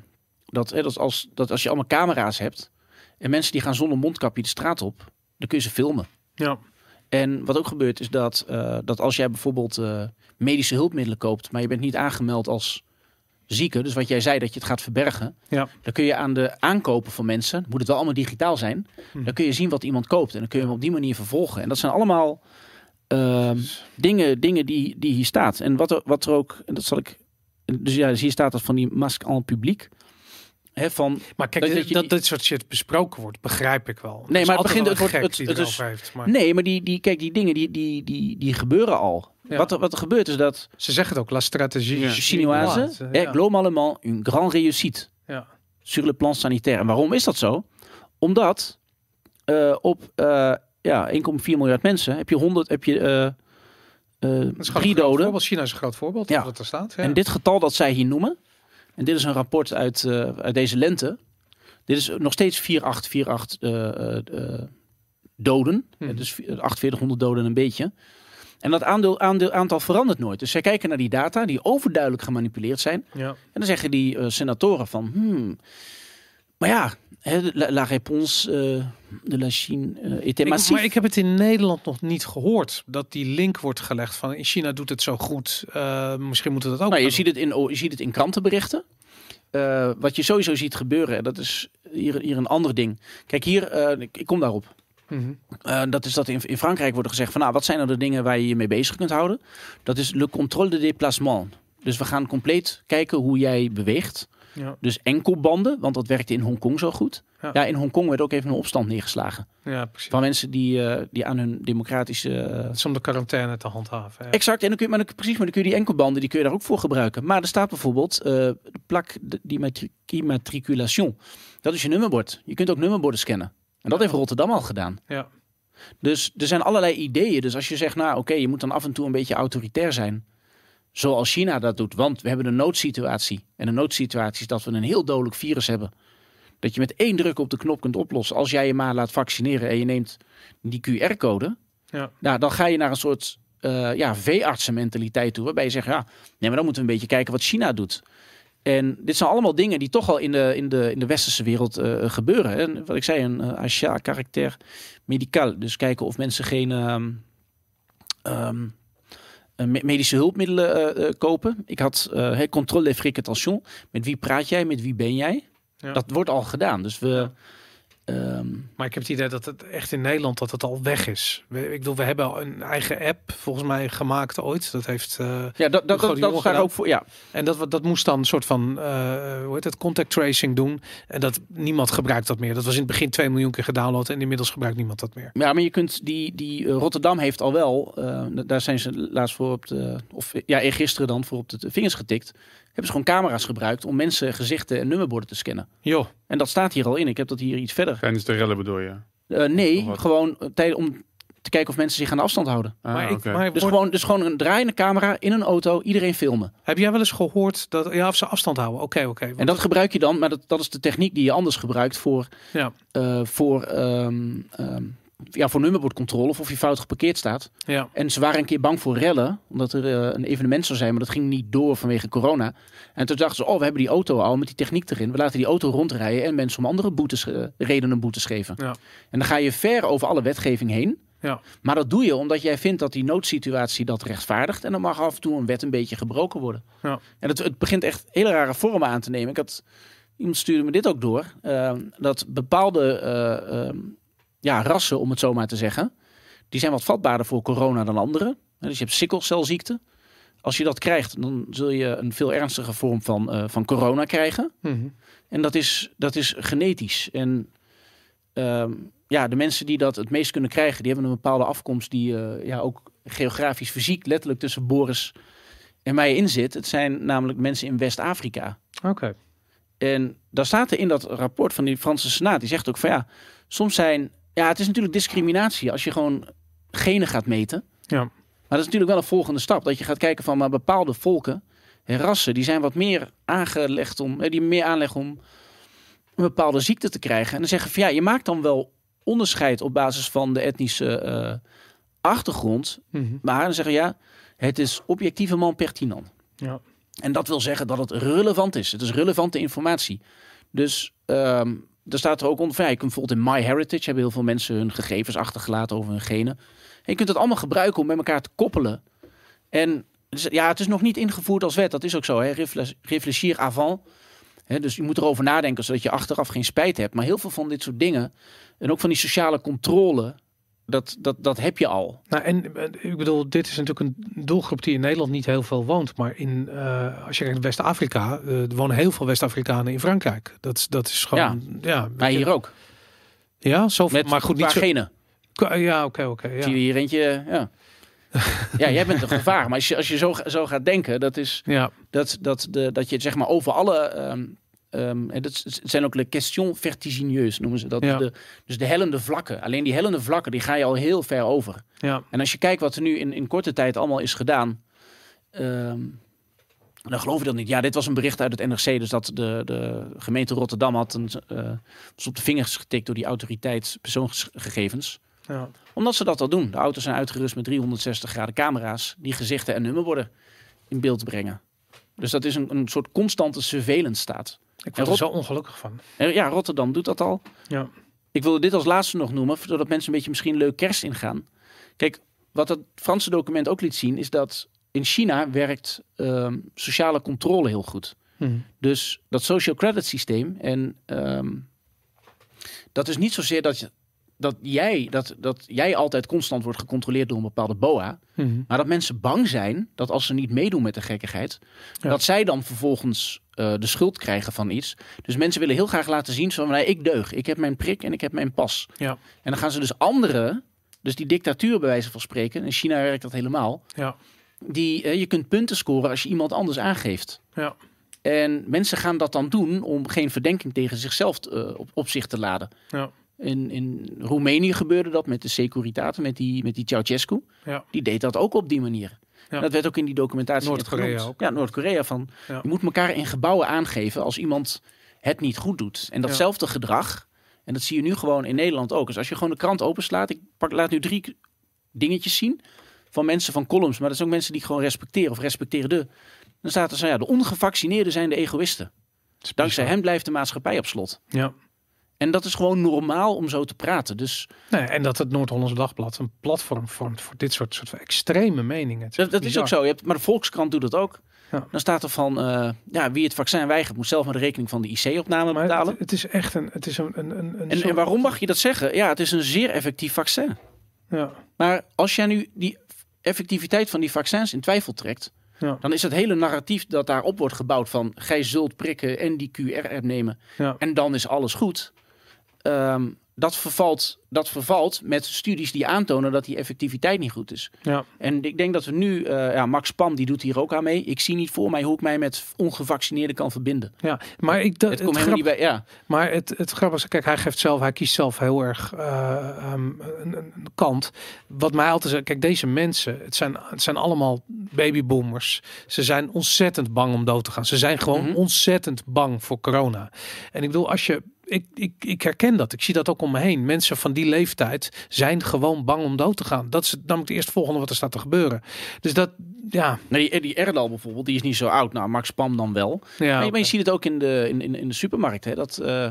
dat, eh, dat, als, dat als je allemaal camera's hebt en mensen die gaan zonder mondkapje de straat op, dan kun je ze filmen. Ja. En wat ook gebeurt is dat, eh, dat als jij bijvoorbeeld eh, medische hulpmiddelen koopt, maar je bent niet aangemeld als zieken. Dus wat jij zei, dat je het gaat verbergen. Ja. Dan kun je aan de aankopen van mensen, moet het wel allemaal digitaal zijn. Hm. Dan kun je zien wat iemand koopt. En dan kun je hem op die manier vervolgen. En dat zijn allemaal ehm, dingen, dingen die, die hier staat. En wat er, wat er ook, en dat zal ik. Dus ja, dus hier staat dat van die masque en publiek. Van, Maar kijk, Dat- dat, dat je dat dit soort shit besproken wordt, begrijp ik wel. Nee, maar het begint- het een wordt- het- is- erover heeft. Maar nee, maar die, die, kijk, die dingen die, die, die, die gebeuren al. Ja. Wat, er, wat er gebeurt is dat ze zeggen het ook, la stratégie Ja. Chinoise Ja, globalement une grande réussite Ja. sur le plan sanitaire. En waarom is dat zo? Omdat eh, op eh, ja, 1,4 miljard mensen heb je 100, heb je Dat gewoon een drie doden. China is een groot voorbeeld. Ja. Wat er staat. Ja. En dit getal dat zij hier noemen, en dit is een rapport uit, eh, uit deze lente. Dit is nog steeds 4848 eh eh, doden. Mhm. Dus 4800 doden een beetje. En dat aandeel, aandeel, aantal verandert nooit. Dus zij kijken naar die data die overduidelijk gemanipuleerd zijn. ja. En dan zeggen die senatoren van... Hmm, maar ja, hè, la, réponse eh, de la Chine était massief. maar ik heb het in Nederland nog niet gehoord dat die link wordt gelegd van in China doet het zo goed. eh, misschien moeten we dat ook. Nou, je, ziet het in, je ziet het in krantenberichten. Eh, wat je sowieso ziet gebeuren, en dat is hier, hier een ander ding. Kijk, hier, eh, ik, ik kom daarop. Mhm. Dat is dat in, in Frankrijk wordt gezegd van, nou, wat zijn nou de dingen waar je je mee bezig kunt houden? Dat is le contrôle de déplacement. Dus we gaan compleet kijken hoe jij beweegt. Ja. Dus enkelbanden, want dat werkte in Hongkong zo goed. Ja. Ja, in Hongkong werd ook even een opstand neergeslagen. ja, precies. Van mensen die, eh, die aan hun democratische... om de quarantaine te handhaven. Exact, en dan kun je, maar dan, precies, maar dan kun je die enkelbanden, die kun je daar ook voor gebruiken. Maar er staat bijvoorbeeld eh de plak d'immatriculation. Dat is je nummerbord. Je kunt ook nummerborden scannen. En dat heeft Rotterdam al gedaan. Ja. Dus er zijn allerlei ideeën. Dus als je zegt, nou oké, je moet dan af en toe een beetje autoritair zijn. Zoals China dat doet. Want we hebben een noodsituatie. En een noodsituatie is dat we een heel dodelijk virus hebben. Dat je met één druk op de knop kunt oplossen. Als jij je maar laat vaccineren en je neemt die QR-code. Ja. Nou, dan ga je naar een soort eh ja, veeartsenmentaliteit toe. Waarbij je zegt, ja, nee, maar dan moeten we een beetje kijken wat China doet. En dit zijn allemaal dingen die toch al in de, in de, in de westerse wereld eh, gebeuren. En wat ik zei, een uh, achat caractère médical. Dus kijken of mensen geen ehm, ehm, eh, medische hulpmiddelen eh, eh, kopen. Ik had eh hey, contrôle des fréquentations. Met wie praat jij? Met wie ben jij? Ja. Dat wordt al gedaan. Dus we... ehm, Maar ik heb het idee dat het echt in Nederland dat het al weg is. We, ik bedoel, we hebben een eigen app volgens mij gemaakt ooit. Dat heeft eh, ja, dat, dat, dat, daar ook voor. Ja, En dat, dat moest dan een soort van, eh, hoe heet het, contact tracing doen. En dat niemand gebruikt dat meer. Dat was in het begin 2 miljoen keer gedownload en inmiddels gebruikt niemand dat meer. Ja, maar je kunt die, die eh, Rotterdam heeft al wel, daar zijn ze laatst voor op de, of ja, gisteren dan voor op de vingers getikt. Hebben ze gewoon camera's gebruikt om mensen gezichten en nummerborden te scannen. Joh, En dat staat hier al in. Ik heb dat hier iets verder. Tijdens de rellen bedoel je? Eh, nee, gewoon uh, tijd om te kijken of mensen zich aan de afstand houden. Ah, maar, ik, maar Dus gewoon, dus gewoon een draaiende camera in een auto, iedereen filmen. heb jij wel eens gehoord dat, ja, of ze afstand houden? Oké, oké. En dat gebruik je dan, maar dat, dat is de techniek die je anders gebruikt voor, Ja. eh, voor, ehm, ehm, ja, voor nummerbordcontrole of of je fout geparkeerd staat. Ja, En ze waren een keer bang voor rellen, omdat er eh, een evenement zou zijn, maar dat ging niet door vanwege corona. En toen dachten ze, oh, we hebben die auto al met die techniek erin. We laten die auto rondrijden en mensen om andere boetes, eh, redenen boetes geven. Ja. En dan ga je ver over alle wetgeving heen. ja. Maar dat doe je omdat jij vindt dat die noodsituatie dat rechtvaardigt. En dan mag af en toe een wet een beetje gebroken worden. Ja. En het, het begint echt hele rare vormen aan te nemen. Ik had, iemand stuurde me dit ook door. eh, dat bepaalde eh, ehm, ja, rassen, om het zo maar te zeggen. Die zijn wat vatbaarder voor corona dan anderen. Dus je hebt sikkelcelziekte. Als je dat krijgt, dan zul je een veel ernstiger vorm van, eh, van corona krijgen. Mhm. En dat is, dat is genetisch. En ehm, ja, de mensen die dat het meest kunnen krijgen, die hebben een bepaalde afkomst die eh, ja, ook geografisch, fysiek, letterlijk tussen Boris en mij in zit. Het zijn namelijk mensen in West-Afrika. Oké. En daar staat er in dat rapport van die Franse Senaat, die zegt ook van ja, soms zijn, ja, het is natuurlijk discriminatie als je gewoon genen gaat meten. Ja. Maar dat is natuurlijk wel een volgende stap. Dat je gaat kijken van maar bepaalde volken en rassen, die zijn wat meer aangelegd om, eh, die meer aanleggen om een bepaalde ziekte te krijgen. En dan zeggen van ja, je maakt dan wel onderscheid op basis van de etnische eh, achtergrond. Mhm. Maar dan zeggen ja, het is objectivement pertinent. Ja. En dat wil zeggen dat het relevant is. Het is relevante informatie. Dus ehm er staat er ook onder ja, je bijvoorbeeld in MyHeritage hebben heel veel mensen hun gegevens achtergelaten over hun genen. En je kunt het allemaal gebruiken om met elkaar te koppelen. En Dus, ja, het is nog niet ingevoerd als wet. Dat is ook zo. Hè? Réfléchir avant. Dus je moet erover nadenken zodat je achteraf geen spijt hebt. Maar heel veel van dit soort dingen. En ook van die sociale controle. Dat, dat, dat heb je al. Nou, en eh, ik bedoel, dit is natuurlijk een doelgroep die in Nederland niet heel veel woont. Maar in, eh, als je kijkt naar West-Afrika, eh, er wonen heel veel West-Afrikanen in Frankrijk. Dat, is- dat is gewoon, ja, weet je- hier ook. Ja, zo, Met maar goed, niet zo. genen. Ja, oké, oké. Ja. je hier eentje. Ja. ja, jij bent een gevaar. Maar als je, als je zo, zo gaat denken, dat is ja, dat, dat, de, dat je zeg maar over alle. ehm en dat zijn ook de question vertigineuse, noemen ze dat. Ja. De, dus de hellende vlakken. Alleen die hellende vlakken, die ga je al heel ver over. ja, En als je kijkt wat er nu in, in korte tijd allemaal is gedaan. ehm, dan geloof je dat niet. Ja, dit was een bericht uit het NRC. Dus dat de, de gemeente Rotterdam had een, eh, was op de vingers getikt door die autoriteit persoonsgegevens. ja. Omdat ze dat al doen. De auto's zijn uitgerust met 360 graden camera's. Die gezichten en nummerborden in beeld brengen. Dus dat is een, een soort constante surveillance staat. Ik word er zo ongelukkig van. En ja, Rotterdam doet dat al. Ja, Ik wilde dit als laatste nog noemen, zodat mensen een beetje misschien leuk kerst ingaan. Kijk, wat het Franse document ook liet zien, is dat in China werkt ehm, sociale controle heel goed. Mhm. Dus dat social credit systeem en ehm, dat is niet zozeer dat, je, dat, jij, dat, dat jij altijd constant wordt gecontroleerd door een bepaalde BOA. Mhm. Maar dat mensen bang zijn dat als ze niet meedoen met de gekkigheid, Ja. dat zij dan vervolgens eh, de schuld krijgen van iets. Dus mensen willen heel graag laten zien van nee, ik deug, ik heb mijn prik en ik heb mijn pas. ja, En dan gaan ze dus anderen, dus die dictatuur bij wijze van spreken, in China werkt dat helemaal, ja, die eh, je kunt punten scoren als je iemand anders aangeeft. ja. En mensen gaan dat dan doen om geen verdenking tegen zichzelf eh, op, op zich te laden. Ja. In, in Roemenië gebeurde dat met de Securitate, met die, met die Ceausescu. Ja. Die deed dat ook op die manier. Ja. Dat werd ook in die documentatie Noord-Korea. Ja, Noord-Korea van. Je moet elkaar in gebouwen aangeven als iemand het niet goed doet. En datzelfde gedrag, en dat zie je nu gewoon in Nederland ook. Dus als je gewoon de krant openslaat, ik pak, laat nu drie dingetjes zien van mensen van columns, maar dat zijn ook mensen die ik gewoon respecteren of respecteren de. Dan staat er zo, ja, de ongevaccineerden zijn de egoïsten. Dankzij hen blijft de maatschappij op slot. Ja. En dat is gewoon normaal om zo te praten. Dus Nee, en dat het Noord-Hollands Dagblad een platform vormt voor dit soort, soort van extreme meningen. Het dat, dat is ook zo. Je hebt, maar de Volkskrant doet dat ook. Ja. Dan staat er van, eh, ja, wie het vaccin weigert, moet zelf maar de rekening van de IC-opname betalen. het, het is echt een, het is een, een, een, een En, soort- en waarom mag je dat zeggen? Ja, het is een zeer effectief vaccin. Ja, Maar als jij nu die effectiviteit van die vaccins in twijfel trekt, ja, dan is het hele narratief dat daarop wordt gebouwd van gij zult prikken en die QR-app nemen ja. en dan is alles goed. Ehm, dat, vervalt, dat vervalt met studies die aantonen dat die effectiviteit niet goed is. ja. En ik denk dat we nu, eh, ja, Max Pam die doet hier ook aan mee. Ik zie niet voor mij hoe ik mij met ongevaccineerden kan verbinden. Ja, maar ik dat Het komt grap- niet bij. Ja, Maar het, het grappige is, kijk, hij geeft zelf, hij kiest zelf heel erg eh, ehm, een, een kant. Wat mij altijd zegt, kijk, deze mensen, het zijn, het zijn allemaal babyboomers. Ze zijn ontzettend bang om dood te gaan. Ze zijn gewoon Mhm. ontzettend bang voor corona. En ik bedoel, als je, ik, ik, ik herken dat. Ik zie dat ook om me heen. Mensen van die leeftijd zijn gewoon bang om dood te gaan. Dat is namelijk het eerstvolgende wat er staat te gebeuren. Dus dat, ja, nee, die, die Erdal bijvoorbeeld, die is niet zo oud. Nou, Max Pam dan wel. ja, maar, je- maar je oké. ziet het ook in de, in, in, in de supermarkt. Hè? Dat, eh,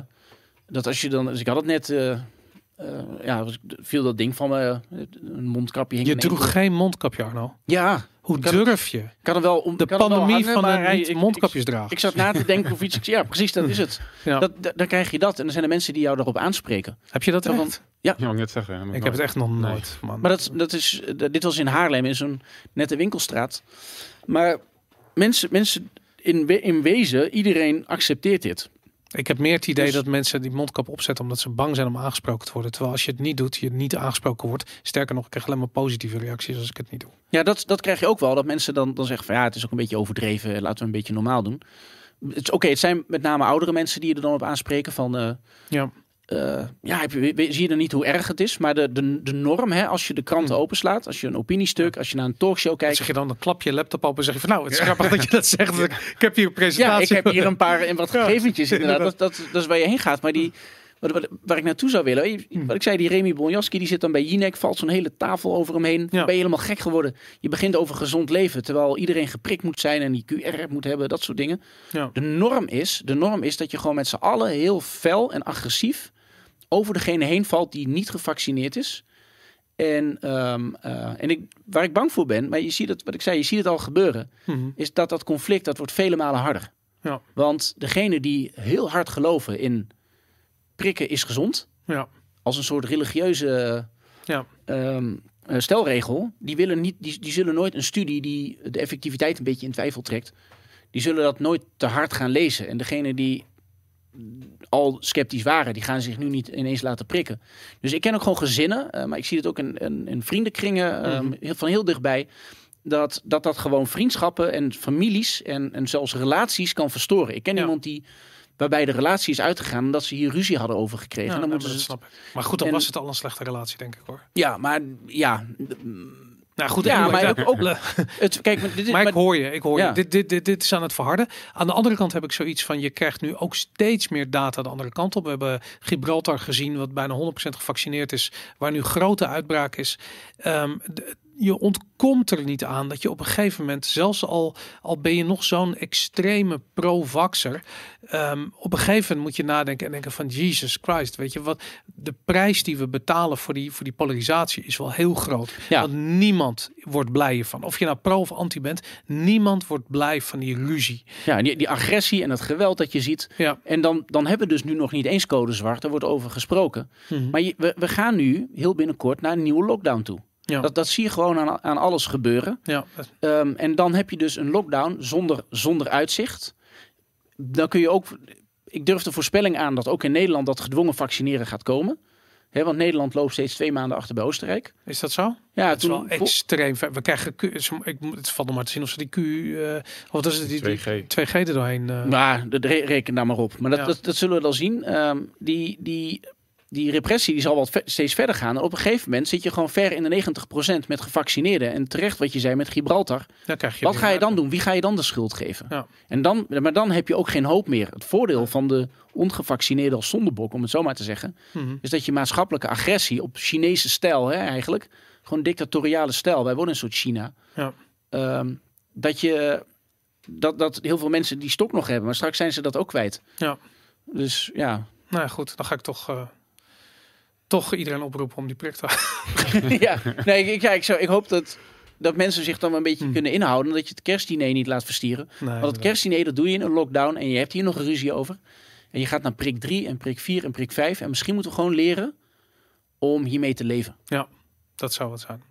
dat als je dan, dus ik had het net, eh, eh, ja, was- viel dat ding van me, een mondkapje hing je droeg geen mondkapje, Arno. Ja, Hoe kan- durf je? kan er wel om. De ik kan er wel pandemie hangen, van de niet mondkapjes dragen. ik zat na te denken of iets. Ja, precies, dat is het. Ja. Dat, da- dan krijg je dat en dan zijn er mensen die jou daarop aanspreken. Heb je dat echt? Ja, wou ik net zeggen. Ik heb het echt nog Nee. nooit, man. Maar dat, dat is, dat- dit was in Haarlem, in zo'n nette winkelstraat. Maar mensen, mensen in, we- in wezen, iedereen accepteert dit. Ik heb meer het idee Dus- dat mensen die mondkap opzetten omdat ze bang zijn om aangesproken te worden. Terwijl als je het niet doet, je niet aangesproken wordt. Sterker nog, ik krijg alleen maar positieve reacties als ik het niet doe. Ja, dat, dat krijg je ook wel. Dat mensen dan, dan zeggen van ja, het is ook een beetje overdreven. Laten we een beetje normaal doen. Het is oké, het zijn met name oudere mensen die je er dan op aanspreken van... eh, Ja. Eh, ja, zie je dan niet hoe erg het is? Maar de, de, de norm, hè, als je de kranten openslaat, als je een opiniestuk, als je naar een talkshow kijkt... zeg je dan, dan klap je laptop op en zeg je van nou, het is grappig dat je dat zegt. Ik, heb hier een Ja, presentatie. ik heb hier een paar en wat Ja, gegeventjes inderdaad. Dat, dat, dat is waar je heen gaat. Maar die, wat, wat- waar ik naartoe zou willen, wat ik zei, die Remy Bonjaski, die zit dan bij Jinek, valt zo'n hele tafel over hem heen. Ja. ben je helemaal gek geworden. Je begint over gezond leven, terwijl iedereen geprikt moet zijn en die QR moet hebben, dat soort dingen. Ja. De norm is, de norm is dat je gewoon met z'n allen heel fel en agressief over degene heen valt die niet gevaccineerd is. En, ehm, eh, en ik, waar ik bang voor ben, maar je ziet het, wat ik zei, je ziet het al gebeuren, Mhm. is dat dat conflict, dat wordt vele malen harder. Ja. Want degene die heel hard geloven in prikken is gezond, Ja. als een soort religieuze Ja. ehm, eh, stelregel, die, willen niet, die, die zullen nooit een studie die de effectiviteit een beetje in twijfel trekt, die zullen dat nooit te hard gaan lezen. En degene die al sceptisch waren, die gaan zich nu niet ineens laten prikken. Dus ik ken ook gewoon gezinnen, eh, maar ik zie het ook in, in, in vriendenkringen ehm, heel- van heel dichtbij. Dat, dat dat gewoon vriendschappen en families en, en zelfs relaties kan verstoren. Ik ken Ja. iemand die waarbij de relatie is uitgegaan omdat ze hier ruzie hadden over gekregen. Ja, dan moeten maar ze snap ik. Maar goed, dan En- was het al een slechte relatie, denk ik hoor. ja, maar ja, Nou goed, Ja, maar ook- le- het, kijk, maar dit, maar ik hoor je, ik hoor Ja. je. Dit, dit, dit, dit is aan het verharden. Aan de andere kant heb ik zoiets van, je krijgt nu ook steeds meer data de andere kant op. We hebben Gibraltar gezien, wat bijna 100% gevaccineerd is, waar nu grote uitbraak is. Ehm, je ontkomt er niet aan dat je op een gegeven moment, zelfs al, al ben je nog zo'n extreme pro-vaxxer, ehm, op een gegeven moment moet je nadenken en denken van Jesus Christ, weet je wat, de prijs die we betalen voor die, voor die polarisatie is wel heel groot. Ja. Want niemand wordt blij hiervan. Of je nou pro of anti bent, niemand wordt blij van die ruzie. ja, die, die agressie en het geweld dat je ziet. Ja. En dan, dan hebben we dus nu nog niet eens code zwart. Er wordt over gesproken. Mhm. Maar je, we, we gaan nu heel binnenkort naar een nieuwe lockdown toe. Ja. Dat, dat zie je gewoon aan, aan alles gebeuren. Ja, Ehm, en dan heb je dus een lockdown zonder, zonder uitzicht. Dan kun je ook. Ik durf de voorspelling aan dat ook in Nederland dat gedwongen vaccineren gaat komen. Hè, want Nederland loopt steeds twee maanden achter bij Oostenrijk. is dat zo? Ja, Het is wel toen, extreem ver. We krijgen Q, ik moet het valt nog maar te zien of ze die Q, eh of wat is het die, die 2G. 2G er doorheen. eh, re- reken daar maar op. Maar dat, Ja. dat, dat zullen we dan zien. Ehm, die, die, die repressie die zal wel ve- steeds verder gaan. En op een gegeven moment zit je gewoon ver in de 90% met gevaccineerden. En terecht wat je zei met Gibraltar. krijg je Wat ga je dan doen? Wie ga je dan de schuld geven? Ja. En dan, maar dan heb je ook geen hoop meer. Het voordeel van de ongevaccineerden als zondebok, om het zo maar te zeggen, Mhm. is dat je maatschappelijke agressie op Chinese stijl, hè, eigenlijk, gewoon dictatoriale stijl. Wij worden een soort China. Ja. Ehm, dat je dat, dat heel veel mensen die stok nog hebben, maar straks zijn ze dat ook kwijt. Ja. Dus ja, Nou ja, goed, dan ga ik toch, eh, toch iedereen oproepen om die prik te ja. Nee, ik, ja, ik, zou, ik hoop dat, dat mensen zich dan een beetje Hmm. kunnen inhouden. Dat je het kerstdiner niet laat verstieren. Nee, Want het kerstdiner, dat doe je in een lockdown. En je hebt hier nog een ruzie over. En je gaat naar prik 3 en prik 4 en prik 5. En misschien moeten we gewoon leren om hiermee te leven. Dat zou het zijn.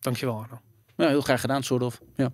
Dankjewel Arno. Nou, heel graag gedaan, soort of. Ja.